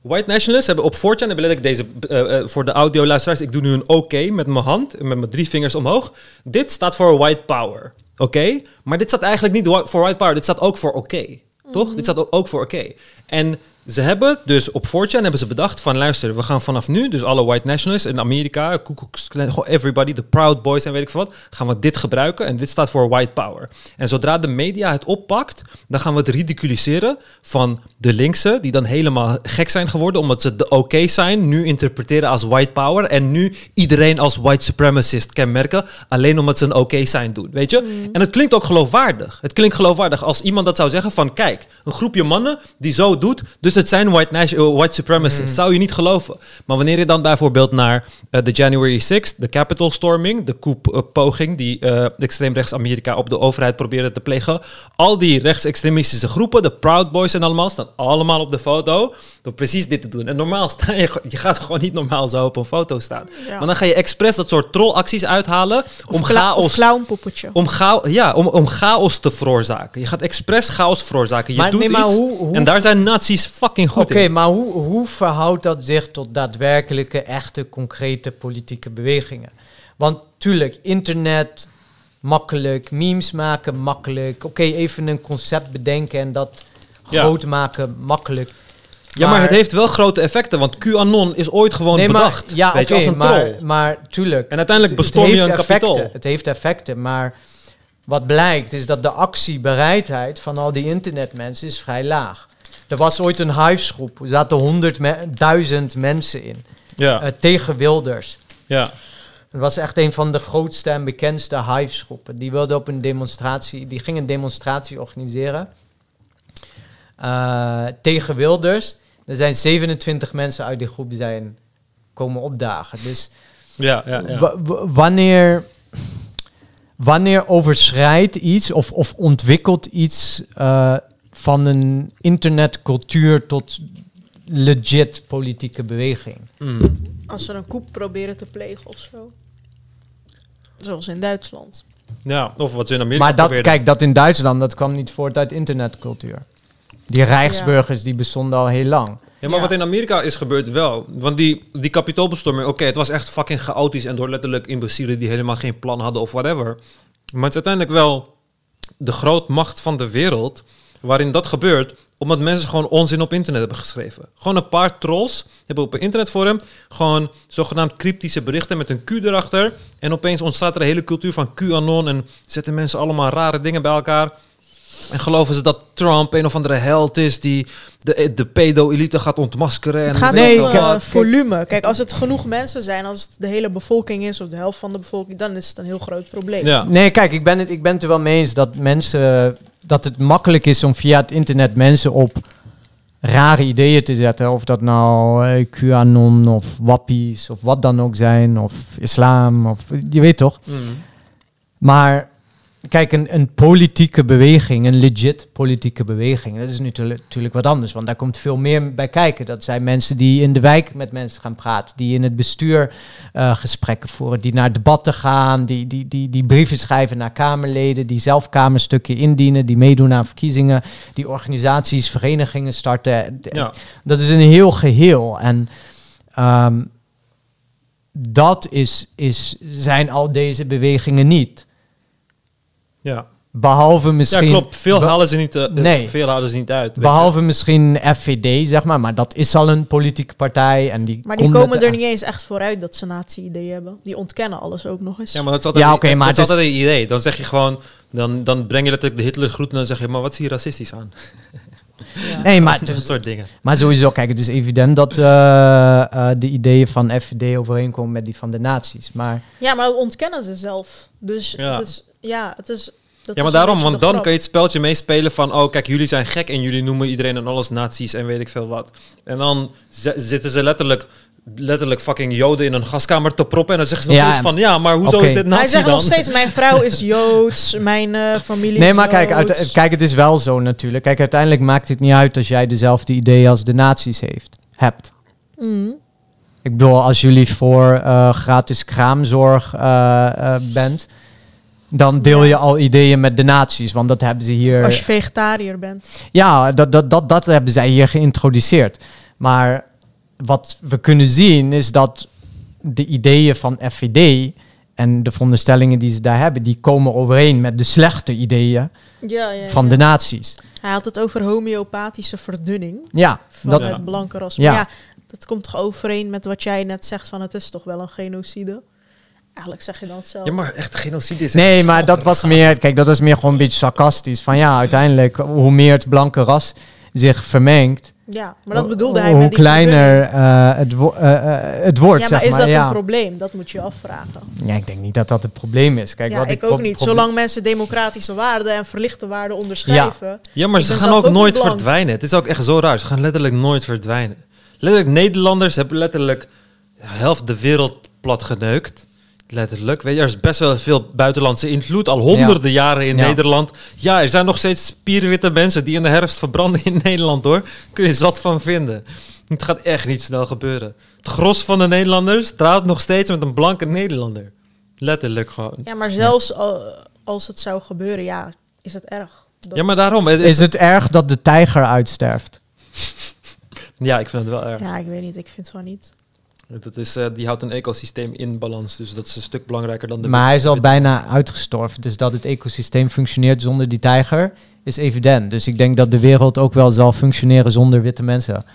White nationalists hebben op 4chan hebben letterlijk deze, eh, eh, voor de audioluisteraars, ik doe nu een oké met mijn hand, met mijn drie vingers omhoog. Dit staat voor white power, oké? Maar dit staat eigenlijk niet voor white power, dit staat ook voor oké, toch? Dit staat ook- ook voor oké. En ze hebben dus op 4chan hebben ze bedacht van, luister, we gaan vanaf nu, dus alle white nationalists in Amerika, Ku Klux Klan, gewoon everybody, de Proud Boys en weet ik veel wat, gaan we dit gebruiken en dit staat voor white power. En zodra de media het oppakt, dan gaan we het ridiculiseren van de linkse, die dan helemaal gek zijn geworden, omdat ze de oké zijn, nu interpreteren als white power en nu iedereen als white supremacist kenmerken, alleen omdat ze een oké zijn doen, weet je? En het klinkt ook geloofwaardig. Het klinkt geloofwaardig als iemand dat zou zeggen van, kijk, een groepje mannen die zo doet, dus het zijn white, nation- eh, white supremacists. Zou je niet geloven. Maar wanneer je dan bijvoorbeeld naar eh, de January 6th, de Capitol storming, de coup-poging die eh extreemrechts Amerika op de overheid probeerde te plegen, al die rechtsextremistische groepen, de Proud Boys en allemaal, staan allemaal op de foto door precies dit te doen. En normaal [laughs] sta je, je gaat gewoon niet normaal zo op een foto staan.
Ja.
Maar dan ga je expres dat soort trollacties uithalen om
Of,
chaos
clownpoppetje.
om, chao ja, om, om chaos te veroorzaken. Je gaat expres chaos veroorzaken. Je
Maar
doet
nee, maar
iets
hoe- hoe-
en daar zijn nazi's fucking goed
Oké, maar hoe, hoe verhoudt dat zich tot daadwerkelijke, echte, concrete politieke bewegingen? Want tuurlijk, internet, makkelijk, memes maken, makkelijk. Oké, even een concept bedenken en dat
Ja.
groot maken, makkelijk.
Ja, maar het heeft wel grote effecten, want QAnon is ooit gewoon
nee, maar,
bedacht.
ja,
weet je, als een
maar,
troll.
maar tuurlijk.
En uiteindelijk bestorm je een kapitool.
Het heeft effecten, maar wat blijkt is dat de actiebereidheid van al die internetmensen is vrij laag. Er was ooit een huisgroep, er zaten honderdduizend mensen in,
Ja,
eh, tegen Wilders.
ja.
Het was echt een van de grootste en bekendste hives-groepen. Die wilde op een demonstratie, die ging een demonstratie organiseren eh, tegen Wilders. Er zijn 27 mensen uit die groep zijn komen opdagen. Dus
ja, ja, ja.
wa- wa- wanneer, wanneer overschrijdt iets of, of ontwikkelt iets eh, van een internetcultuur tot legit politieke beweging?
Mm.
Als ze een koep proberen te plegen of zo. Zoals in Duitsland.
ja, of wat ze in Amerika
Maar dat,
probeerden.
kijk, dat in Duitsland, dat kwam niet voort uit internetcultuur. Die Rijksburgers, die bestonden al heel lang.
Ja, maar
Ja.
wat in Amerika is gebeurd wel. Want die, die kapitoolbestorming, oké, het was echt fucking chaotisch en door letterlijk imbecielen die helemaal geen plan hadden of whatever. Maar het is uiteindelijk wel de grootmacht van de wereld waarin dat gebeurt, omdat mensen gewoon onzin op internet hebben geschreven. Gewoon een paar trolls hebben op een internetforum gewoon zogenaamd cryptische berichten met een Q erachter. En opeens ontstaat er een hele cultuur van QAnon en zetten mensen allemaal rare dingen bij elkaar. En geloven ze dat Trump een of andere held is die de, de pedo-elite gaat ontmaskeren. En
Het gaat
ik
om volume. Kijk, als het genoeg mensen zijn, als het de hele bevolking is of de helft van de bevolking, dan is het een heel groot probleem.
Ja.
Nee, kijk, ik ben, het, ik ben het er wel mee eens dat mensen... dat het makkelijk is om via het internet mensen op rare ideeën te zetten. Of dat nou eh, QAnon of wappies of wat dan ook zijn. Of islam of... Je weet toch?
Mm.
Maar kijk, een, een politieke beweging, een legit politieke beweging, dat is natuurlijk, natuurlijk wat anders. Want daar komt veel meer bij kijken. Dat zijn mensen die in de wijk met mensen gaan praten, die in het bestuur eh, gesprekken voeren, die naar debatten gaan, die, die, die, die brieven schrijven naar Kamerleden, die zelf Kamerstukken indienen, die meedoen aan verkiezingen, die organisaties, verenigingen starten.
Ja.
Dat is een heel geheel. En ehm, dat is, is, zijn al deze bewegingen niet.
Ja.
Behalve misschien.
ja, klopt. Veel halen ze niet, eh,
Nee.
veel halen ze niet uit. je.
Behalve misschien FVD, zeg maar. Maar dat is al een politieke partij. En die
Maar die komen er niet eens echt vooruit dat ze nazi-ideeën hebben. Die ontkennen alles ook nog eens.
Ja, maar dat is altijd,
Ja, maar
dat is
het is-
altijd een idee. Dan zeg je gewoon, dan, dan breng je letterlijk de Hitler groet en dan zeg je, maar wat is hier racistisch aan? [laughs]
Nee, maar, [laughs]
Dat soort dingen.
maar sowieso, kijk, het is evident dat eh, eh, de ideeën van FVD overeenkomen met die van de nazi's. Maar
Ja, maar dat ontkennen ze zelf. Dus
Ja.
is, ja, het is... Dat
Ja, maar daarom, want dan
grap.
kun je het speltje meespelen van, oh kijk, jullie zijn gek en jullie noemen iedereen en alles nazi's en weet ik veel wat. En dan zitten ze letterlijk letterlijk fucking joden in een gaskamer te proppen. En dan zeggen ze nog
Ja,
steeds van, ja, maar hoezo is dit nazi
Hij zegt
dan?
nog steeds, mijn vrouw is [laughs] Joods, mijn eh, familie
Nee,
is
maar kijk, uit, kijk, het is wel zo natuurlijk. Kijk, uiteindelijk maakt het niet uit als jij dezelfde ideeën als de nazi's heeft, hebt.
Mm.
Ik bedoel, als jullie voor eh, gratis kraamzorg eh, eh, bent, dan deel
Ja.
je al ideeën met de nazi's, want dat hebben ze hier.
Als je vegetariër bent.
Ja, dat, dat, dat, dat hebben zij hier geïntroduceerd. Maar wat we kunnen zien is dat de ideeën van FVD en de veronderstellingen die ze daar hebben, die komen overeen met de slechte ideeën
Ja, ja,
van de nazi's.
Hij had het over homeopathische verdunning
Ja,
van
dat,
het blanke ras.
Ja.
Maar ja, dat komt toch overeen met wat jij net zegt van het is toch wel een genocide? Eigenlijk zeg je dan zelf.
Ja, maar echt genocide is
Nee, maar dat was meer, kijk, dat was meer gewoon een beetje sarcastisch. Van ja, uiteindelijk, hoe meer het blanke ras zich vermengt,
Ja, maar dat bedoelde hij
hoe
met die
kleiner eh, het, wo- eh, het wordt.
Ja, maar
zeg
is dat
ja.
een probleem? Dat moet je je afvragen.
Ja, ik denk niet dat dat het probleem is. Kijk,
ja,
wat
ik
pro-
ook niet. Zolang mensen democratische waarden en verlichte waarden onderschrijven.
Ja, maar
Ik
ze gaan ook
ook
nooit verdwijnen. Het is ook echt zo raar. Ze gaan letterlijk nooit verdwijnen. Letterlijk, Nederlanders hebben letterlijk de helft de wereld plat geneukt. Letterlijk. Weet je, er is best wel veel buitenlandse invloed. Al honderden jaren in
Ja.
Nederland. Ja, er zijn nog steeds spierwitte mensen die in de herfst verbranden in [laughs] Nederland hoor. Kun je zat van vinden. Het gaat echt niet snel gebeuren. Het gros van de Nederlanders trouwt nog steeds met een blanke Nederlander. Letterlijk gewoon.
Ja, maar zelfs al- als het zou gebeuren, ja, is het erg. Dat-
Ja, maar daarom. Het
Is
is,
het erg dat de tijger uitsterft? [laughs]
ja, ik vind het wel erg.
Ja, ik weet niet. Ik vind het wel niet.
Dat is, eh, die houdt een ecosysteem in balans. Dus dat is een stuk belangrijker dan de...
Maar hij is al bijna uitgestorven. Dus dat het ecosysteem functioneert zonder die tijger is evident. Dus ik denk dat de wereld ook wel zal functioneren zonder witte mensen.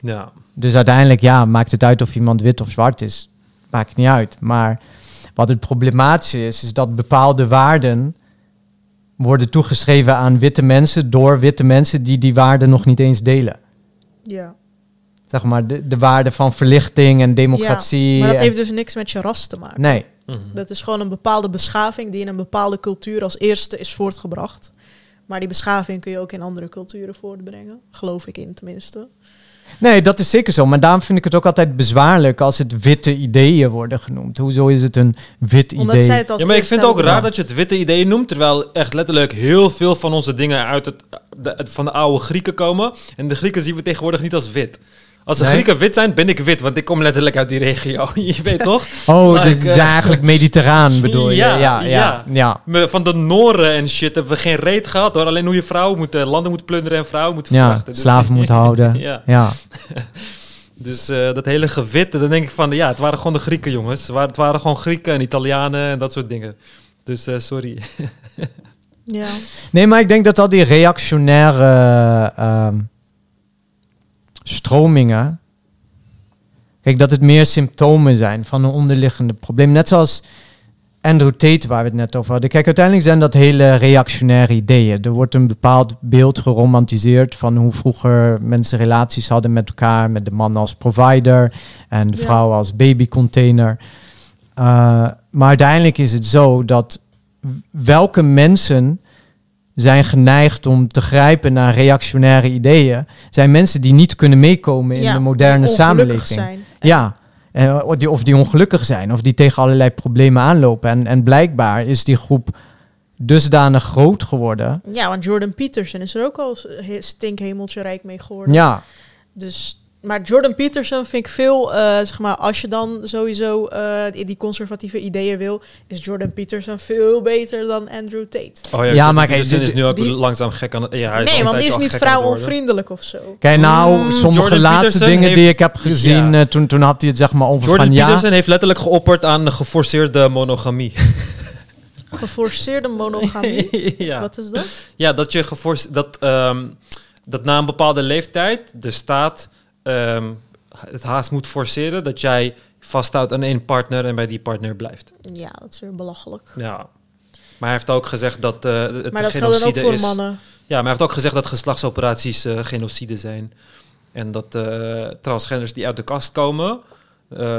Ja.
Dus uiteindelijk, ja, maakt het uit of iemand wit of zwart is. Maakt niet uit. Maar wat het problematische is, is dat bepaalde waarden worden toegeschreven aan witte mensen door witte mensen die die waarden nog niet eens delen.
Ja.
Zeg maar, de, de waarden van verlichting en democratie.
Maar dat
en-
heeft dus niks met je ras te maken.
Nee,
Mhm.
Dat is gewoon een bepaalde beschaving die in een bepaalde cultuur als eerste is voortgebracht. Maar die beschaving kun je ook in andere culturen voortbrengen. Geloof ik in tenminste.
Nee, dat is zeker zo. Maar daarom vind ik het ook altijd bezwaarlijk als het witte ideeën worden genoemd. Hoezo is het een wit
Omdat
idee?
zij het als
Ja, maar ik vind het ook raar dat je het witte idee noemt, terwijl echt letterlijk heel veel van onze dingen uit het, de- het- van de oude Grieken komen. En de Grieken zien we tegenwoordig niet als wit. Als de
Nee?
Grieken wit zijn, ben ik wit, want ik kom letterlijk uit die regio. [laughs] je weet toch?
Oh,
Like,
dus
eh,
eigenlijk mediterraan bedoel je?
Ja,
Ja, ja,
ja.
ja.
Van de Noren en shit hebben we geen reet gehad hoor. Alleen hoe je vrouwen moet, eh, landen moet plunderen en vrouwen moet
Ja,
verkrachten. Dus-
slaven moeten houden. [laughs]
ja.
Ja. [laughs]
Dus eh, dat hele gewitte, dan denk ik van, ja, het waren gewoon de Grieken jongens. Het waren, het waren gewoon Grieken en Italianen en dat soort dingen. Dus eh, sorry.
Ja.
Nee, maar ik denk dat al die reactionaire ehm, stromingen. Kijk, dat het meer symptomen zijn van een onderliggende probleem. Net zoals Andrew Tate, waar we het net over hadden. Kijk, uiteindelijk zijn dat hele reactionaire ideeën. Er wordt een bepaald beeld geromantiseerd van hoe vroeger mensen relaties hadden met elkaar. Met de man als provider en de
Ja.
vrouw als babycontainer. Uh, maar uiteindelijk is het zo dat welke mensen zijn geneigd om te grijpen naar reactionaire ideeën, zijn mensen die niet kunnen meekomen in
Ja,
de moderne samenleving.
Zijn.
Ja, eh, of, die, of die ongelukkig zijn, of die tegen allerlei problemen aanlopen. En, en blijkbaar is die groep dusdanig groot geworden.
Ja, want Jordan Peterson is er ook al he- stinkhemeltje rijk mee geworden.
Ja,
Dus, maar Jordan Peterson vind ik veel, eh, zeg maar, als je dan sowieso eh, die conservatieve ideeën wil, is Jordan Peterson veel beter dan Andrew Tate.
Oh
Ja,
Jordan
maar kijk,
Peterson is nu ook
die-
langzaam gek aan het... Ja, hij
nee, want die is niet vrouwonvriendelijk of zo.
kijk nou,
Mm,
sommige
Jordan
laatste
Peterson
dingen
heeft-
die ik heb gezien,
Ja.
eh, toen, toen had hij het zeg maar over
Jordan
van ja.
Peterson heeft letterlijk geopperd aan de geforceerde monogamie. [laughs]
Geforceerde monogamie. [laughs]
ja.
Wat is dat?
ja, dat je geforceerd... Dat, ehm, dat na een bepaalde leeftijd de staat ehm, het haast moet forceren dat jij vasthoudt aan één partner en bij die partner blijft.
Ja, dat is weer belachelijk.
Ja. Maar hij heeft ook gezegd dat eh het
maar dat ook
genocide
voor
is.
mannen.
Ja, maar hij heeft ook gezegd dat geslachtsoperaties eh, genocide zijn. En dat eh, transgenders die uit de kast komen,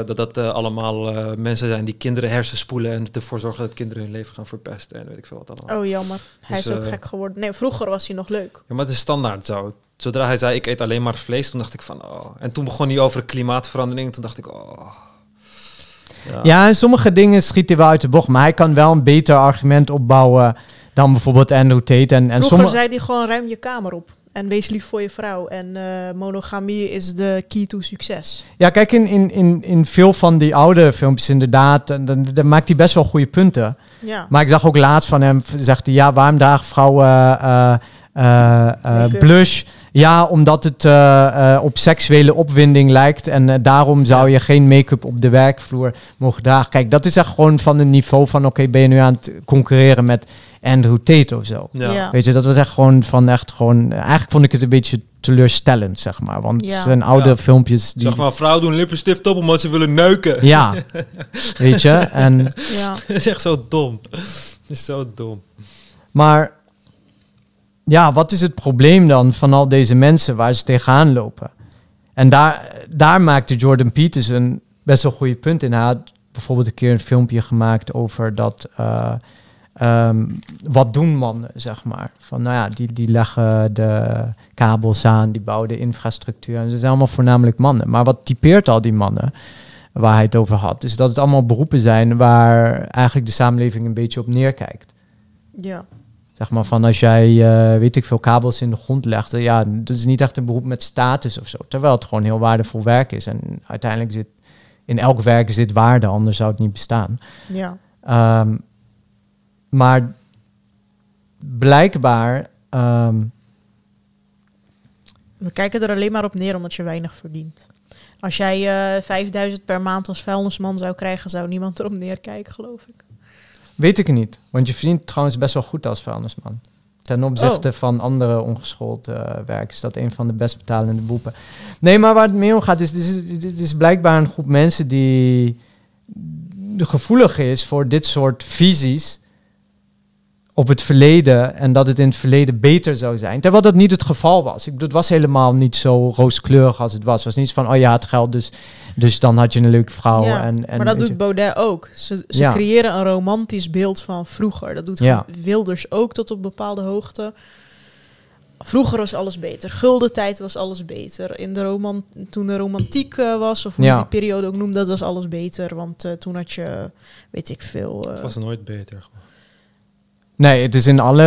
dat dat allemaal mensen zijn die kinderen hersenspoelen en ervoor zorgen dat kinderen hun leven gaan verpesten en weet ik veel wat allemaal.
Oh, jammer. Hij
Dus,
is ook
eh,
gek geworden. Nee, vroeger was hij nog leuk.
Ja, maar het is standaard zo. Zodra hij zei ik eet alleen maar vlees, toen dacht ik van oh. En toen begon hij over klimaatverandering, toen dacht ik oh.
Ja, en sommige dingen schiet hij wel uit de bocht. Maar hij kan wel een beter argument opbouwen dan bijvoorbeeld Andrew Tate. En, en
Vroeger
sommige...
zei hij gewoon ruim je kamer op. En wees lief voor je vrouw. En eh, monogamie is de key to succes.
Ja, kijk, in, in, in, in veel van die oude filmpjes inderdaad, dan, dan, dan maakt hij best wel goede punten.
Ja.
Maar ik zag ook laatst van hem, zegt hij, ja, waarom dragen vrouwen eh, eh. Blush? Ja, omdat het eh, eh, op seksuele opwinding lijkt en eh, daarom zou je geen make-up op de werkvloer mogen dragen. Kijk, dat is echt gewoon van het niveau van, oké, ben je nu aan het concurreren met Andrew Tate of zo?
Ja.
Ja.
Weet je, dat was echt gewoon van echt gewoon. Eigenlijk vond ik het een beetje teleurstellend, zeg maar. Want
Ja.
het zijn oude
Ja.
filmpjes die.
Zeg maar, vrouwen doen lippenstift op omdat ze willen neuken.
Ja, weet je. En,
Ja. [laughs]
dat is echt zo dom. Dat is zo dom.
maar ja, wat is het probleem dan van al deze mensen waar ze tegenaan lopen? En daar, daar maakte Jordan Peterson best wel goede punt in. Hij had bijvoorbeeld een keer een filmpje gemaakt over dat. eh, ehm, wat doen mannen, zeg maar? Van nou ja, die, die leggen de kabels aan, die bouwen de infrastructuur. En ze zijn allemaal voornamelijk mannen. Maar wat typeert al die mannen waar hij het over had, is dat het allemaal beroepen zijn waar eigenlijk de samenleving een beetje op neerkijkt.
ja.
Zeg maar van als jij, eh, weet ik veel, kabels in de grond legt. Ja, dat is niet echt een beroep met status of zo. Terwijl het gewoon heel waardevol werk is. En uiteindelijk zit in elk werk zit waarde, anders zou het niet bestaan.
Ja.
Ehm, maar blijkbaar, ehm,
We kijken er alleen maar op neer omdat je weinig verdient. Als jij eh 5000 per maand als vuilnisman zou krijgen, zou niemand erop neerkijken, geloof ik.
Weet ik niet. Want je verdient trouwens best wel goed als vuilnisman. Ten opzichte van andere ongeschoold eh, werk is dat een van de best betalende beroepen. Nee, maar waar het mee om gaat, is, dit is, dit is blijkbaar een groep mensen die gevoelig is voor dit soort visies op het verleden en dat het in het verleden beter zou zijn. Terwijl dat niet het geval was. Ik bedoel, het was helemaal niet zo rooskleurig als het was. Het was niet van, oh ja, het geld, dus, dus dan had je een leuke vrouw.
Ja,
en, en,
maar dat
je-
doet Baudet ook. Ze, ze
Ja.
creëren een romantisch beeld van vroeger. Dat doet
Ja.
Wilders ook tot op bepaalde hoogte. Vroeger was alles beter. Gulden tijd was alles beter. In de roman toen de romantiek eh, was, of hoe
Ja.
je die periode ook noemde, dat was alles beter. Want eh, toen had je, weet ik veel... eh,
Het was nooit beter.
Nee, het is in alle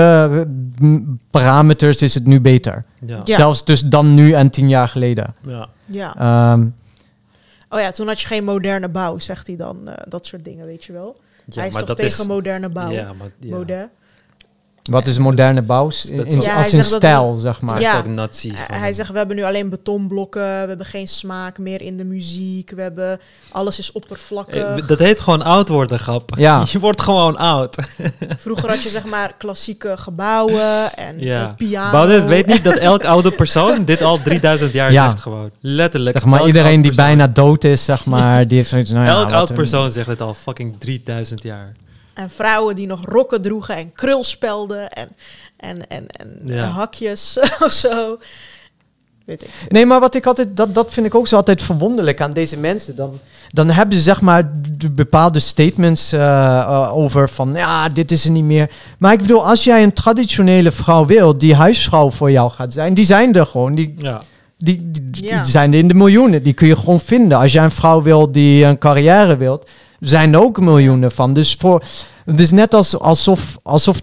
eh, m- parameters is het nu beter.
Ja.
Ja.
Zelfs dus dan nu en tien jaar geleden.
ja.
ja.
Ehm,
Oh ja, toen had je geen moderne bouw, zegt hij dan. eh, dat soort dingen, weet je wel.
Ja,
hij is
maar
toch
dat
tegen
is-
moderne bouw,
Ja, maar ja.
Wat is moderne bouw? In,
Dat
in-
Ja,
als in
dat
stijl, zeg maar.
Ja.
nazi.
Hij- zegt, we hebben nu alleen betonblokken, we hebben geen smaak meer in de muziek, we hebben, alles is oppervlakkig.
Eh, Dat heet gewoon oud worden, grap.
Ja. [laughs]
Je wordt gewoon oud. [laughs]
Vroeger had je zeg maar klassieke gebouwen en
Ja.
een piano.
Baudet weet niet dat elk oude persoon dit al 3000 jaar
Ja.
zegt gewoon. Letterlijk.
Zeg maar iedereen die
persoon.
bijna dood is, zeg maar, die heeft zoiets nou ja,
Elk oud
een-
persoon zegt het al fucking 3000 jaar.
En vrouwen die nog rokken droegen en krulspelden en, en, en, en
Ja.
hakjes [laughs] of zo. Weet ik.
Nee, maar wat ik altijd, dat, dat vind ik ook zo altijd verwonderlijk aan deze mensen. Dan, dan hebben ze zeg maar de bepaalde statements eh, eh, over van ja, dit is er niet meer. Maar ik bedoel, als jij een traditionele vrouw wil die huisvrouw voor jou gaat zijn, die zijn er gewoon. Die,
Ja.
die, die, die
Ja.
zijn er in de miljoenen. Die kun je gewoon vinden. Als jij een vrouw wil die een carrière wilt, zijn ook miljoenen van. Dus voor, het is net als, alsof, alsof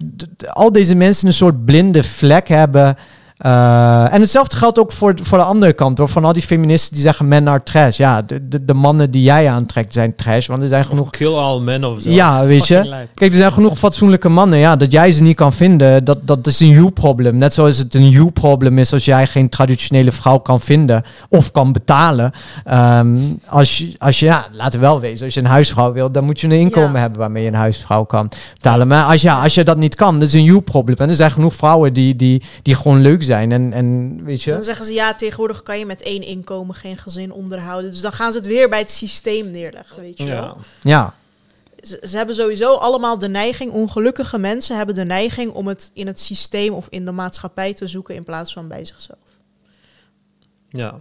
al deze mensen een soort blinde vlek hebben. Eh, en hetzelfde geldt ook voor, voor de andere kant. Hoor. Van al die feministen die zeggen men are trash. Ja, de, de, de mannen die jij aantrekt zijn trash. Want er zijn genoeg
Of kill all men of zo.
Ja, weet je.
Lijp.
Kijk, er zijn genoeg fatsoenlijke mannen. Ja, dat jij ze niet kan vinden, dat, dat is een you-probleem. Net zoals het een you-probleem is als jij geen traditionele vrouw kan vinden of kan betalen. Ehm, als je, als je, ja, laten we wel wezen, als je een huisvrouw wilt, dan moet je een inkomen
Ja.
hebben waarmee je een huisvrouw kan betalen. Maar als, ja, als je dat niet kan, dat is een you-probleem. En er zijn genoeg vrouwen die, die, die gewoon leuk zijn. En, en weet
Dan
je,
zeggen ze ja, tegenwoordig kan je met één inkomen geen gezin onderhouden. Dus dan gaan ze het weer bij het systeem neerleggen, weet je
Ja.
wel.
ja.
Ze, ze hebben sowieso allemaal de neiging, ongelukkige mensen hebben de neiging om het in het systeem of in de maatschappij te zoeken in plaats van bij zichzelf.
Ja.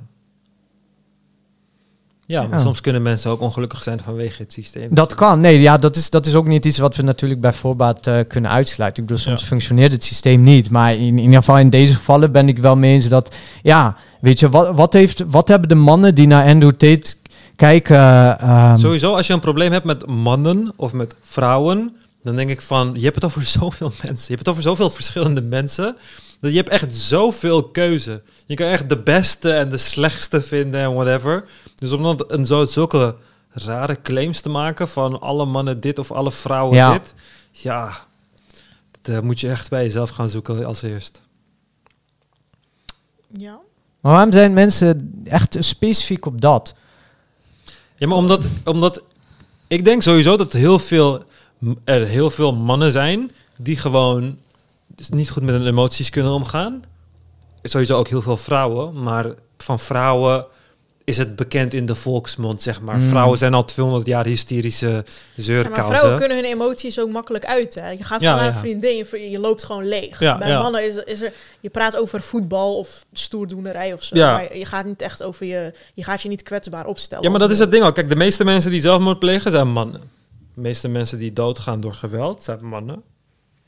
Ja, maar
Ja.
soms kunnen mensen ook ongelukkig zijn vanwege het systeem.
Dat kan. Nee, ja, dat is, dat is ook niet iets wat we natuurlijk bij voorbaat eh, kunnen uitsluiten. Ik bedoel, soms
Ja.
functioneert het systeem niet. Maar in, in ieder geval in deze gevallen ben ik wel mee eens dat... Ja, weet je, wat, wat, heeft, wat hebben de mannen die naar Andrew Tate kijken... ehm,
Sowieso, als je een probleem hebt met mannen of met vrouwen, dan denk ik van, je hebt het over [laughs] zoveel mensen. Je hebt het over zoveel verschillende mensen. Dat je hebt echt zoveel keuze. Je kan echt de beste en de slechtste vinden en whatever. Dus om dan een zo, zulke rare claims te maken van alle mannen dit of alle vrouwen
Ja.
dit. Ja, dat moet je echt bij jezelf gaan zoeken als eerst.
Ja.
Maar waarom zijn mensen echt specifiek op dat?
Ja, maar omdat, omdat ik denk sowieso dat heel veel, er heel veel mannen zijn die gewoon dus niet goed met hun emoties kunnen omgaan. Sowieso ook heel veel vrouwen, maar van vrouwen is het bekend in de volksmond, zeg maar.
Mm.
Vrouwen zijn al 200 jaar hysterische
Ja, maar
zeurkousen.
vrouwen kunnen hun emoties ook makkelijk uiten. hè. Je gaat
Ja,
gewoon naar
ja.
een vriendin, je, je loopt gewoon leeg.
Ja,
Bij
ja.
mannen is, is er, je praat over voetbal of stoerdoenerij of zo.
Ja.
Maar je gaat niet echt over je, je gaat je niet kwetsbaar opstellen.
Ja, maar dat is het ding ook. Kijk, de meeste mensen die zelfmoord plegen zijn mannen. De meeste mensen die doodgaan door geweld zijn mannen.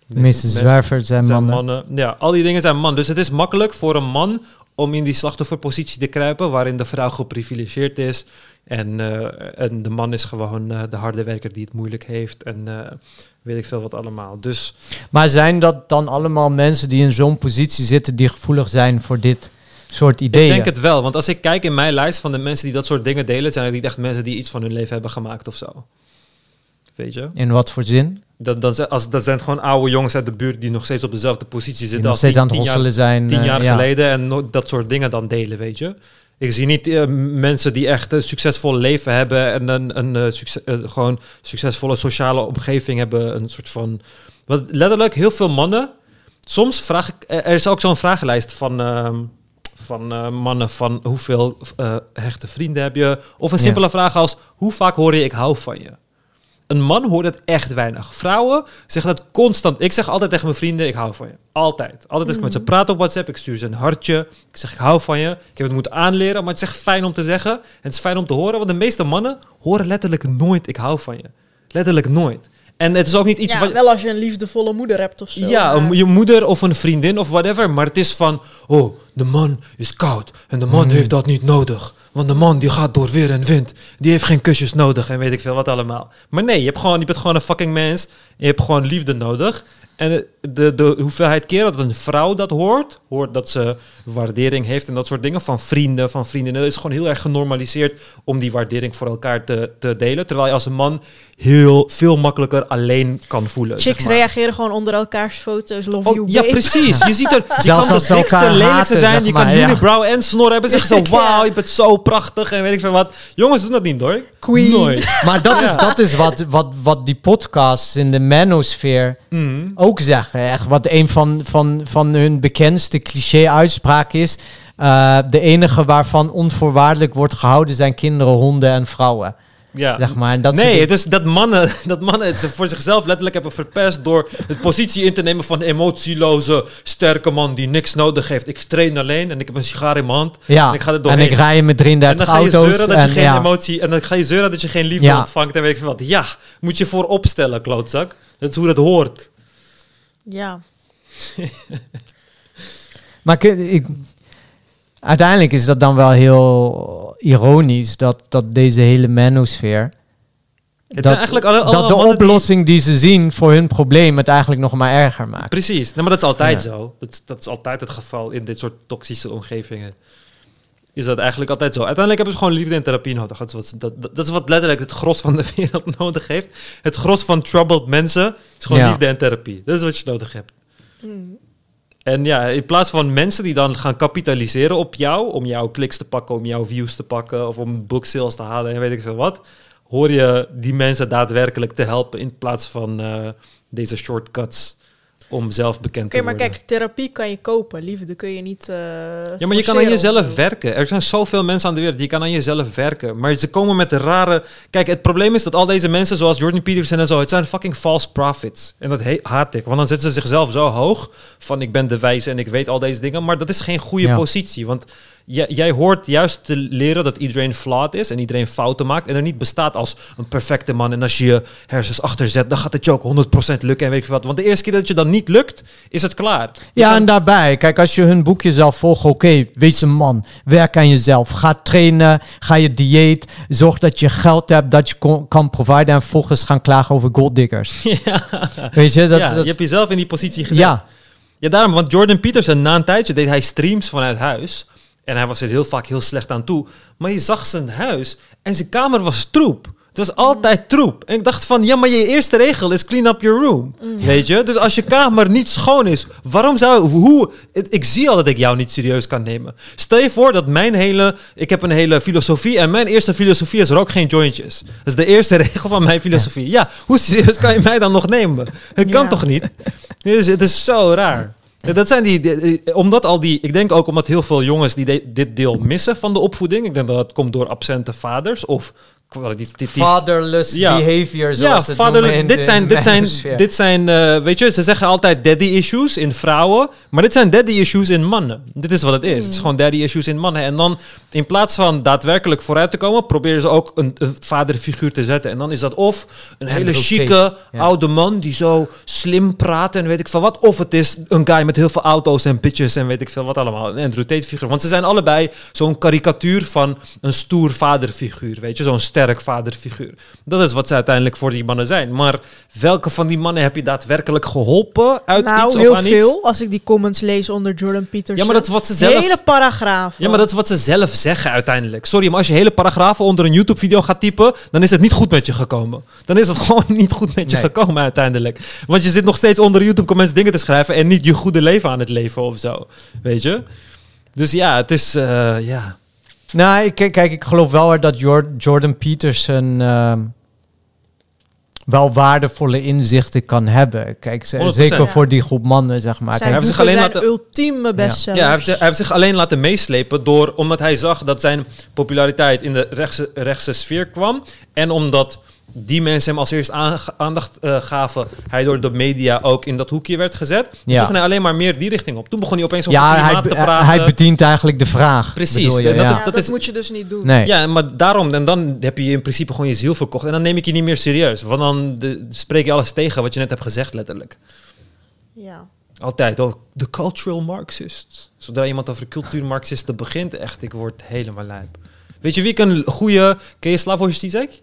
De meeste zwervers zijn
zijn
mannen.
mannen. Ja, al die dingen zijn man. Dus het is makkelijk voor een man om in die slachtofferpositie te kruipen, waarin de vrouw geprivilegeerd is. En, eh, en de man is gewoon eh, de harde werker die het moeilijk heeft. En eh, weet ik veel wat allemaal. Dus
Maar zijn dat dan allemaal mensen die in zo'n positie zitten die gevoelig zijn voor dit soort ideeën?
ik denk het wel. Want als ik kijk in mijn lijst van de mensen die dat soort dingen delen, zijn het niet echt mensen die iets van hun leven hebben gemaakt of zo. Weet je?
In wat voor zin?
Dat, dat, zijn- als, dat zijn gewoon oude jongens uit de buurt die nog steeds op dezelfde positie
Die
zitten
nog
als
steeds
tien-
aan het hosselen zijn.
tien
eh,
jaar
ja.
geleden en no- dat soort dingen dan delen, weet je. Ik zie niet eh, mensen die echt een succesvol leven hebben en een, een eh, succes, gewoon succesvolle sociale omgeving hebben. Een soort van. Wat, letterlijk, heel veel mannen. Soms vraag ik. Er is ook zo'n vragenlijst van. ehm, van mannen van hoeveel hechte vrienden heb je? Of een
Ja.
simpele vraag als hoe vaak hoor je ik hou van je? Een man hoort het echt weinig. Vrouwen zeggen dat constant. Ik zeg altijd tegen mijn vrienden, ik hou van je. Altijd. Altijd als ik met ze praat op WhatsApp, ik stuur ze een hartje. Ik zeg, ik hou van je. Ik heb het moeten aanleren, maar het is echt fijn om te zeggen. En het is fijn om te horen, want de meeste mannen horen letterlijk nooit, ik hou van je. Letterlijk nooit. En het is ook niet iets
ja,
wat...
wel als je een liefdevolle moeder hebt of zo.
Ja,
maar-
je moeder of een vriendin of whatever. Maar het is van, oh, de man is koud en de man heeft dat niet nodig. Want de man die gaat door weer en wind. Die heeft geen kusjes nodig en weet ik veel wat allemaal. Maar nee, je, hebt gewoon, je bent gewoon een fucking mens. En je hebt gewoon liefde nodig. En de, de, de hoeveelheid keer dat een vrouw dat hoort, hoort dat ze waardering heeft en dat soort dingen van vrienden, van vriendinnen, het is gewoon heel erg genormaliseerd om die waardering voor elkaar te, te delen. Terwijl je als een man heel veel makkelijker alleen kan voelen.
Chicks
zeg maar.
reageren gewoon onder elkaars foto's. Love
Oh,
you,
ja,
babe.
precies. Je ziet er, [laughs] je
Zelfs
kan de
als ze
dikste, lelijkste zijn.
zeg
Je
maar,
kan
ja.
unibrow en snor hebben. Zeggen ze, [laughs]
Ja.
wauw, je bent zo prachtig en weet ik veel wat. Jongens doen dat niet hoor.
Queen.
Nooit.
Maar dat is, dat is wat, wat, wat die podcasts in de manosfeer
Mhm.
Ook zeggen. Echt, wat een van, van, van hun bekendste cliché-uitspraken is. eh, de enige waarvan onvoorwaardelijk wordt gehouden zijn kinderen, honden en vrouwen.
Ja.
Zeg maar. En dat
nee, het is dat mannen, [laughs] dat mannen het voor zichzelf letterlijk hebben verpest door de positie in te nemen van emotieloze, sterke man die niks nodig heeft. Ik train alleen en ik heb een sigaar in mijn hand.
Ja,
En ik ga er
en
doorheen.
ik rij met
En
33
dan ga je
auto's.
zeuren dat je
en,
geen
ja.
emotie en dan ga je zeuren dat je geen liefde
Ja.
ontvangt en weet ik veel wat. Ja, moet je voor opstellen, klootzak. Dat is hoe dat hoort.
Ja. [laughs]
Maar ik, ik- uiteindelijk is dat dan wel heel ironisch dat, dat deze hele manosfeer...
Het
dat,
zijn eigenlijk alle,
dat de
die-
oplossing die ze zien voor hun probleem het eigenlijk nog maar erger maakt.
Precies, nee, maar dat is altijd
Ja.
zo. Dat, dat is altijd het geval in dit soort toxische omgevingen. Is dat eigenlijk altijd zo. Uiteindelijk hebben ze gewoon liefde en therapie nodig. Dat is wat, dat, is wat letterlijk het gros van de [laughs] wereld nodig heeft. Het gros van troubled mensen is gewoon
Ja.
liefde en therapie. Dat is wat je nodig hebt.
Hmm.
En ja, in plaats van mensen die dan gaan kapitaliseren op jou, om jouw kliks te pakken, om jouw views te pakken, of om book sales te halen en weet ik veel wat, hoor je die mensen daadwerkelijk te helpen in plaats van eh, deze shortcuts om zelf bekend
Oké,
te
maar
worden.
kijk, therapie kan je kopen. Liefde kun je niet. eh,
Ja, maar je kan aan
of
jezelf
zo.
werken. Er zijn zoveel mensen aan de wereld die kan aan jezelf werken. Maar ze komen met de rare... Kijk, het probleem is dat al deze mensen zoals Jordan Peterson en zo... het zijn fucking false prophets. En dat haat ik. Want dan zetten ze zichzelf zo hoog... van ik ben de wijze en ik weet al deze dingen. Maar dat is geen goede
Ja.
positie. Want jij, jij hoort juist te leren dat iedereen flawed is en iedereen fouten maakt. En er niet bestaat als een perfecte man. En als je je hersens achterzet, dan gaat het je ook 100% lukken en weet ik wat. Want de eerste keer dat je dan niet lukt, is het klaar. Je
Ja,
kan-
en daarbij, kijk, als je hun boekje zelf volgt, oké, wees een man, werk aan jezelf, ga trainen, ga je dieet, zorg dat je geld hebt, dat je kon- kan providen en vervolgens gaan klagen over golddiggers. [laughs]
ja,
Weet je, dat,
ja,
dat-
je hebt jezelf in die positie gezet.
ja.
Ja, daarom, want Jordan Peterson, na een tijdje deed hij streams vanuit huis. En hij was er heel vaak heel slecht aan toe. Maar je zag zijn huis en zijn kamer was troep. Het was altijd troep. En ik dacht van, ja, maar je eerste regel is clean up your room. Weet je? Dus als je kamer niet schoon is, waarom zou... Hoe... Ik zie al dat ik jou niet serieus kan nemen. Stel je voor dat mijn hele... Ik heb een hele filosofie en mijn eerste filosofie is rook geen jointjes. Dat is de eerste [laughs] regel van mijn filosofie. Ja, hoe serieus kan je mij dan nog nemen? Het kan
Ja.
toch niet? Dus het is zo raar. Dat zijn die, omdat al die, ik denk ook omdat heel veel jongens die dit deel missen van de opvoeding. Ik denk dat het komt door absente vaders of.
Fatherless
Ja.
behavior,
Ja,
zoals noemen in
Dit zijn, dit zijn, dit zijn weet je, ze zeggen altijd daddy issues in vrouwen, maar dit zijn daddy issues in mannen. Dit is wat het is. Het is gewoon daddy issues in mannen. En dan in plaats van daadwerkelijk vooruit te komen, proberen ze ook een, een vaderfiguur te zetten. En dan is dat of een hele chique
ja.
oude man die zo slim praat en weet ik veel wat. Of het is een guy met heel veel auto's en bitches en weet ik veel wat allemaal. Een Andrew Tate figuur. Want ze zijn allebei zo'n karikatuur van een stoer vaderfiguur. Weet je, zo'n sterk vaderfiguur. Dat is wat ze uiteindelijk voor die mannen zijn. Maar welke van die mannen heb je daadwerkelijk geholpen uit
nou,
iets
heel
of aan
veel.
iets?
Als ik die comments lees onder Jordan Peterson.
Ja, maar dat is wat ze zelf...
hele paragraaf.
Ja, maar dat is wat ze zelf zeggen uiteindelijk. Sorry, maar als je hele paragrafen onder een YouTube-video gaat typen, dan is het niet goed met je gekomen. Dan is het [laughs] gewoon niet goed met je
Nee.
gekomen uiteindelijk. Want je zit nog steeds onder YouTube-comments dingen te schrijven en niet je goede leven aan het leven of zo. Weet je? Dus ja, het is, eh, ja.
Nou, ik, kijk, ik geloof wel dat Jor- Jordan Peterson ehm, wel waardevolle inzichten kan hebben. Kijk, ze-
100%.
zeker
Ja.
voor die groep mannen, zeg maar.
Zijn
Kijk,
heeft zich alleen
zijn
laten-
ultieme bestsellers.
Ja, hij heeft, zich- hij heeft zich alleen laten meeslepen door, omdat hij zag dat zijn populariteit in de rechtse, rechtse sfeer kwam. En omdat die mensen hem als eerst aandacht eh, gaven, hij door de media ook in dat hoekje werd gezet. Toen ging hij alleen maar meer die richting op. Toen begon hij opeens over
ja, hij,
klimaat te praten.
hij bedient eigenlijk de vraag.
Precies, dat
ja.
is-
Ja, dat, moet je dus niet doen.
Nee.
Ja, maar daarom, en dan heb je in principe gewoon je ziel verkocht. En dan neem ik je niet meer serieus. Want dan de, spreek je alles tegen wat je net hebt gezegd, letterlijk.
Ja.
Altijd, oh, de cultural Marxists. Zodra iemand over cultuurmarxisten begint, echt, ik word helemaal lijp. Weet je wie ik een goede... Ken je Slavoj Zizek?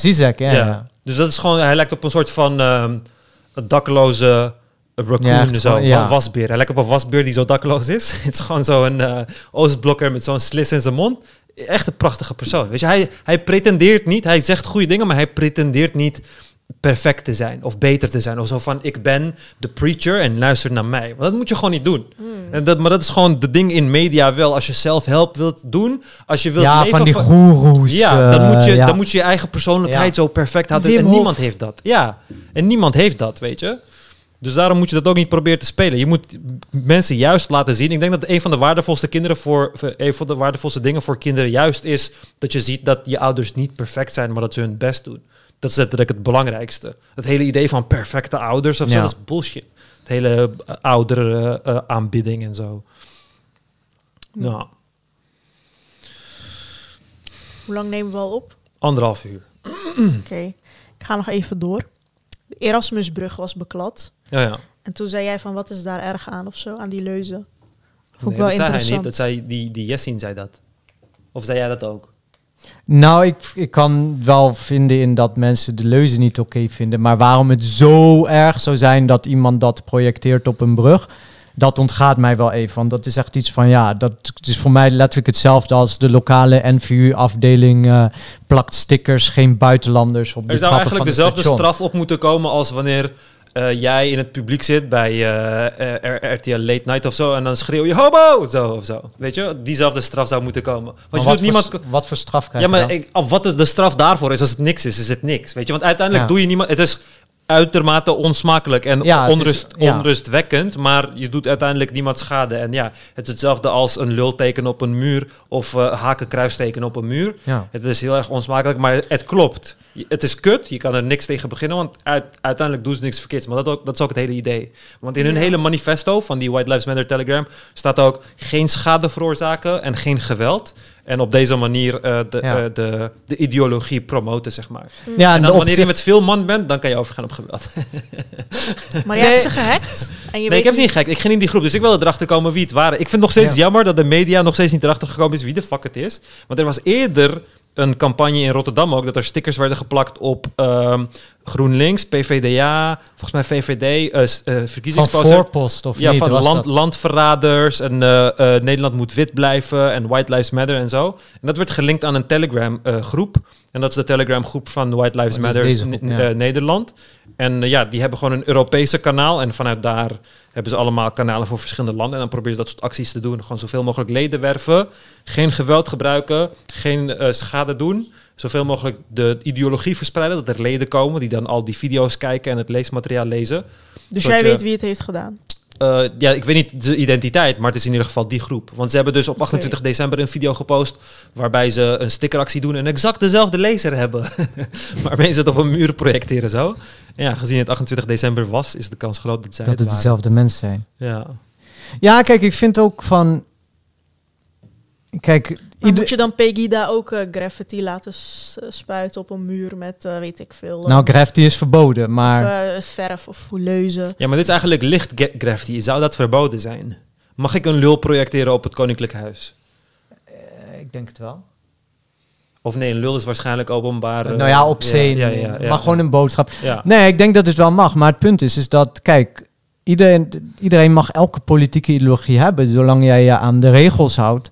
Zizek, ja. ja.
Dus dat is gewoon, hij lijkt op een soort van ehm, een dakloze raccoon,
Ja,
zo,
gewoon,
van wasbeer. Hij lijkt op een wasbeer die zo dakloos is. [laughs] Het is gewoon zo'n eh oostblokker met zo'n slis in zijn mond. Echt een prachtige persoon. Weet je, hij, hij pretendeert niet, hij zegt goede dingen, maar hij pretendeert niet perfect te zijn of beter te zijn. Of zo van, ik ben de preacher en luister naar mij. Want dat moet je gewoon niet doen.
Hmm.
En dat, maar dat is gewoon de ding in media wel. Als je zelf help wilt doen, als je wilt
Ja,
leven
van die goeroes.
ja, dan
eh,
moet, je,
ja.
dan moet je je eigen persoonlijkheid
Ja.
zo perfect houden.
Wim
en
Hof.
niemand heeft dat. Ja, en niemand heeft dat, weet je. Dus daarom moet je dat ook niet proberen te spelen. Je moet mensen juist laten zien. Ik denk dat een van de waardevolste kinderen voor een van de waardevolste dingen voor kinderen juist is dat je ziet dat je ouders niet perfect zijn, maar dat ze hun best doen. Dat is letterlijk het belangrijkste. Het hele idee van perfecte ouders of zo,
Ja.
dat is bullshit. Het hele uh, oudere eh, aanbidding en zo. Nou,
Hoe lang nemen we al op?
anderhalf uur.
Oké. Ik ga nog even door. De Erasmusbrug was beklad.
Ja, ja.
En toen zei jij van, wat is daar erg aan of zo, aan die leuzen? Vond
Nee,
ik wel
dat zei hij
interessant.
niet. Dat zei die, die Jessin zei dat. Of zei jij dat ook?
Nou, ik, ik kan wel vinden in dat mensen de leuzen niet oké vinden. Maar waarom het zo erg zou zijn dat iemand dat projecteert op een brug, dat ontgaat mij wel even. Want dat is echt iets van, ja, dat is voor mij letterlijk hetzelfde als de lokale NVU-afdeling eh, plakt stickers, geen buitenlanders op de
Er zou
trappen
eigenlijk
van
dezelfde straf op moeten komen als wanneer eh, jij in het publiek zit bij eh, eh, RTL Late Night of zo en dan schreeuw je homo zo of zo. Weet je, diezelfde straf zou moeten komen. Want
Maar
je
wat,
doet niemand.
voor, wat voor straf krijg
Ja,
je
maar
dan?
ik, of wat is de straf daarvoor is als het niks is, is het niks. Weet je, want uiteindelijk
Ja.
doe je niemand. Het is uitermate onsmakelijk en
Ja, is-
onrust,
ja.
onrustwekkend, maar je doet uiteindelijk niemand schade. En ja, het is hetzelfde als een lulteken op een muur of eh hakenkruisteken op een muur.
Ja.
Het is heel erg onsmakelijk, maar het klopt. Het is kut, je kan er niks tegen beginnen, want uit- uiteindelijk doen ze niks verkeerds. Maar dat, ook, dat is ook het hele idee. Want in hun
Ja.
hele manifesto van die White Lives Matter Telegram staat ook geen schade veroorzaken en geen geweld. En op deze manier eh, de,
Ja.
eh, de, de ideologie promoten, zeg maar.
Ja,
en dan wanneer je met veel man bent, dan kan je overgaan op geweld. [laughs]
Maar je
Nee.
hebt ze gehackt. En je
Nee, ik heb ze niet gek. Ik ging in die groep, dus ik wilde erachter komen wie het waren. Ik vind het nog steeds
Ja.
jammer dat de media nog steeds niet erachter gekomen is wie de fuck het is. Want er was eerder een campagne in Rotterdam ook, dat er stickers werden geplakt op ehm, GroenLinks, PVDA, volgens mij VVD,
Van
verkiezingsposter.
voorpost of
Ja,
niet?
van land,
dat?
landverraders en eh, eh, Nederland moet wit blijven en White Lives Matter en zo. En dat werd gelinkt aan een Telegram eh, groep. En dat is de Telegram groep van White Lives
Oh,
Matter
ja.
Nederland. En ja, die hebben gewoon een Europese kanaal. En vanuit daar hebben ze allemaal kanalen voor verschillende landen. En dan proberen ze dat soort acties te doen. Gewoon zoveel mogelijk leden werven. Geen geweld gebruiken. Geen schade doen. Zoveel mogelijk de ideologie verspreiden. Dat er leden komen die dan al die video's kijken en het leesmateriaal lezen.
Dus jij weet wie het heeft gedaan.
Eh, ja, ik weet niet de identiteit, maar het is in ieder geval die groep. Want ze hebben dus op 28 december een video gepost waarbij ze een stickeractie doen en exact dezelfde laser hebben. [laughs] waarmee ze het op een muur projecteren zo. En ja, gezien het 28 december was, is de kans groot dat zij
Dat
het
het
waren.
dezelfde mensen zijn.
Ja.
Ja, kijk, ik vind ook van... Kijk,
Maar
ieder-
moet je dan Pegida ook eh, graffiti laten eh, spuiten op een muur met, eh, weet ik veel...
nou, graffiti is verboden, maar...
of, eh, verf of leuzen.
ja, maar dit is eigenlijk licht graffiti. Zou dat verboden zijn? Mag ik een lul projecteren op het Koninklijk Huis?
eh, ik denk het wel.
Of nee, een lul is waarschijnlijk openbaar. eh,
nou ja, op zee.
Ja, ja, ja, ja,
maar gewoon een boodschap.
Ja.
Nee, ik denk dat het wel mag. Maar het punt is, is dat, kijk, iedereen, iedereen mag elke politieke ideologie hebben, zolang jij je aan de regels houdt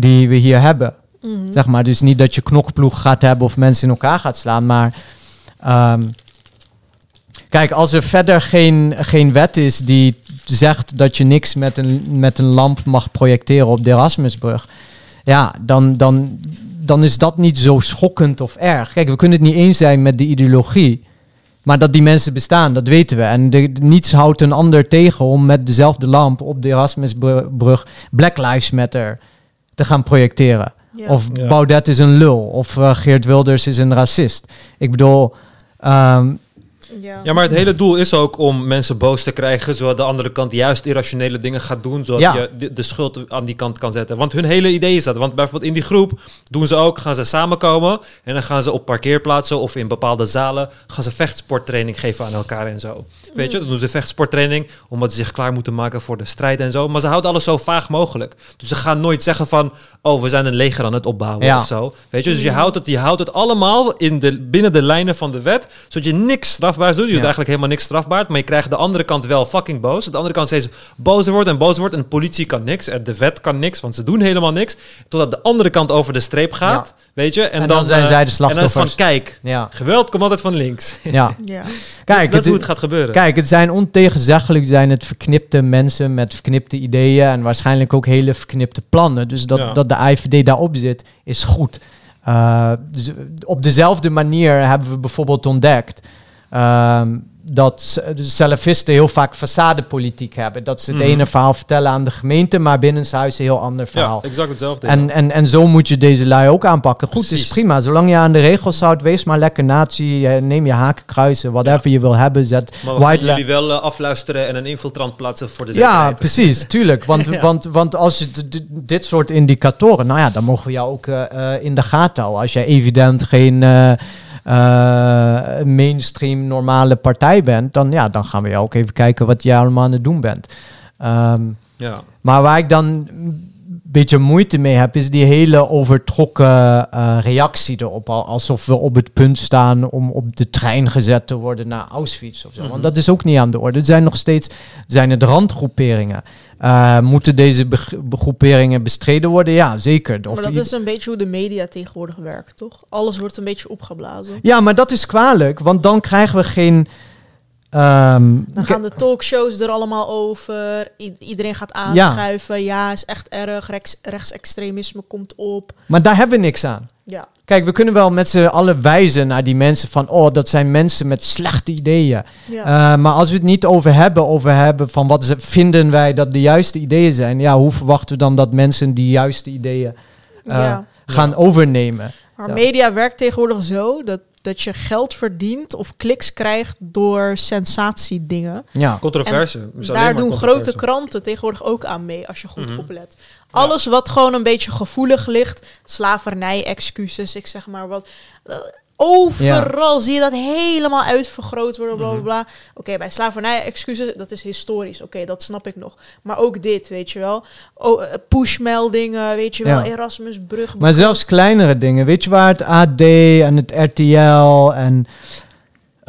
die we hier hebben.
Mhm.
Zeg maar, dus niet dat je knokploeg gaat hebben of mensen in elkaar gaat slaan, maar ehm, kijk, als er verder geen, geen wet is die zegt dat je niks met een, met een lamp mag projecteren op de Erasmusbrug, ja, dan, dan, dan is dat niet zo schokkend of erg. Kijk, we kunnen het niet eens zijn met de ideologie. Maar dat die mensen bestaan, dat weten we. En de, niets houdt een ander tegen om met dezelfde lamp op de Erasmusbrug Black Lives Matter te gaan projecteren.
Ja.
Of
Ja.
Baudet is een lul. Of eh, Geert Wilders is een racist. Ik bedoel, ehm,
ja.
Ja, maar het hele doel is ook om mensen boos te krijgen, zodat de andere kant juist irrationele dingen gaat doen, zodat
Ja.
je de, de schuld aan die kant kan zetten. Want hun hele idee is dat. Want bijvoorbeeld in die groep doen ze ook, gaan ze samenkomen en dan gaan ze op parkeerplaatsen of in bepaalde zalen gaan ze vechtsporttraining geven aan elkaar en zo. Weet je, dan doen ze vechtsporttraining omdat ze zich klaar moeten maken voor de strijd en zo. Maar ze houden alles zo vaag mogelijk. Dus ze gaan nooit zeggen van, oh, we zijn een leger aan het opbouwen
Ja.
of zo. Weet je, dus je houdt het, je houdt het allemaal in de, binnen de lijnen van de wet, zodat je niks strafbaars doet. Je doet eigenlijk helemaal niks strafbaars, maar je krijgt de andere kant wel fucking boos. De andere kant steeds bozer wordt en bozer wordt en de politie kan niks en de vet kan niks, want ze doen helemaal niks. Totdat de andere kant over de streep gaat, weet je. En,
En dan zijn
eh,
zij de
En dan is
slachtoffers.
van, kijk, geweld komt altijd van links.
ja. [laughs]
ja.
Kijk,
dat is hoe
het,
het gaat gebeuren.
kijk, het zijn ontegenzeggelijk zijn het verknipte mensen met verknipte ideeën en waarschijnlijk ook hele verknipte plannen. Dus dat,
Ja.
dat de IVD daarop zit, is goed. Uh, dus op dezelfde manier hebben we bijvoorbeeld ontdekt ehm, dat de salafisten heel vaak façadepolitiek hebben. Dat ze het
Mhm.
ene verhaal vertellen aan de gemeente, maar binnenshuis een heel ander verhaal.
ja, exact hetzelfde.
En, en, en zo moet je deze lui ook aanpakken. Goed,
Precies.
is prima. Zolang je aan de regels houdt, wees maar lekker nazi. eh, Neem je hakenkruisen, whatever je wil hebben. Zet
maar we gaan jullie wel eh, afluisteren en een infiltrant plaatsen voor de
Ja,
zekerheid.
precies, [laughs] tuurlijk. Want,
Ja.
want, want als je dit soort indicatoren, nou ja, dan mogen we jou ook eh, in de gaten houden. Als jij evident geen eh, mainstream normale partij bent, dan, ja, dan gaan we ook even kijken wat je allemaal aan het doen bent. Ehm,
Ja.
maar waar ik dan een beetje moeite mee heb, is die hele overtrokken eh, reactie erop. Al- Alsof we op het punt staan om op de trein gezet te worden naar Auschwitz of zo.
Mhm.
Want dat is ook niet aan de orde. Het zijn nog steeds zijn het randgroeperingen. Eh, moeten deze beg- groeperingen bestreden worden? Ja, zeker. Of
Maar dat is een beetje hoe de media tegenwoordig werkt, toch? Alles wordt een beetje opgeblazen.
Ja, maar dat is kwalijk, want dan krijgen we geen... ehm,
Dan gaan de talkshows er allemaal over. I- iedereen gaat aanschuiven. Ja, is echt erg. Rechts, rechtsextremisme komt op.
maar daar hebben we niks aan.
Ja.
Kijk, we kunnen wel met z'n allen wijzen naar die mensen van... oh, dat zijn mensen met slechte ideeën.
ja.
Eh, maar als we het niet over hebben, over hebben van wat ze, vinden wij dat de juiste ideeën zijn, ja, hoe verwachten we dan dat mensen die juiste ideeën eh,
ja.
gaan overnemen?
Maar
Ja.
media werkt tegenwoordig zo dat, dat je geld verdient of kliks krijgt door sensatiedingen.
Ja.
Controverse. Dus
Daar
maar
doen grote kranten tegenwoordig ook aan mee, als je goed
Mhm.
oplet. Alles wat gewoon een beetje gevoelig ligt, slavernij, excuses, ik zeg maar wat. Overal zie je dat helemaal uitvergroot worden, bla bla
Mhm.
Oké, bij slavernij, excuses, dat is historisch. Oké, dat snap ik nog. Maar ook dit, weet je wel. Oh, eh, pushmeldingen, weet je wel.
Ja.
Erasmusbrug.
Maar zelfs kleinere dingen. Weet je waar het AD en het RTL en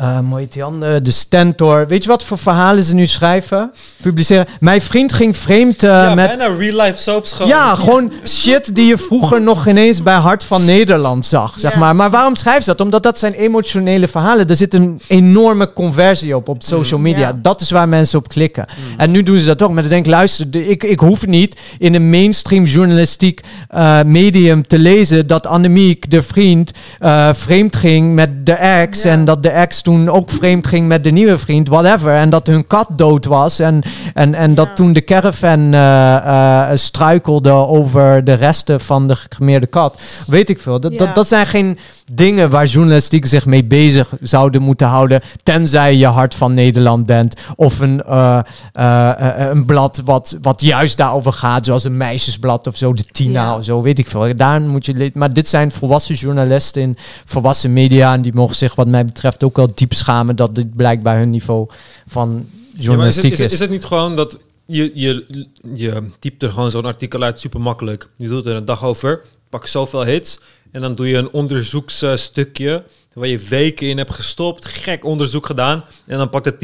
eh hoe heet die andere? De Stentor. Weet je wat voor verhalen ze nu schrijven? Publiceren. Mijn vriend ging vreemd eh,
ja,
met...
bijna real life soaps gewoon.
Ja, gewoon shit die je vroeger nog ineens bij Hart van Nederland zag, zeg maar. Maar waarom schrijft ze dat? Omdat dat zijn emotionele verhalen. Er zit een enorme conversie op, op social
Mm.
media.
Ja.
Dat is waar mensen op klikken. En nu doen ze dat ook. Maar dan denk ik, luister, ik, ik hoef niet in een mainstream journalistiek eh, medium te lezen dat Annemiek, de vriend, eh, vreemd ging met de ex. En dat de ex toen ook vreemd ging met de nieuwe vriend, whatever. En dat hun kat dood was. En, en, en dat
Ja.
toen de caravan eh, eh, struikelde over de resten van de gecremeerde kat. Weet ik veel. Dat,
Ja.
dat, dat zijn geen dingen waar journalistiek zich mee bezig zouden moeten houden. Tenzij je hart van Nederland bent. Of een, eh, eh, eh, een blad wat, wat juist daarover gaat. Zoals een meisjesblad of zo. De Tina
Ja.
of zo. Weet ik veel. Daar moet je maar dit zijn volwassen journalisten in volwassen media. En die mogen zich wat mij betreft ook wel diep schamen. Dat dit blijkbaar hun niveau van
Ja, maar is, het,
journalistiek
is,
is.
het, is het niet gewoon dat je, je, je typt er gewoon zo'n artikel uit super makkelijk. Je doet er een dag over, pak zoveel hits en dan doe je een onderzoeksstukje waar je weken in hebt gestopt, gek onderzoek gedaan en dan pakt het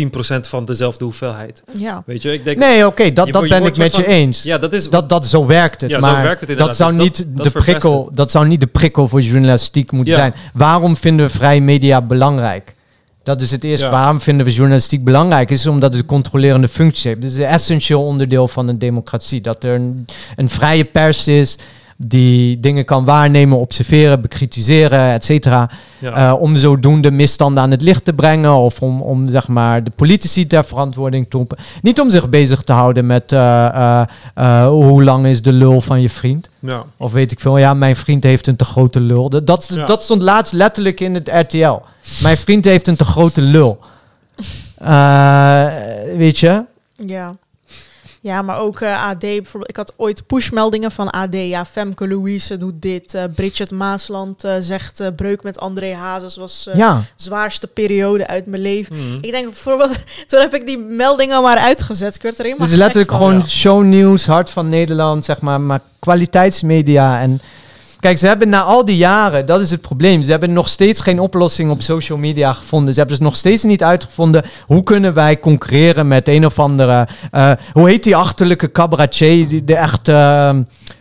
10% van dezelfde hoeveelheid.
Ja.
Weet je, ik denk,
Nee, oké, dat,
Je
dat
je
ben ik met je eens.
ja, dat is
Dat, dat, zo werkt het.
Ja, zo
maar
werkt het inderdaad.
dat zou,
Dus
niet
dat-
de prikkel, dat zou niet de prikkel voor journalistiek moeten
Ja.
zijn. Waarom vinden we vrije media belangrijk? Dat is het eerste.
Ja.
Waarom vinden we journalistiek belangrijk? Is omdat het een controlerende functie heeft. Het is een essentieel onderdeel van een democratie. Dat er een, een vrije pers is die dingen kan waarnemen, observeren, bekritiseren, et cetera.
ja.
Eh, om zodoende misstanden aan het licht te brengen. Of om, om zeg maar, de politici ter verantwoording te roepen. Niet om zich bezig te houden met eh, eh, eh, hoe lang is de lul van je vriend.
ja.
Of weet ik veel. Ja, mijn vriend heeft een te grote lul. Dat, dat,
Ja.
dat stond laatst letterlijk in het RTL. Mijn vriend heeft een te grote lul. Eh, weet je?
Ja. Ja, maar ook eh, AD bijvoorbeeld. Ik had ooit pushmeldingen van AD. Ja, Femke Louise doet dit. eh, Bridget Maasland eh, zegt eh, breuk met André Hazes was eh
Ja.
zwaarste periode uit mijn leven.
Mhm.
Ik denk bijvoorbeeld, [laughs] toen heb ik die meldingen maar uitgezet. Ik werd er helemaal
Het is letterlijk
van.
gewoon
Ja.
shownieuws, hart van Nederland, zeg maar. Maar kwaliteitsmedia en... Kijk, ze hebben na al die jaren, dat is het probleem. Ze hebben nog steeds geen oplossing op social media gevonden. Ze hebben dus nog steeds niet uitgevonden hoe kunnen wij concurreren met een of andere... eh, hoe heet die achterlijke cabaretier, die, de echte... Uh,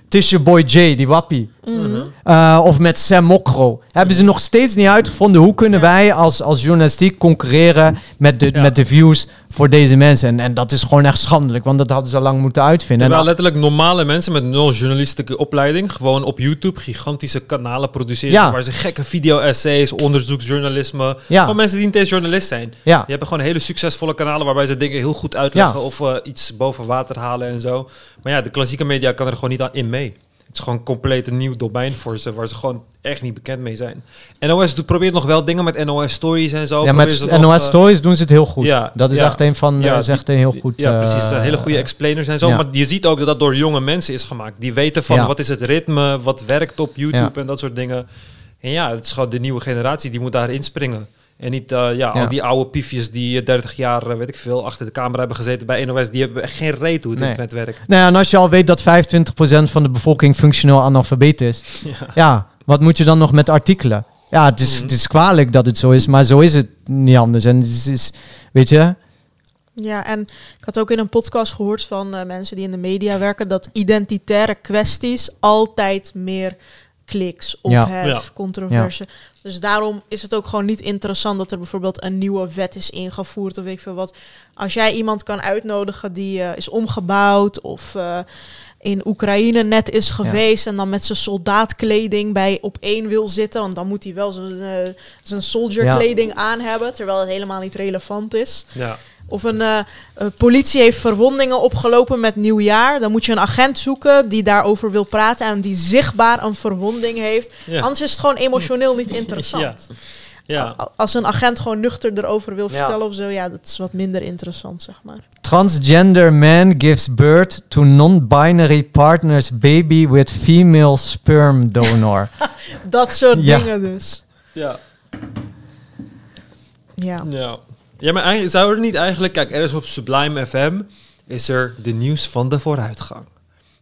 Tisha Boy J, die wappie.
Mhm.
Eh, of met Sam Mokro. Hebben ze nog steeds niet uitgevonden hoe kunnen wij als, als journalistiek concurreren met de,
Ja.
met de views voor deze mensen. En, en dat is gewoon echt schandelijk, want dat hadden ze al lang moeten uitvinden.
Terwijl letterlijk normale mensen met nul journalistieke opleiding gewoon op YouTube gigantische kanalen produceren
Ja.
waar ze gekke video-essays, onderzoeksjournalisme,
Ja.
gewoon mensen die niet eens journalist zijn.
ja.
Die hebben gewoon hele succesvolle kanalen waarbij ze dingen heel goed uitleggen of eh, iets boven water halen en zo. Maar ja, de klassieke media kan er gewoon niet aan in mee. Het is gewoon compleet een nieuw domein voor ze, waar ze gewoon echt niet bekend mee zijn. NOS probeert nog wel dingen met NOS Stories en zo.
ja, met
nog,
NOS
eh,
Stories doen ze het heel goed.
ja,
dat is
ja.
echt een van,
Ja,
ja, is echt een heel goed...
Ja,
eh,
precies. Het zijn hele goede explainers en zo. Maar je ziet ook dat dat door jonge mensen is gemaakt. Die weten van wat is het ritme, wat werkt op YouTube en dat soort dingen. En ja, het is gewoon de nieuwe generatie die moet daar inspringen. En niet eh, ja,
Ja.
al die oude piefjes die eh, 30 jaar, eh, weet ik veel, achter de camera hebben gezeten bij NOS. Die hebben echt geen reet hoe het
Nee.
internet werkt.
Nou ja, en als je al weet dat 25% van de bevolking functioneel analfabeet is. [laughs]
Ja.
Ja, wat moet je dan nog met artikelen? Ja, het is,
Mhm.
het is kwalijk dat het zo is, maar zo is het niet anders. En het is, is- weet je,
Ja, en ik had ook in een podcast gehoord van eh, mensen die in de media werken dat identitaire kwesties altijd meer kliks,
Ja.
ophef,
Ja.
controverse. Dus daarom is het ook gewoon niet interessant dat er bijvoorbeeld een nieuwe wet is ingevoerd of weet ik veel wat. Als jij iemand kan uitnodigen die eh, is omgebouwd of eh, in Oekraïne net is geweest en dan met zijn soldaatkleding bij op één wil zitten, want dan moet hij wel zijn, eh, zijn soldier
Ja.
kleding aan hebben, terwijl het helemaal niet relevant is.
Ja.
Of een eh, eh, politie heeft verwondingen opgelopen met nieuwjaar. Dan moet je een agent zoeken die daarover wil praten en die zichtbaar een verwonding heeft.
Ja.
Anders is het gewoon emotioneel niet interessant. [laughs]
Ja.
A- Als een agent gewoon nuchter erover wil
Ja.
vertellen of zo, ja, dat is wat minder interessant, zeg maar.
Transgender man gives birth to non-binary partner's baby with female sperm donor. [laughs]
Dat soort
Ja.
dingen dus.
Ja.
Ja.
Ja. Ja, maar eigenlijk, zou er niet eigenlijk... Kijk, er is op Sublime FM... is er de nieuws van de vooruitgang.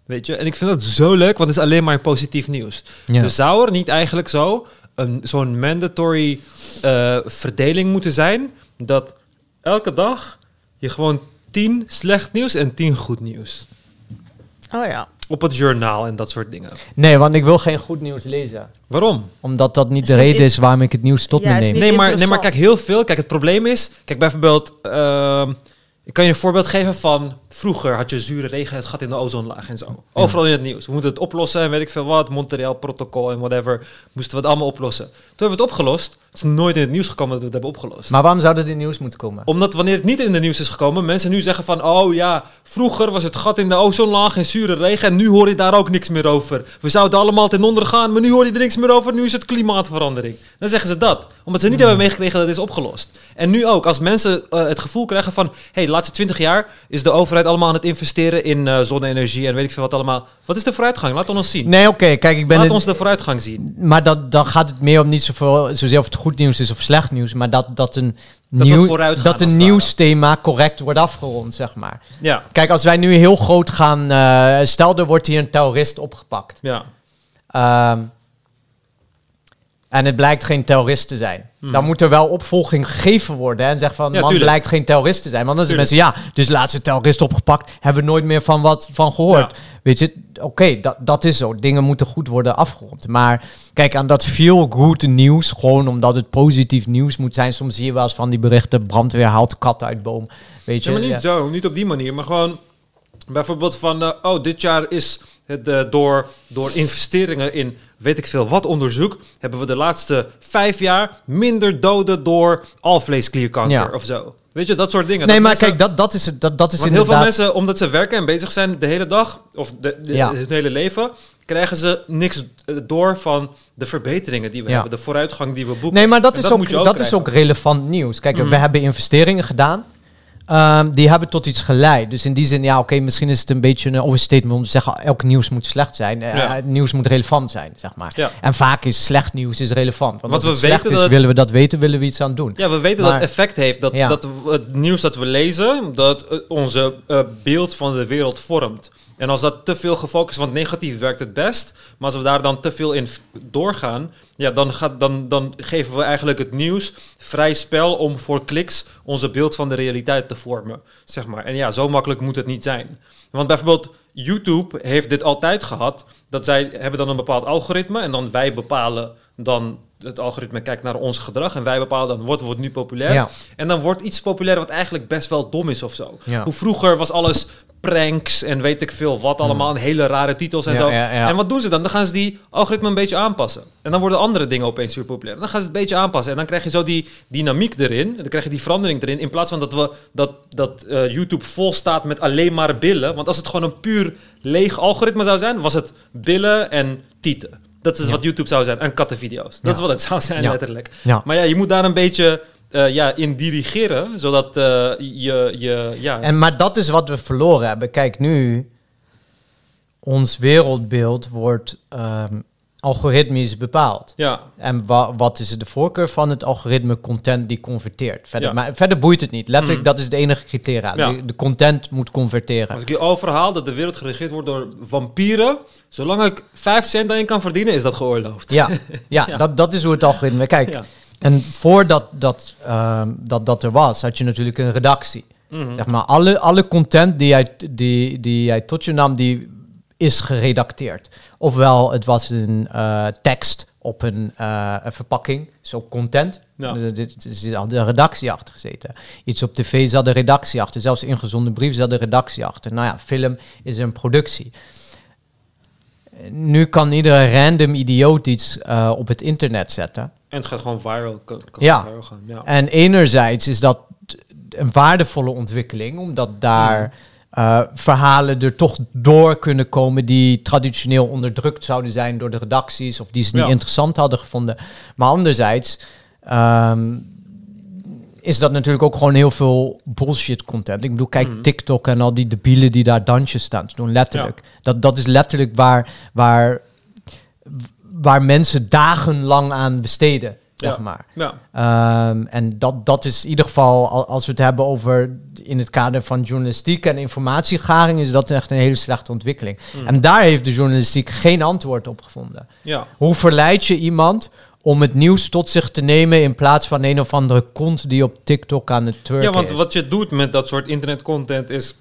Weet je? En ik vind dat zo leuk, want het is alleen maar positief nieuws.
Ja.
Dus zou er niet eigenlijk zo... een zo'n mandatory eh, verdeling moeten zijn... dat elke dag je gewoon 10 slecht nieuws en 10 goed nieuws...
Oh ja.
Op het journaal en dat soort dingen.
Nee, want ik wil geen goed nieuws lezen.
Waarom?
Omdat dat niet
Is
de reden
in-
is waarom ik het nieuws tot
Ja,
me neem.
Nee maar, nee, maar kijk, heel veel. Kijk, het probleem is... Kijk, bijvoorbeeld... ehm, ik kan je een voorbeeld geven van... Vroeger had je zure regen, het gat in de ozonlaag en zo. Overal in het nieuws. We moeten het oplossen en weet ik veel wat. Montreal-protocol en whatever. Moesten we het allemaal oplossen. Toen hebben we het opgelost. Het is nooit in het nieuws gekomen dat we het hebben opgelost.
Maar waarom zou dat in het nieuws moeten komen?
Omdat wanneer het niet in het nieuws is gekomen... mensen nu zeggen van... Oh ja, vroeger was het gat in de ozonlaag en zure regen... en nu hoor je daar ook niks meer over. We zouden allemaal ten onder gaan... maar nu hoor je er niks meer over. Nu is het klimaatverandering. Dan zeggen ze dat. Omdat ze niet hebben meegekregen dat het is opgelost. En nu ook, als mensen eh, het gevoel krijgen van... hey, de laatste twintig jaar is de overheid allemaal aan het investeren... in eh, zonne-energie en weet ik veel wat allemaal. Wat is de vooruitgang? Laat ons zien.
Nee, oké, kijk, ik ben
Laat
het-
ons de vooruitgang zien.
Maar dat, dan gaat het meer om niet zoveel, zozeer of het goed nieuws is of slecht nieuws, maar dat, dat een,
Dat
nieuw, dat een nieuwsthema correct wordt afgerond, zeg maar.
Ja,
Kijk, als wij nu heel groot gaan, eh, stel er wordt hier een terrorist opgepakt.
ja.
Ehm, en het blijkt geen terrorist te zijn.
Hmm.
Dan moet er wel opvolging gegeven worden. hè, En zeggen van,
Ja,
man,
tuurlijk.
blijkt geen terrorist te zijn. Want dan zijn
Tuurlijk.
mensen, ja, dus laatste terrorist opgepakt. Hebben we nooit meer van wat van gehoord.
Ja.
Weet je, oké, dat, dat is zo. Dingen moeten goed worden afgerond. Maar kijk, aan dat veel goed nieuws, gewoon omdat het positief nieuws moet zijn. Soms zie je wel eens van die berichten, brandweer haalt kat uit boom. Weet je,
Ja, maar niet
ja.
zo, niet op die manier, maar gewoon bijvoorbeeld van, eh, oh, dit jaar is het eh, door, door investeringen in weet ik veel wat onderzoek, hebben we de laatste vijf jaar minder doden door alvleesklierkanker
Ja.
of zo. Weet je, dat soort dingen.
Nee,
Dat
maar
mensen-
kijk, dat, dat is het. Dat, dat is
want heel veel mensen, omdat ze werken en bezig zijn de hele dag, of de, de,
Ja.
het hele leven, krijgen ze niks eh, door van de verbeteringen die we
Ja.
hebben, de vooruitgang die we boeken.
Nee, maar dat,
En
is, ook, dat is ook relevant nieuws. Kijk, we hebben investeringen gedaan. Ehm, die hebben tot iets geleid. Dus in die zin, ja, oké, misschien is het een beetje een overstatement om te zeggen, elk nieuws moet slecht zijn. Eh,
Ja.
het nieuws moet relevant zijn, zeg maar.
Ja.
En vaak is slecht nieuws is relevant. Want als
we
het slecht
weten
is, willen we dat weten, willen we iets aan doen.
Ja, we weten
Maar-
dat het effect heeft. Dat,
Ja.
dat het nieuws dat we lezen, dat eh, onze eh, beeld van de wereld vormt. En als dat te veel gefocust, want negatief werkt het best. Maar als we daar dan te veel in doorgaan, ja, dan, gaat, dan, dan geven we eigenlijk het nieuws vrij spel om voor kliks onze beeld van de realiteit te vormen. Zeg maar. En ja, zo makkelijk moet het niet zijn. Want bijvoorbeeld YouTube heeft dit altijd gehad. Dat zij hebben dan een bepaald algoritme en dan wij bepalen dan het algoritme kijkt naar ons gedrag en wij bepalen dan wat wordt nu populair.
Ja.
En dan wordt iets populair wat eigenlijk best wel dom is of zo.
Ja.
Hoe vroeger was alles pranks en weet ik veel wat allemaal, en hele rare titels en
Ja,
zo.
ja, ja.
En wat doen ze dan? Dan gaan ze die algoritme een beetje aanpassen. En dan worden andere dingen opeens weer populair. Dan gaan ze het een beetje aanpassen. En dan krijg je zo die dynamiek erin. En dan krijg je die verandering erin. In plaats van dat, we, dat, dat eh, YouTube vol staat met alleen maar billen. Want als het gewoon een puur leeg algoritme zou zijn, was het billen en tieten. Dat is wat YouTube zou zijn. En kattenvideo's. Dat is wat het zou zijn, letterlijk. Maar ja, je moet daar een beetje eh, ja, in dirigeren. Zodat eh, je, je... Ja,
En, maar dat is wat we verloren hebben. Kijk, nu, ons wereldbeeld wordt ehm, algoritmisch bepaald.
ja,
En wa- wat is de voorkeur van het algoritme content die converteert? Verder,
Ja.
maar verder boeit het niet. Letterlijk,
Mhm.
dat is het enige criteria.
Ja.
De, de content moet converteren.
Als ik je overhaal dat de wereld geregeerd wordt door vampieren, zolang ik 5 cent aan je kan verdienen, is dat geoorloofd.
Ja, [laughs] ja,
Ja.
Dat, dat is hoe het algoritme... Kijk,
Ja.
En voordat dat, ehm, dat, dat er was, had je natuurlijk een redactie.
Mhm.
Zeg maar, alle, alle content die jij, die, die jij tot je nam, die is geredacteerd. Ofwel, het was een eh, tekst op een, eh, een verpakking, zo content.
Ja.
Er al de redactie achter gezeten. Iets op tv zat de redactie achter. Zelfs ingezonden brief zat de redactie achter. Nou ja, film is een productie. Nu kan iedere random idioot iets eh, op het internet zetten.
En het gaat gewoon viral, kan, kan
Ja.
viral gaan. Ja.
En enerzijds is dat een waardevolle ontwikkeling, omdat daar eh, verhalen er toch door kunnen komen die traditioneel onderdrukt zouden zijn door de redacties of die ze niet
Ja.
interessant hadden gevonden. Maar anderzijds ehm, is dat natuurlijk ook gewoon heel veel bullshit content. Ik bedoel, kijk
Mhm.
TikTok en al die debielen die daar dansjes staan te doen, letterlijk. Dat, dat is letterlijk waar, waar, waar mensen dagenlang aan besteden, zeg maar.
Ja.
Ehm, en dat, dat is in ieder geval, al- als we het hebben over in het kader van journalistiek en informatiegaring, is dat echt een hele slechte ontwikkeling.
Mm.
En daar heeft de journalistiek geen antwoord op gevonden.
ja.
Hoe verleid je iemand om het nieuws tot zich te nemen in plaats van een of andere kont die op TikTok aan het twerken
Ja, want
is?
wat je doet met dat soort internetcontent is...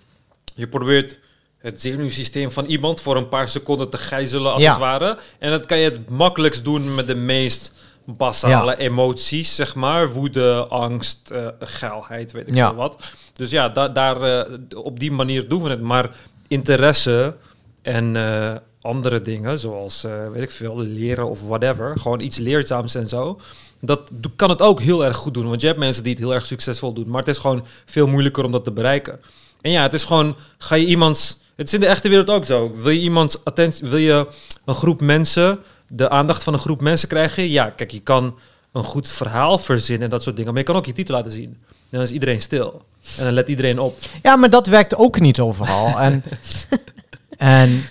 je probeert het zenuwsysteem van iemand voor een paar seconden te gijzelen, als
Ja.
het ware. En dat kan je het makkelijkst doen met de meest basale
Ja.
emoties, zeg maar. Woede, angst, eh geilheid, weet ik
Ja.
veel wat. Dus ja, da daar, eh, op die manier doen we het. Maar interesse en eh, andere dingen, zoals, eh, weet ik veel, leren of whatever. Gewoon iets leerzaams en zo. Dat kan het ook heel erg goed doen. Want je hebt mensen die het heel erg succesvol doen. Maar het is gewoon veel moeilijker om dat te bereiken. En ja, het is gewoon, ga je iemands... Het is in de echte wereld ook zo. Wil je iemands attentie, wil je een groep mensen, de aandacht van een groep mensen krijgen? Ja, kijk, je kan een goed verhaal verzinnen en dat soort dingen. Maar je kan ook je titel laten zien. En dan is iedereen stil. En dan let iedereen op.
Ja, maar dat werkt ook niet overal. en, [laughs] en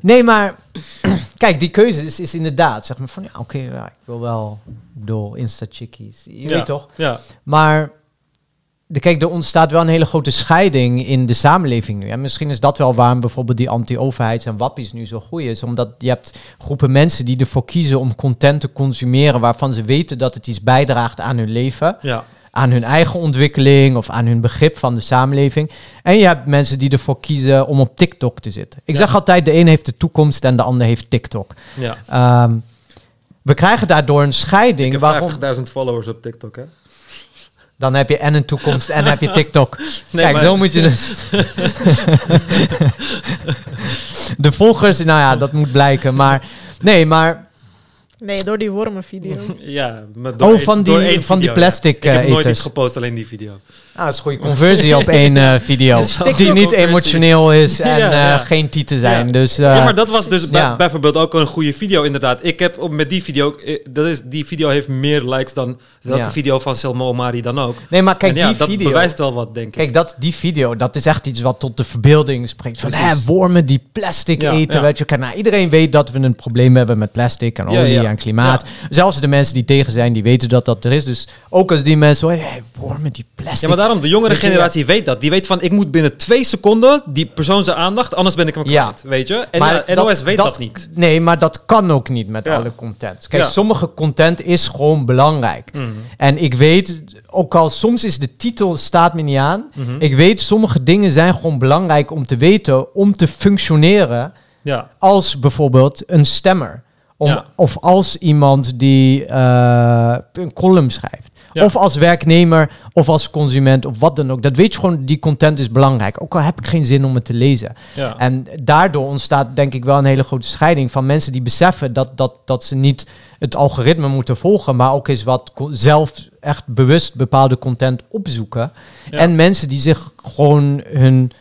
nee, maar [clears throat] kijk, die keuze is, is inderdaad, zeg maar van, ja, oké, ja, ik wil wel, bedoel, Insta-chickies, je
Ja.
weet toch?
Ja.
Maar de, kijk, er ontstaat wel een hele grote scheiding in de samenleving nu. En misschien is dat wel waarom bijvoorbeeld die anti-overheids- en wappies nu zo goed is. Omdat je hebt groepen mensen die ervoor kiezen om content te consumeren waarvan ze weten dat het iets bijdraagt aan hun leven
Ja.
Aan hun eigen ontwikkeling of aan hun begrip van de samenleving. En je hebt mensen die ervoor kiezen om op TikTok te zitten. Ik
Ja.
zeg altijd, de een heeft de toekomst en de ander heeft TikTok.
ja.
Ehm, we krijgen daardoor een
Ik
scheiding.
heb
Waarom?
50.000 followers op TikTok, hè?
Dan heb je en een toekomst en heb je [laughs] TikTok.
Nee,
Kijk,
maar-
zo moet je het. [laughs] de volgers, nou ja, dat moet blijken. Maar nee, maar
Nee, door die wormenvideo. [laughs]
Ja, maar
Oh, van die-
door één
van die
video, ja.
plastic,
Ik heb
eh,
nooit iets gepost, alleen die video.
Nou, dat is goede conversie op één eh, [laughs] video. Die
een
niet emotioneel is en
Ja,
eh, geen titel zijn.
Ja.
Dus,
ja,
eh,
maar dat was dus bijvoorbeeld ook een goede video, inderdaad. Ik heb op, met die video, dat is, die video heeft meer likes dan welke
Ja.
video van Selma Omari dan ook.
Nee, maar kijk,
en ja,
die
dat
video...
bewijst wel wat, denk ik.
Kijk, dat, die video, dat is echt iets wat tot de verbeelding spreekt. Van, hè, wormen die plastic
Ja,
eten,
ja.
weet je. Kijk, nou, iedereen weet dat we een probleem hebben met plastic en olie
ja.
en klimaat. Zelfs de mensen die tegen zijn, die weten dat dat er is. Dus ook als die mensen, hé, hey, wormen die plastic.
Ja, daarom, de jongere generatie weet dat. Die weet van, ik moet binnen twee seconden die persoon zijn aandacht, anders ben ik hem
Ja.
kwijt, weet je? En
Maar
ja, NOS weet dat, niet.
Nee, maar dat kan ook niet met
Ja.
alle content. Kijk,
Ja.
sommige content is gewoon belangrijk.
Mhm.
En ik weet, ook al soms is de titel staat me niet aan.
Mhm.
Ik weet, sommige dingen zijn gewoon belangrijk om te weten, om te functioneren
Ja.
als bijvoorbeeld een stemmer. Om,
Ja.
Of als iemand die eh, een column schrijft.
Ja.
Of als werknemer, of als consument, of wat dan ook. Dat weet je gewoon, die content is belangrijk. Ook al heb ik geen zin om het te lezen.
Ja.
En daardoor ontstaat denk ik wel een hele grote scheiding van mensen die beseffen dat, dat, dat ze niet het algoritme moeten volgen, maar ook eens wat zelf echt bewust bepaalde content opzoeken.
Ja.
En mensen die zich gewoon hun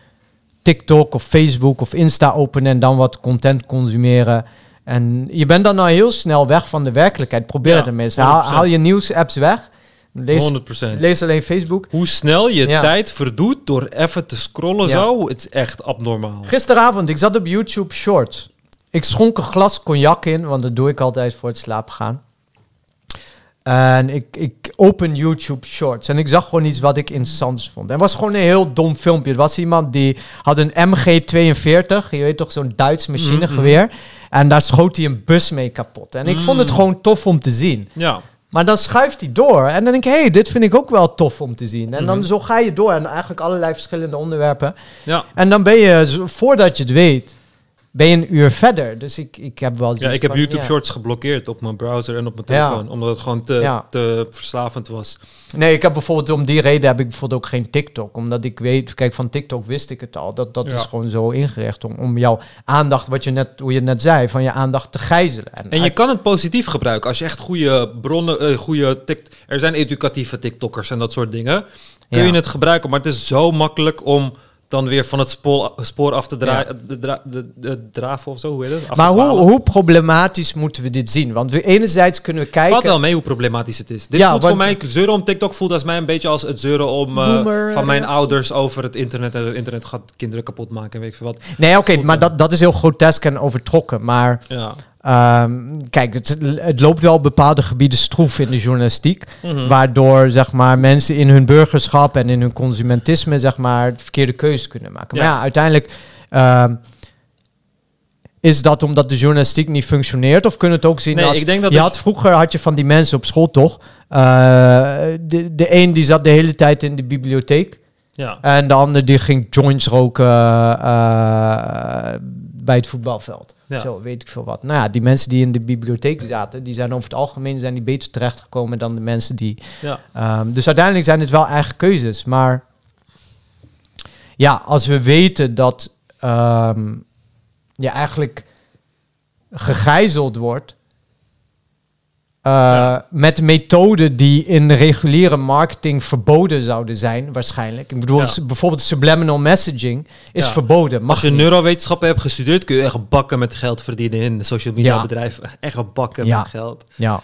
TikTok of Facebook of Insta openen en dan wat content consumeren. En je bent dan nou heel snel weg van de werkelijkheid. Probeer
Ja,
het tenminste. Haal,
100%.
haal je nieuwsapps weg. Lees,
100%.
lees alleen Facebook.
Hoe snel je
Ja.
tijd verdoet door even te scrollen
Ja.
zo, het is echt abnormaal.
Gisteravond, ik zat op YouTube Shorts. Ik schonk een glas cognac in, want dat doe ik altijd voor het slapen gaan. En ik, ik open YouTube Shorts en ik zag gewoon iets wat ik interessant vond. En het was gewoon een heel dom filmpje. Het was iemand die had een MG42, je weet toch, zo'n Duits machinegeweer. En daar schoot hij een bus mee kapot. En ik vond het
Mm.
gewoon tof om te zien.
Ja.
Maar dan schuift hij door. En dan denk ik, hé, hey, dit vind ik ook wel tof om te zien. En dan
Mhm.
zo ga je door. En eigenlijk allerlei verschillende onderwerpen.
Ja.
En dan ben je, voordat je het weet, ben je een uur verder. Dus ik, ik heb wel
Ja, ik heb
van,
YouTube
ja.
Shorts geblokkeerd op mijn browser en op mijn
Ja.
telefoon. Omdat het gewoon te,
Ja.
te verslavend was.
Nee, ik heb bijvoorbeeld om die reden heb ik bijvoorbeeld ook geen TikTok. Omdat ik weet, kijk, van TikTok wist ik het al. Dat, dat
Ja.
is gewoon zo ingericht om, om jouw aandacht, wat je net, hoe je net zei, van je aandacht te gijzelen.
En je
uit-
kan het positief gebruiken als je echt goede bronnen, eh, goede tik, er zijn educatieve TikTokkers en dat soort dingen. Kun
Ja.
je het gebruiken, maar het is zo makkelijk om dan weer van het spoor, spoor af te draaien, de, dra, de, of zo, hoe heet het? Af
maar hoe, hoe problematisch moeten we dit zien? Want we, enerzijds kunnen we kijken...
Valt wel mee hoe problematisch het is. Dit
Ja,
voelt voor mij, zeuren om TikTok voelt als mij een beetje als het zeuren om, eh, van mijn ouders over het internet. En het internet gaat kinderen kapot maken en weet ik veel wat.
Nee, oké, maar dat, dat is heel grotesk en overtrokken. Maar
Ja.
Ehm, kijk, het, het loopt wel bepaalde gebieden stroef in de journalistiek.
Mhm.
Waardoor zeg maar, mensen in hun burgerschap en in hun consumentisme zeg maar, de verkeerde keuze kunnen maken. Maar
Ja.
ja, uiteindelijk ehm, is dat omdat de journalistiek niet functioneert? Of kunnen het ook zien
Nee,
als...
ik denk dat
je had, vroeger had je van die mensen op school toch? eh, de, de een die zat de hele tijd in de bibliotheek.
ja.
En de ander die ging joints roken eh, bij het voetbalveld.
Ja.
Zo, weet ik veel wat. Nou ja, die mensen die in de bibliotheek zaten, die zijn over het algemeen zijn die beter terechtgekomen dan de mensen die...
Ja.
Ehm, dus uiteindelijk zijn het wel eigen keuzes. Maar ja, als we weten dat ehm, je eigenlijk gegijzeld wordt... eh,
Ja.
Met methoden die in de reguliere marketing verboden zouden zijn, waarschijnlijk. Ik bedoel,
Ja.
bijvoorbeeld subliminal messaging is
Ja.
verboden. Mag
Als je
niet.
neurowetenschappen hebt gestudeerd, kun je echt bakken met geld verdienen in de social media
Ja.
bedrijven. [laughs] Echt bakken
Ja.
met geld.
Ja,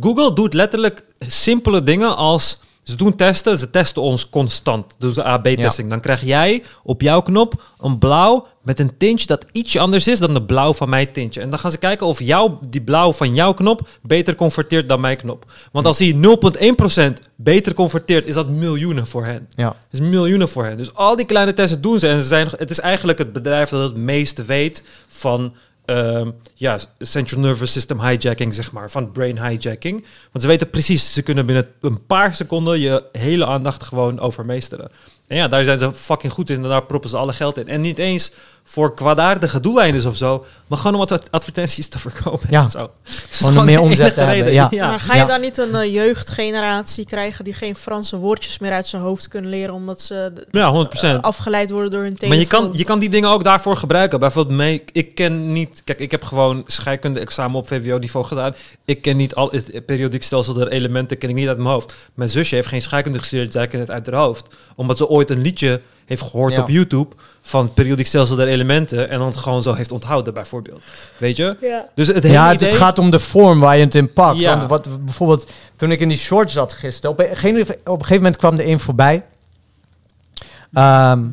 Google doet letterlijk simpele dingen als... Ze doen testen, ze testen ons constant. Doen ze AB-testing. Dan krijg jij op jouw knop een blauw met een tintje dat ietsje anders is dan de blauw van mijn tintje. En dan gaan ze kijken of jou, die blauw van jouw knop beter converteert dan mijn knop. Want als hij 0,1% beter converteert, is dat miljoenen voor hen.
ja.
Is miljoenen voor hen. Dus al die kleine testen doen ze. En ze zijn, het is eigenlijk het bedrijf dat het meeste weet van ehm, ja, central nervous system hijacking, zeg maar. Van brain hijacking. Want ze weten precies, ze kunnen binnen een paar seconden je hele aandacht gewoon overmeesteren. En ja, daar zijn ze fucking goed in en daar proppen ze alle geld in. En niet eens voor kwaadaardige doeleinden of zo, maar gewoon om wat ad- advertenties te verkopen.
Ja.
en [laughs] zo.
Gewoon meer omzet te hebben,
reden.
ja.
Maar ga je
Ja.
dan niet een eh, jeugdgeneratie krijgen die geen Franse woordjes meer uit zijn hoofd kunnen leren omdat ze
Ja, 100%.
eh, afgeleid worden door hun telefoon?
Maar je kan, je kan die dingen ook daarvoor gebruiken. Bijvoorbeeld, mee, ik ken niet... Kijk, ik heb gewoon scheikunde-examen op VWO-niveau gedaan. Ik ken niet al het periodiek stelsel der elementen ken ik niet uit mijn hoofd. Mijn zusje heeft geen scheikunde gestudeerd, zij kent het uit haar hoofd. Omdat ze ooit een liedje heeft gehoord
Ja.
op YouTube van het periodiek stelsel der elementen en dan het gewoon zo heeft onthouden, bijvoorbeeld. Weet je?
Ja.
Dus het hele
Ja, het,
idee...
het gaat om de vorm waar je het in pakt.
Ja.
Want wat, bijvoorbeeld, toen ik in die short zat gisteren, op een, geen- op een gegeven moment kwam er een voorbij. Ehm,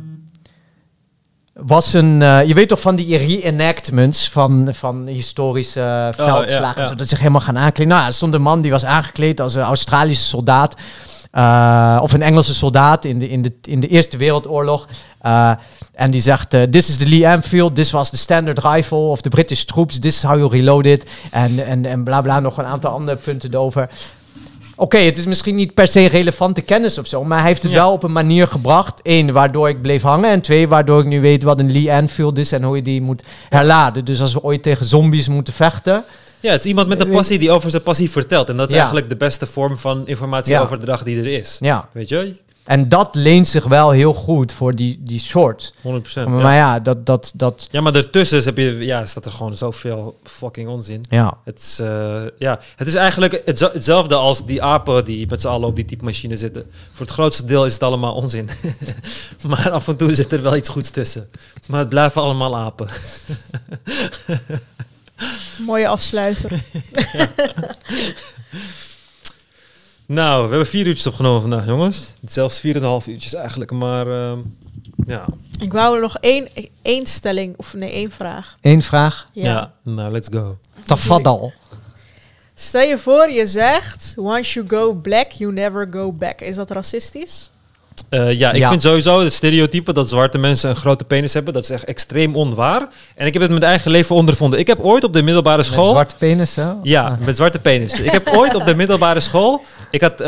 was een, eh, je weet toch van die reenactments van, van historische uh, veldslagen,
Oh, ja, ja.
zodat ze zich helemaal gaan aankleden. Nou, er stond een man die was aangekleed als een Australische soldaat. Eh, of een Engelse soldaat in de, in de, in de Eerste Wereldoorlog. Eh, en die zegt, eh, this is the Lee Enfield, this was the standard rifle of the British troops, this is how you reload it. En, en, en bla bla, nog een aantal andere punten erover. Oké, het is misschien niet per se relevante kennis of zo, maar hij heeft het
Ja.
wel op een manier gebracht. Eén, waardoor ik bleef hangen. En twee, waardoor ik nu weet wat een Lee Enfield is en hoe je die moet herladen. Dus als we ooit tegen zombies moeten vechten.
Ja, het is iemand met een passie die over zijn passie vertelt. En dat is
Ja.
eigenlijk de beste vorm van informatie
Ja.
over de dag die er is.
Ja.
Weet je?
En dat leent zich wel heel goed voor die, die shorts.
100%.
Maar ja, dat, dat, dat,
Ja, maar ertussen heb je, ja, staat er gewoon zoveel fucking onzin.
ja.
Het is, eh, ja, het is eigenlijk hetze- hetzelfde als die apen die met z'n allen op die typemachine zitten. Voor het grootste deel is het allemaal onzin. [laughs] maar af en toe zit er wel iets goeds tussen. Maar het blijven allemaal apen. [laughs]
Mooie afsluiter. [laughs]
Nou, we hebben vier uurtjes opgenomen vandaag, jongens. Zelfs vier en een half uurtjes eigenlijk, maar ehm, ja.
Ik wou er nog één, één stelling, of nee, één vraag.
Eén vraag.
Ja.
ja. nou, let's go.
Tafadal.
Stel je voor, je zegt, once you go black, you never go back. Is dat racistisch?
Eh, ja, ik
Ja.
vind sowieso het stereotype dat zwarte mensen een grote penis hebben, dat is echt extreem onwaar. En ik heb het met eigen leven ondervonden. Ik heb ooit op de middelbare
Met
school...
zwarte penis, hè?
Ja,
Ah.
met zwarte penis. ik heb ooit op de middelbare school, ik had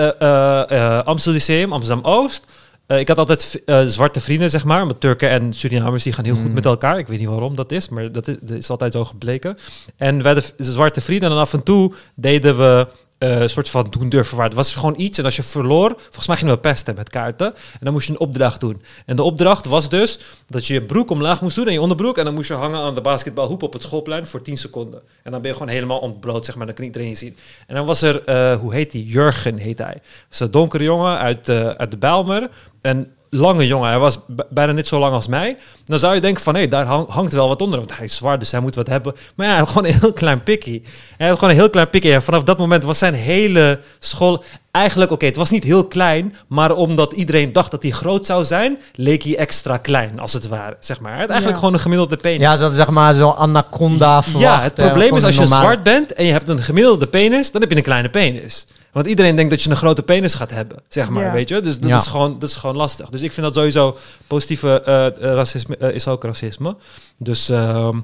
Amstel Lyceum, Amsterdam-Oost. ik had altijd zwarte vrienden, zeg maar. Want Turken en Surinamers die gaan heel goed
Mm.
met elkaar. Ik weet niet waarom dat is, maar dat is, dat is altijd zo gebleken. En wij v- zwarte vrienden en af en toe deden we een soort van doen durven waar. Het was gewoon iets en als je verloor, volgens mij gingen we pesten met kaarten. En dan moest je een opdracht doen. En de opdracht was dus dat je je broek omlaag moest doen en je onderbroek. En dan moest je hangen aan de basketbalhoep op het schoolplein voor 10 seconden. En dan ben je gewoon helemaal ontbloot, zeg maar. Dan kan iedereen je zien. En dan was er, eh, hoe heet die? Jurgen heet hij. Dat is een donkere jongen uit, eh, uit de Bijlmer. Een lange jongen. Hij was bijna net zo lang als mij. Dan zou je denken van, hé, daar hang- hangt wel wat onder. Want hij is zwaar, dus hij moet wat hebben. Maar ja, hij had gewoon een heel klein pikkie. Hij had gewoon een heel klein pikkie. En vanaf dat moment was zijn hele school... Eigenlijk, oké, het was niet heel klein. Maar omdat iedereen dacht dat hij groot zou zijn... leek hij extra klein, als het ware. Zeg maar. Hij had eigenlijk
Ja.
gewoon een gemiddelde penis.
Ja, dat zeg maar zo'n anaconda verwacht.
Ja, het
eh,
probleem
gewoon
is als je zwart bent en je hebt een gemiddelde penis, dan heb je een kleine penis. Want iedereen denkt dat je een grote penis gaat hebben, zeg maar,
Ja.
weet je. Dus dat,
Ja.
is gewoon, dat is gewoon lastig. Dus ik vind dat sowieso positieve eh, eh, racisme eh, is ook racisme. Dus ehm,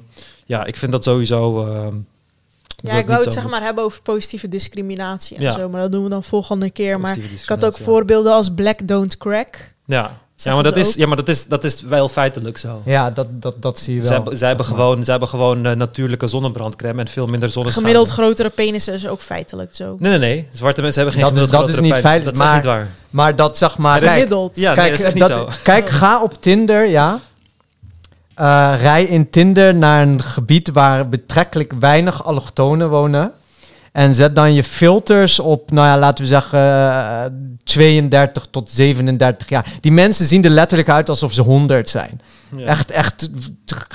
ja, ik vind dat sowieso. ehm,
Ja,
dat
ik wou het zeg maar hebben over positieve discriminatie en
Ja.
zo, maar dat doen we dan volgende keer. Maar ik had ook voorbeelden als Black Don't Crack.
Ja, ja. maar, dat is, ja, maar dat is, dat is wel feitelijk zo.
Ja, dat, dat, dat zie je wel.
Zij, hebben- zij hebben
Maar-
gewoon, zij hebben gewoon natuurlijke zonnebrandcrème en veel minder zonneschade.
Gemiddeld grotere penissen is ook feitelijk zo.
Nee, nee, nee. Zwarte mensen hebben geen
Dat is- dat is niet
penis.
feitelijk,
Dat is niet waar.
Maar dat zeg maar... Kijk,
Gemiddeld.
Ja, nee,
kijk,
dat is echt niet zo.
kijk, ga op Tinder, ja. Eh, rij in Tinder naar een gebied waar betrekkelijk weinig allochtonen wonen. En zet dan je filters op, nou ja, laten we zeggen, eh, 32 tot 37 jaar. Die mensen zien er letterlijk uit alsof ze 100 zijn.
Ja.
Echt, echt,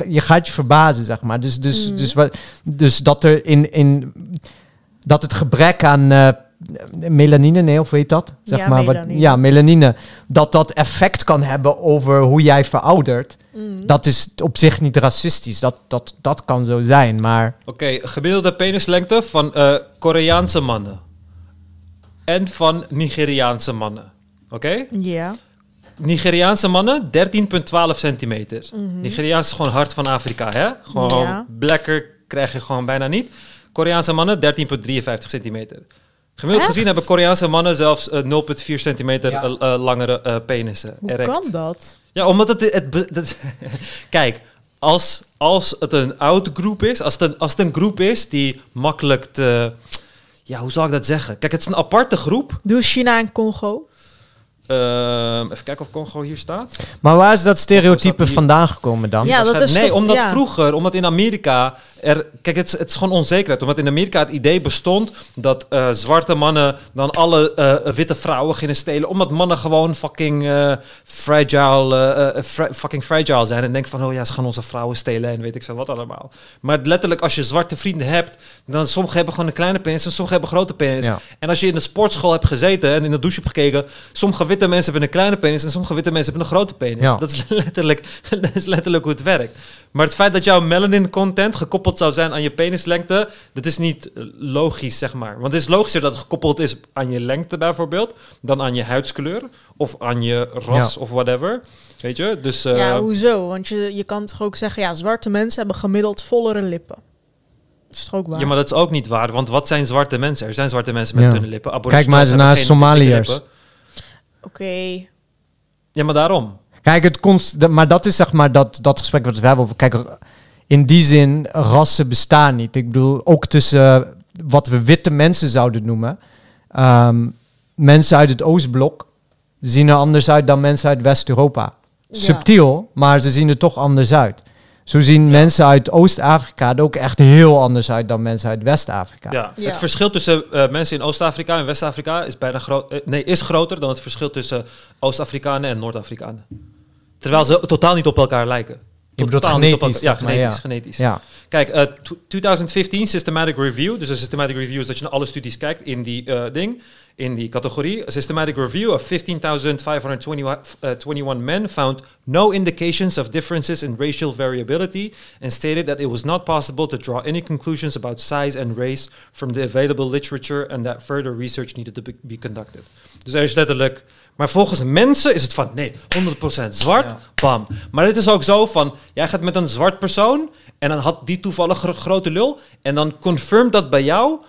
je gaat je verbazen, zeg maar. Dus, dus,
Mhm.
dus, wat, dus dat er in, in dat het gebrek aan eh, melanine, nee, of weet dat? Zeg
Ja,
maar, wat-
melanine.
ja, melanine. Dat dat effect kan hebben over hoe jij veroudert.
Mm.
Dat is op zich niet racistisch. Dat, dat, dat kan zo zijn, maar...
Oké, gemiddelde penislengte van eh, Koreaanse mannen. En van Nigeriaanse mannen. Oké?
Ja.
Nigeriaanse mannen 13,12 centimeter.
Mhm.
Nigeriaans is gewoon hart van Afrika, hè? Gewoon
Ja.
blekker krijg je gewoon bijna niet. Koreaanse mannen 13,53 centimeter. Gemiddeld
Echt?
gezien hebben Koreaanse mannen zelfs eh, 0,4 centimeter
Ja.
eh, eh, langere eh, penissen.
Hoe
Erect.
kan dat?
Ja, omdat het... het, [laughs] kijk, als, als het een oud groep is, als het een, als het een groep is die makkelijk te... Ja, hoe zal ik dat zeggen? Kijk, het is een aparte groep.
Doe China en Congo.
Ehm, even kijken of Congo hier staat.
Maar waar is dat stereotype vandaan gekomen dan?
Ja, dat
Waarschijnlijk-
is
nee,
toch-
omdat
ja.
vroeger, omdat in Amerika er, kijk, het is, het is gewoon onzekerheid. Omdat in Amerika het idee bestond dat eh, zwarte mannen dan alle eh, witte vrouwen gingen stelen, omdat mannen gewoon fucking eh, fragile, fra- fucking fragile zijn en denken van, oh ja, ze gaan onze vrouwen stelen en weet ik veel wat allemaal. Maar letterlijk, als je zwarte vrienden hebt, dan sommigen hebben gewoon een kleine penis en sommigen hebben grote penis.
Ja.
En als je in de sportschool hebt gezeten en in de douche hebt gekeken, sommige witte mensen hebben een kleine penis en sommige witte mensen hebben een grote penis.
Ja.
Dat, is [laughs] letterlijk, dat is letterlijk hoe het werkt. Maar het feit dat jouw melanin content gekoppeld zou zijn aan je penislengte, dat is niet eh, logisch, zeg maar. Want het is logischer dat het gekoppeld is aan je lengte bijvoorbeeld, dan aan je huidskleur of aan je ras of whatever. Weet je? Dus eh,
ja, hoezo? Want je, je kan toch ook zeggen, ja, zwarte mensen hebben gemiddeld vollere lippen. Dat is toch ook waar?
ja, maar dat is ook niet waar. Want wat zijn zwarte mensen? Er zijn zwarte mensen met
Ja.
dunne lippen.
Kijk maar eens naar Somaliërs.
Oké.
Ja, maar daarom.
Kijk, het konst, de- maar dat is zeg maar dat, dat gesprek wat we hebben over. Kijk, in die zin, rassen bestaan niet. Ik bedoel, ook tussen eh, wat we witte mensen zouden noemen. ehm, mensen uit het Oostblok zien er anders uit dan mensen uit West-Europa.
Ja.
Subtiel, maar ze zien er toch anders uit. Zo zien
Ja.
mensen uit Oost-Afrika er ook echt heel anders uit dan mensen uit West-Afrika.
Ja.
Ja.
Het verschil tussen eh, mensen in Oost-Afrika en West-Afrika is bijna groot. eh, nee, is groter dan het verschil tussen Oost-Afrikanen en Noord-Afrikanen. Terwijl ze totaal niet op elkaar lijken.
Je bedoelt
op
genetisch,
Ja, genetisch.
ja.
genetisch.
Ja.
Kijk, eh, tw- 2015 Systematic Review. Dus een Systematic Review is dat je naar alle studies kijkt in die eh, ding, in die categorie. A systematic Review of 15,521 men found no indications of differences in racial variability and stated that it was not possible to draw any conclusions about size and race from the available literature and that further research needed to be, be conducted. Dus er is letterlijk... Maar volgens mensen is het van, nee, 100% zwart,
Ja.
bam. Maar het is ook zo van, jij gaat met een zwart persoon en dan had die toevallig een grote lul en dan confirmt dat bij jou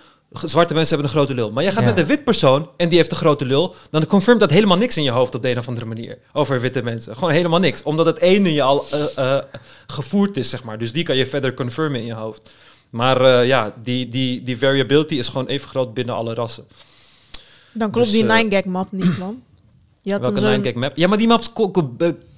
zwarte mensen hebben een grote lul. Maar jij gaat
Ja.
met een wit persoon en die heeft een grote lul. Dan confirmt dat helemaal niks in je hoofd op de een of andere manier. Over witte mensen. Gewoon helemaal niks. Omdat het ene je al eh, eh, gevoerd is, zeg maar. Dus die kan je verder confirmen in je hoofd. Maar eh, ja, die, die, die variability is gewoon even groot binnen alle rassen.
Dan klopt
Dus,
die
eh,
9gag map niet, man. Je had
Welke
zo'n...
9gag map? Ja, maar die maps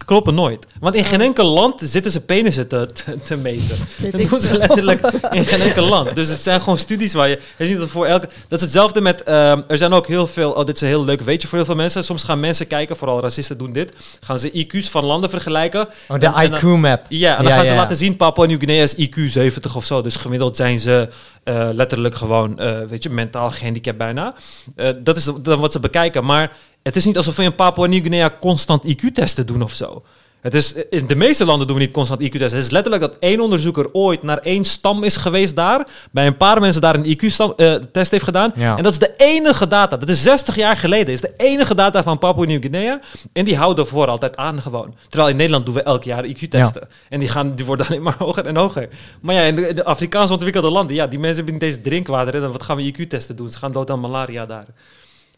kloppen nooit. Want in geen enkel land zitten ze penissen te, te, te meten. [laughs] Dat doen ze letterlijk in geen enkel land. Dus het zijn gewoon studies waar je... Je ziet dat voor elke... Dat is hetzelfde met... ehm, er zijn ook heel veel... Oh, dit is een heel leuk weetje voor heel veel mensen. Soms gaan mensen kijken, vooral racisten doen dit. Gaan ze IQ's van landen vergelijken.
Oh, de IQ-map.
Ja, en dan gaan ze
ja.
laten zien, Papua Nieuw-Guinea is IQ 70 of zo. Dus gemiddeld zijn ze eh, letterlijk gewoon, eh, weet je, mentaal gehandicapt bijna. Eh, dat is dan wat ze bekijken. Maar het is niet alsof we in Papua Nieuw-Guinea constant IQ-testen doen of zo. Het is, in de meeste landen doen we niet constant IQ-testen. Het is letterlijk dat één onderzoeker ooit naar één stam is geweest daar. Bij een paar mensen daar een IQ-test heeft gedaan.
Ja.
En dat is de enige data. Dat is 60 jaar geleden. is de enige data van Papua Nieuw-Guinea. En die houden voor altijd aan gewoon. Terwijl in Nederland doen we elk jaar IQ-testen. En die, gaan, die worden alleen maar [laughs] hoger en hoger. Maar ja, in de, de Afrikaans ontwikkelde landen, ja, die mensen hebben niet eens drinkwater. En dan wat gaan we IQ-testen doen? Ze gaan dood aan malaria daar.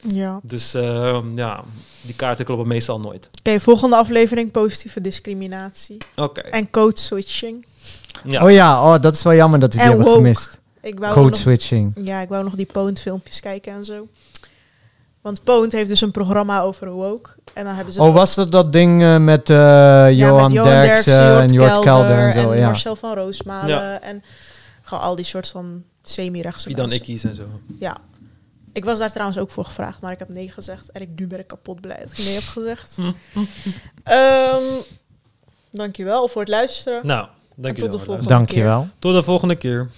Ja.
Dus eh, ja, die kaarten kloppen meestal nooit.
Oké, volgende aflevering positieve discriminatie.
Oké.
En code switching.
Ja.
Oh ja, oh, dat is wel jammer dat we die
En
hebben
woke.
gemist.
Ik wou
Code
nog,
switching.
ja, ik wou nog die Poont filmpjes kijken en zo. Want Poont heeft dus een programma over woke. En dan hebben ze...
Oh, was dat dat ding eh, met eh,
ja,
Johan,
met Johan
Derksen
Derksen,
en Jort Kelder en zo? ja.
Marcel van Roosmalen.
Ja.
En gewoon al die soort van semi-rechtse
Wie dan
mensen.
ikkies en zo.
Ja. Ik was daar trouwens ook voor gevraagd, maar ik heb nee gezegd. En ik, nu ben ik kapot blij dat ik nee heb gezegd. [laughs] Ehm dankjewel voor het luisteren.
Nou,
En
dankjewel.
tot de volgende
Dankjewel.
Tot de volgende keer.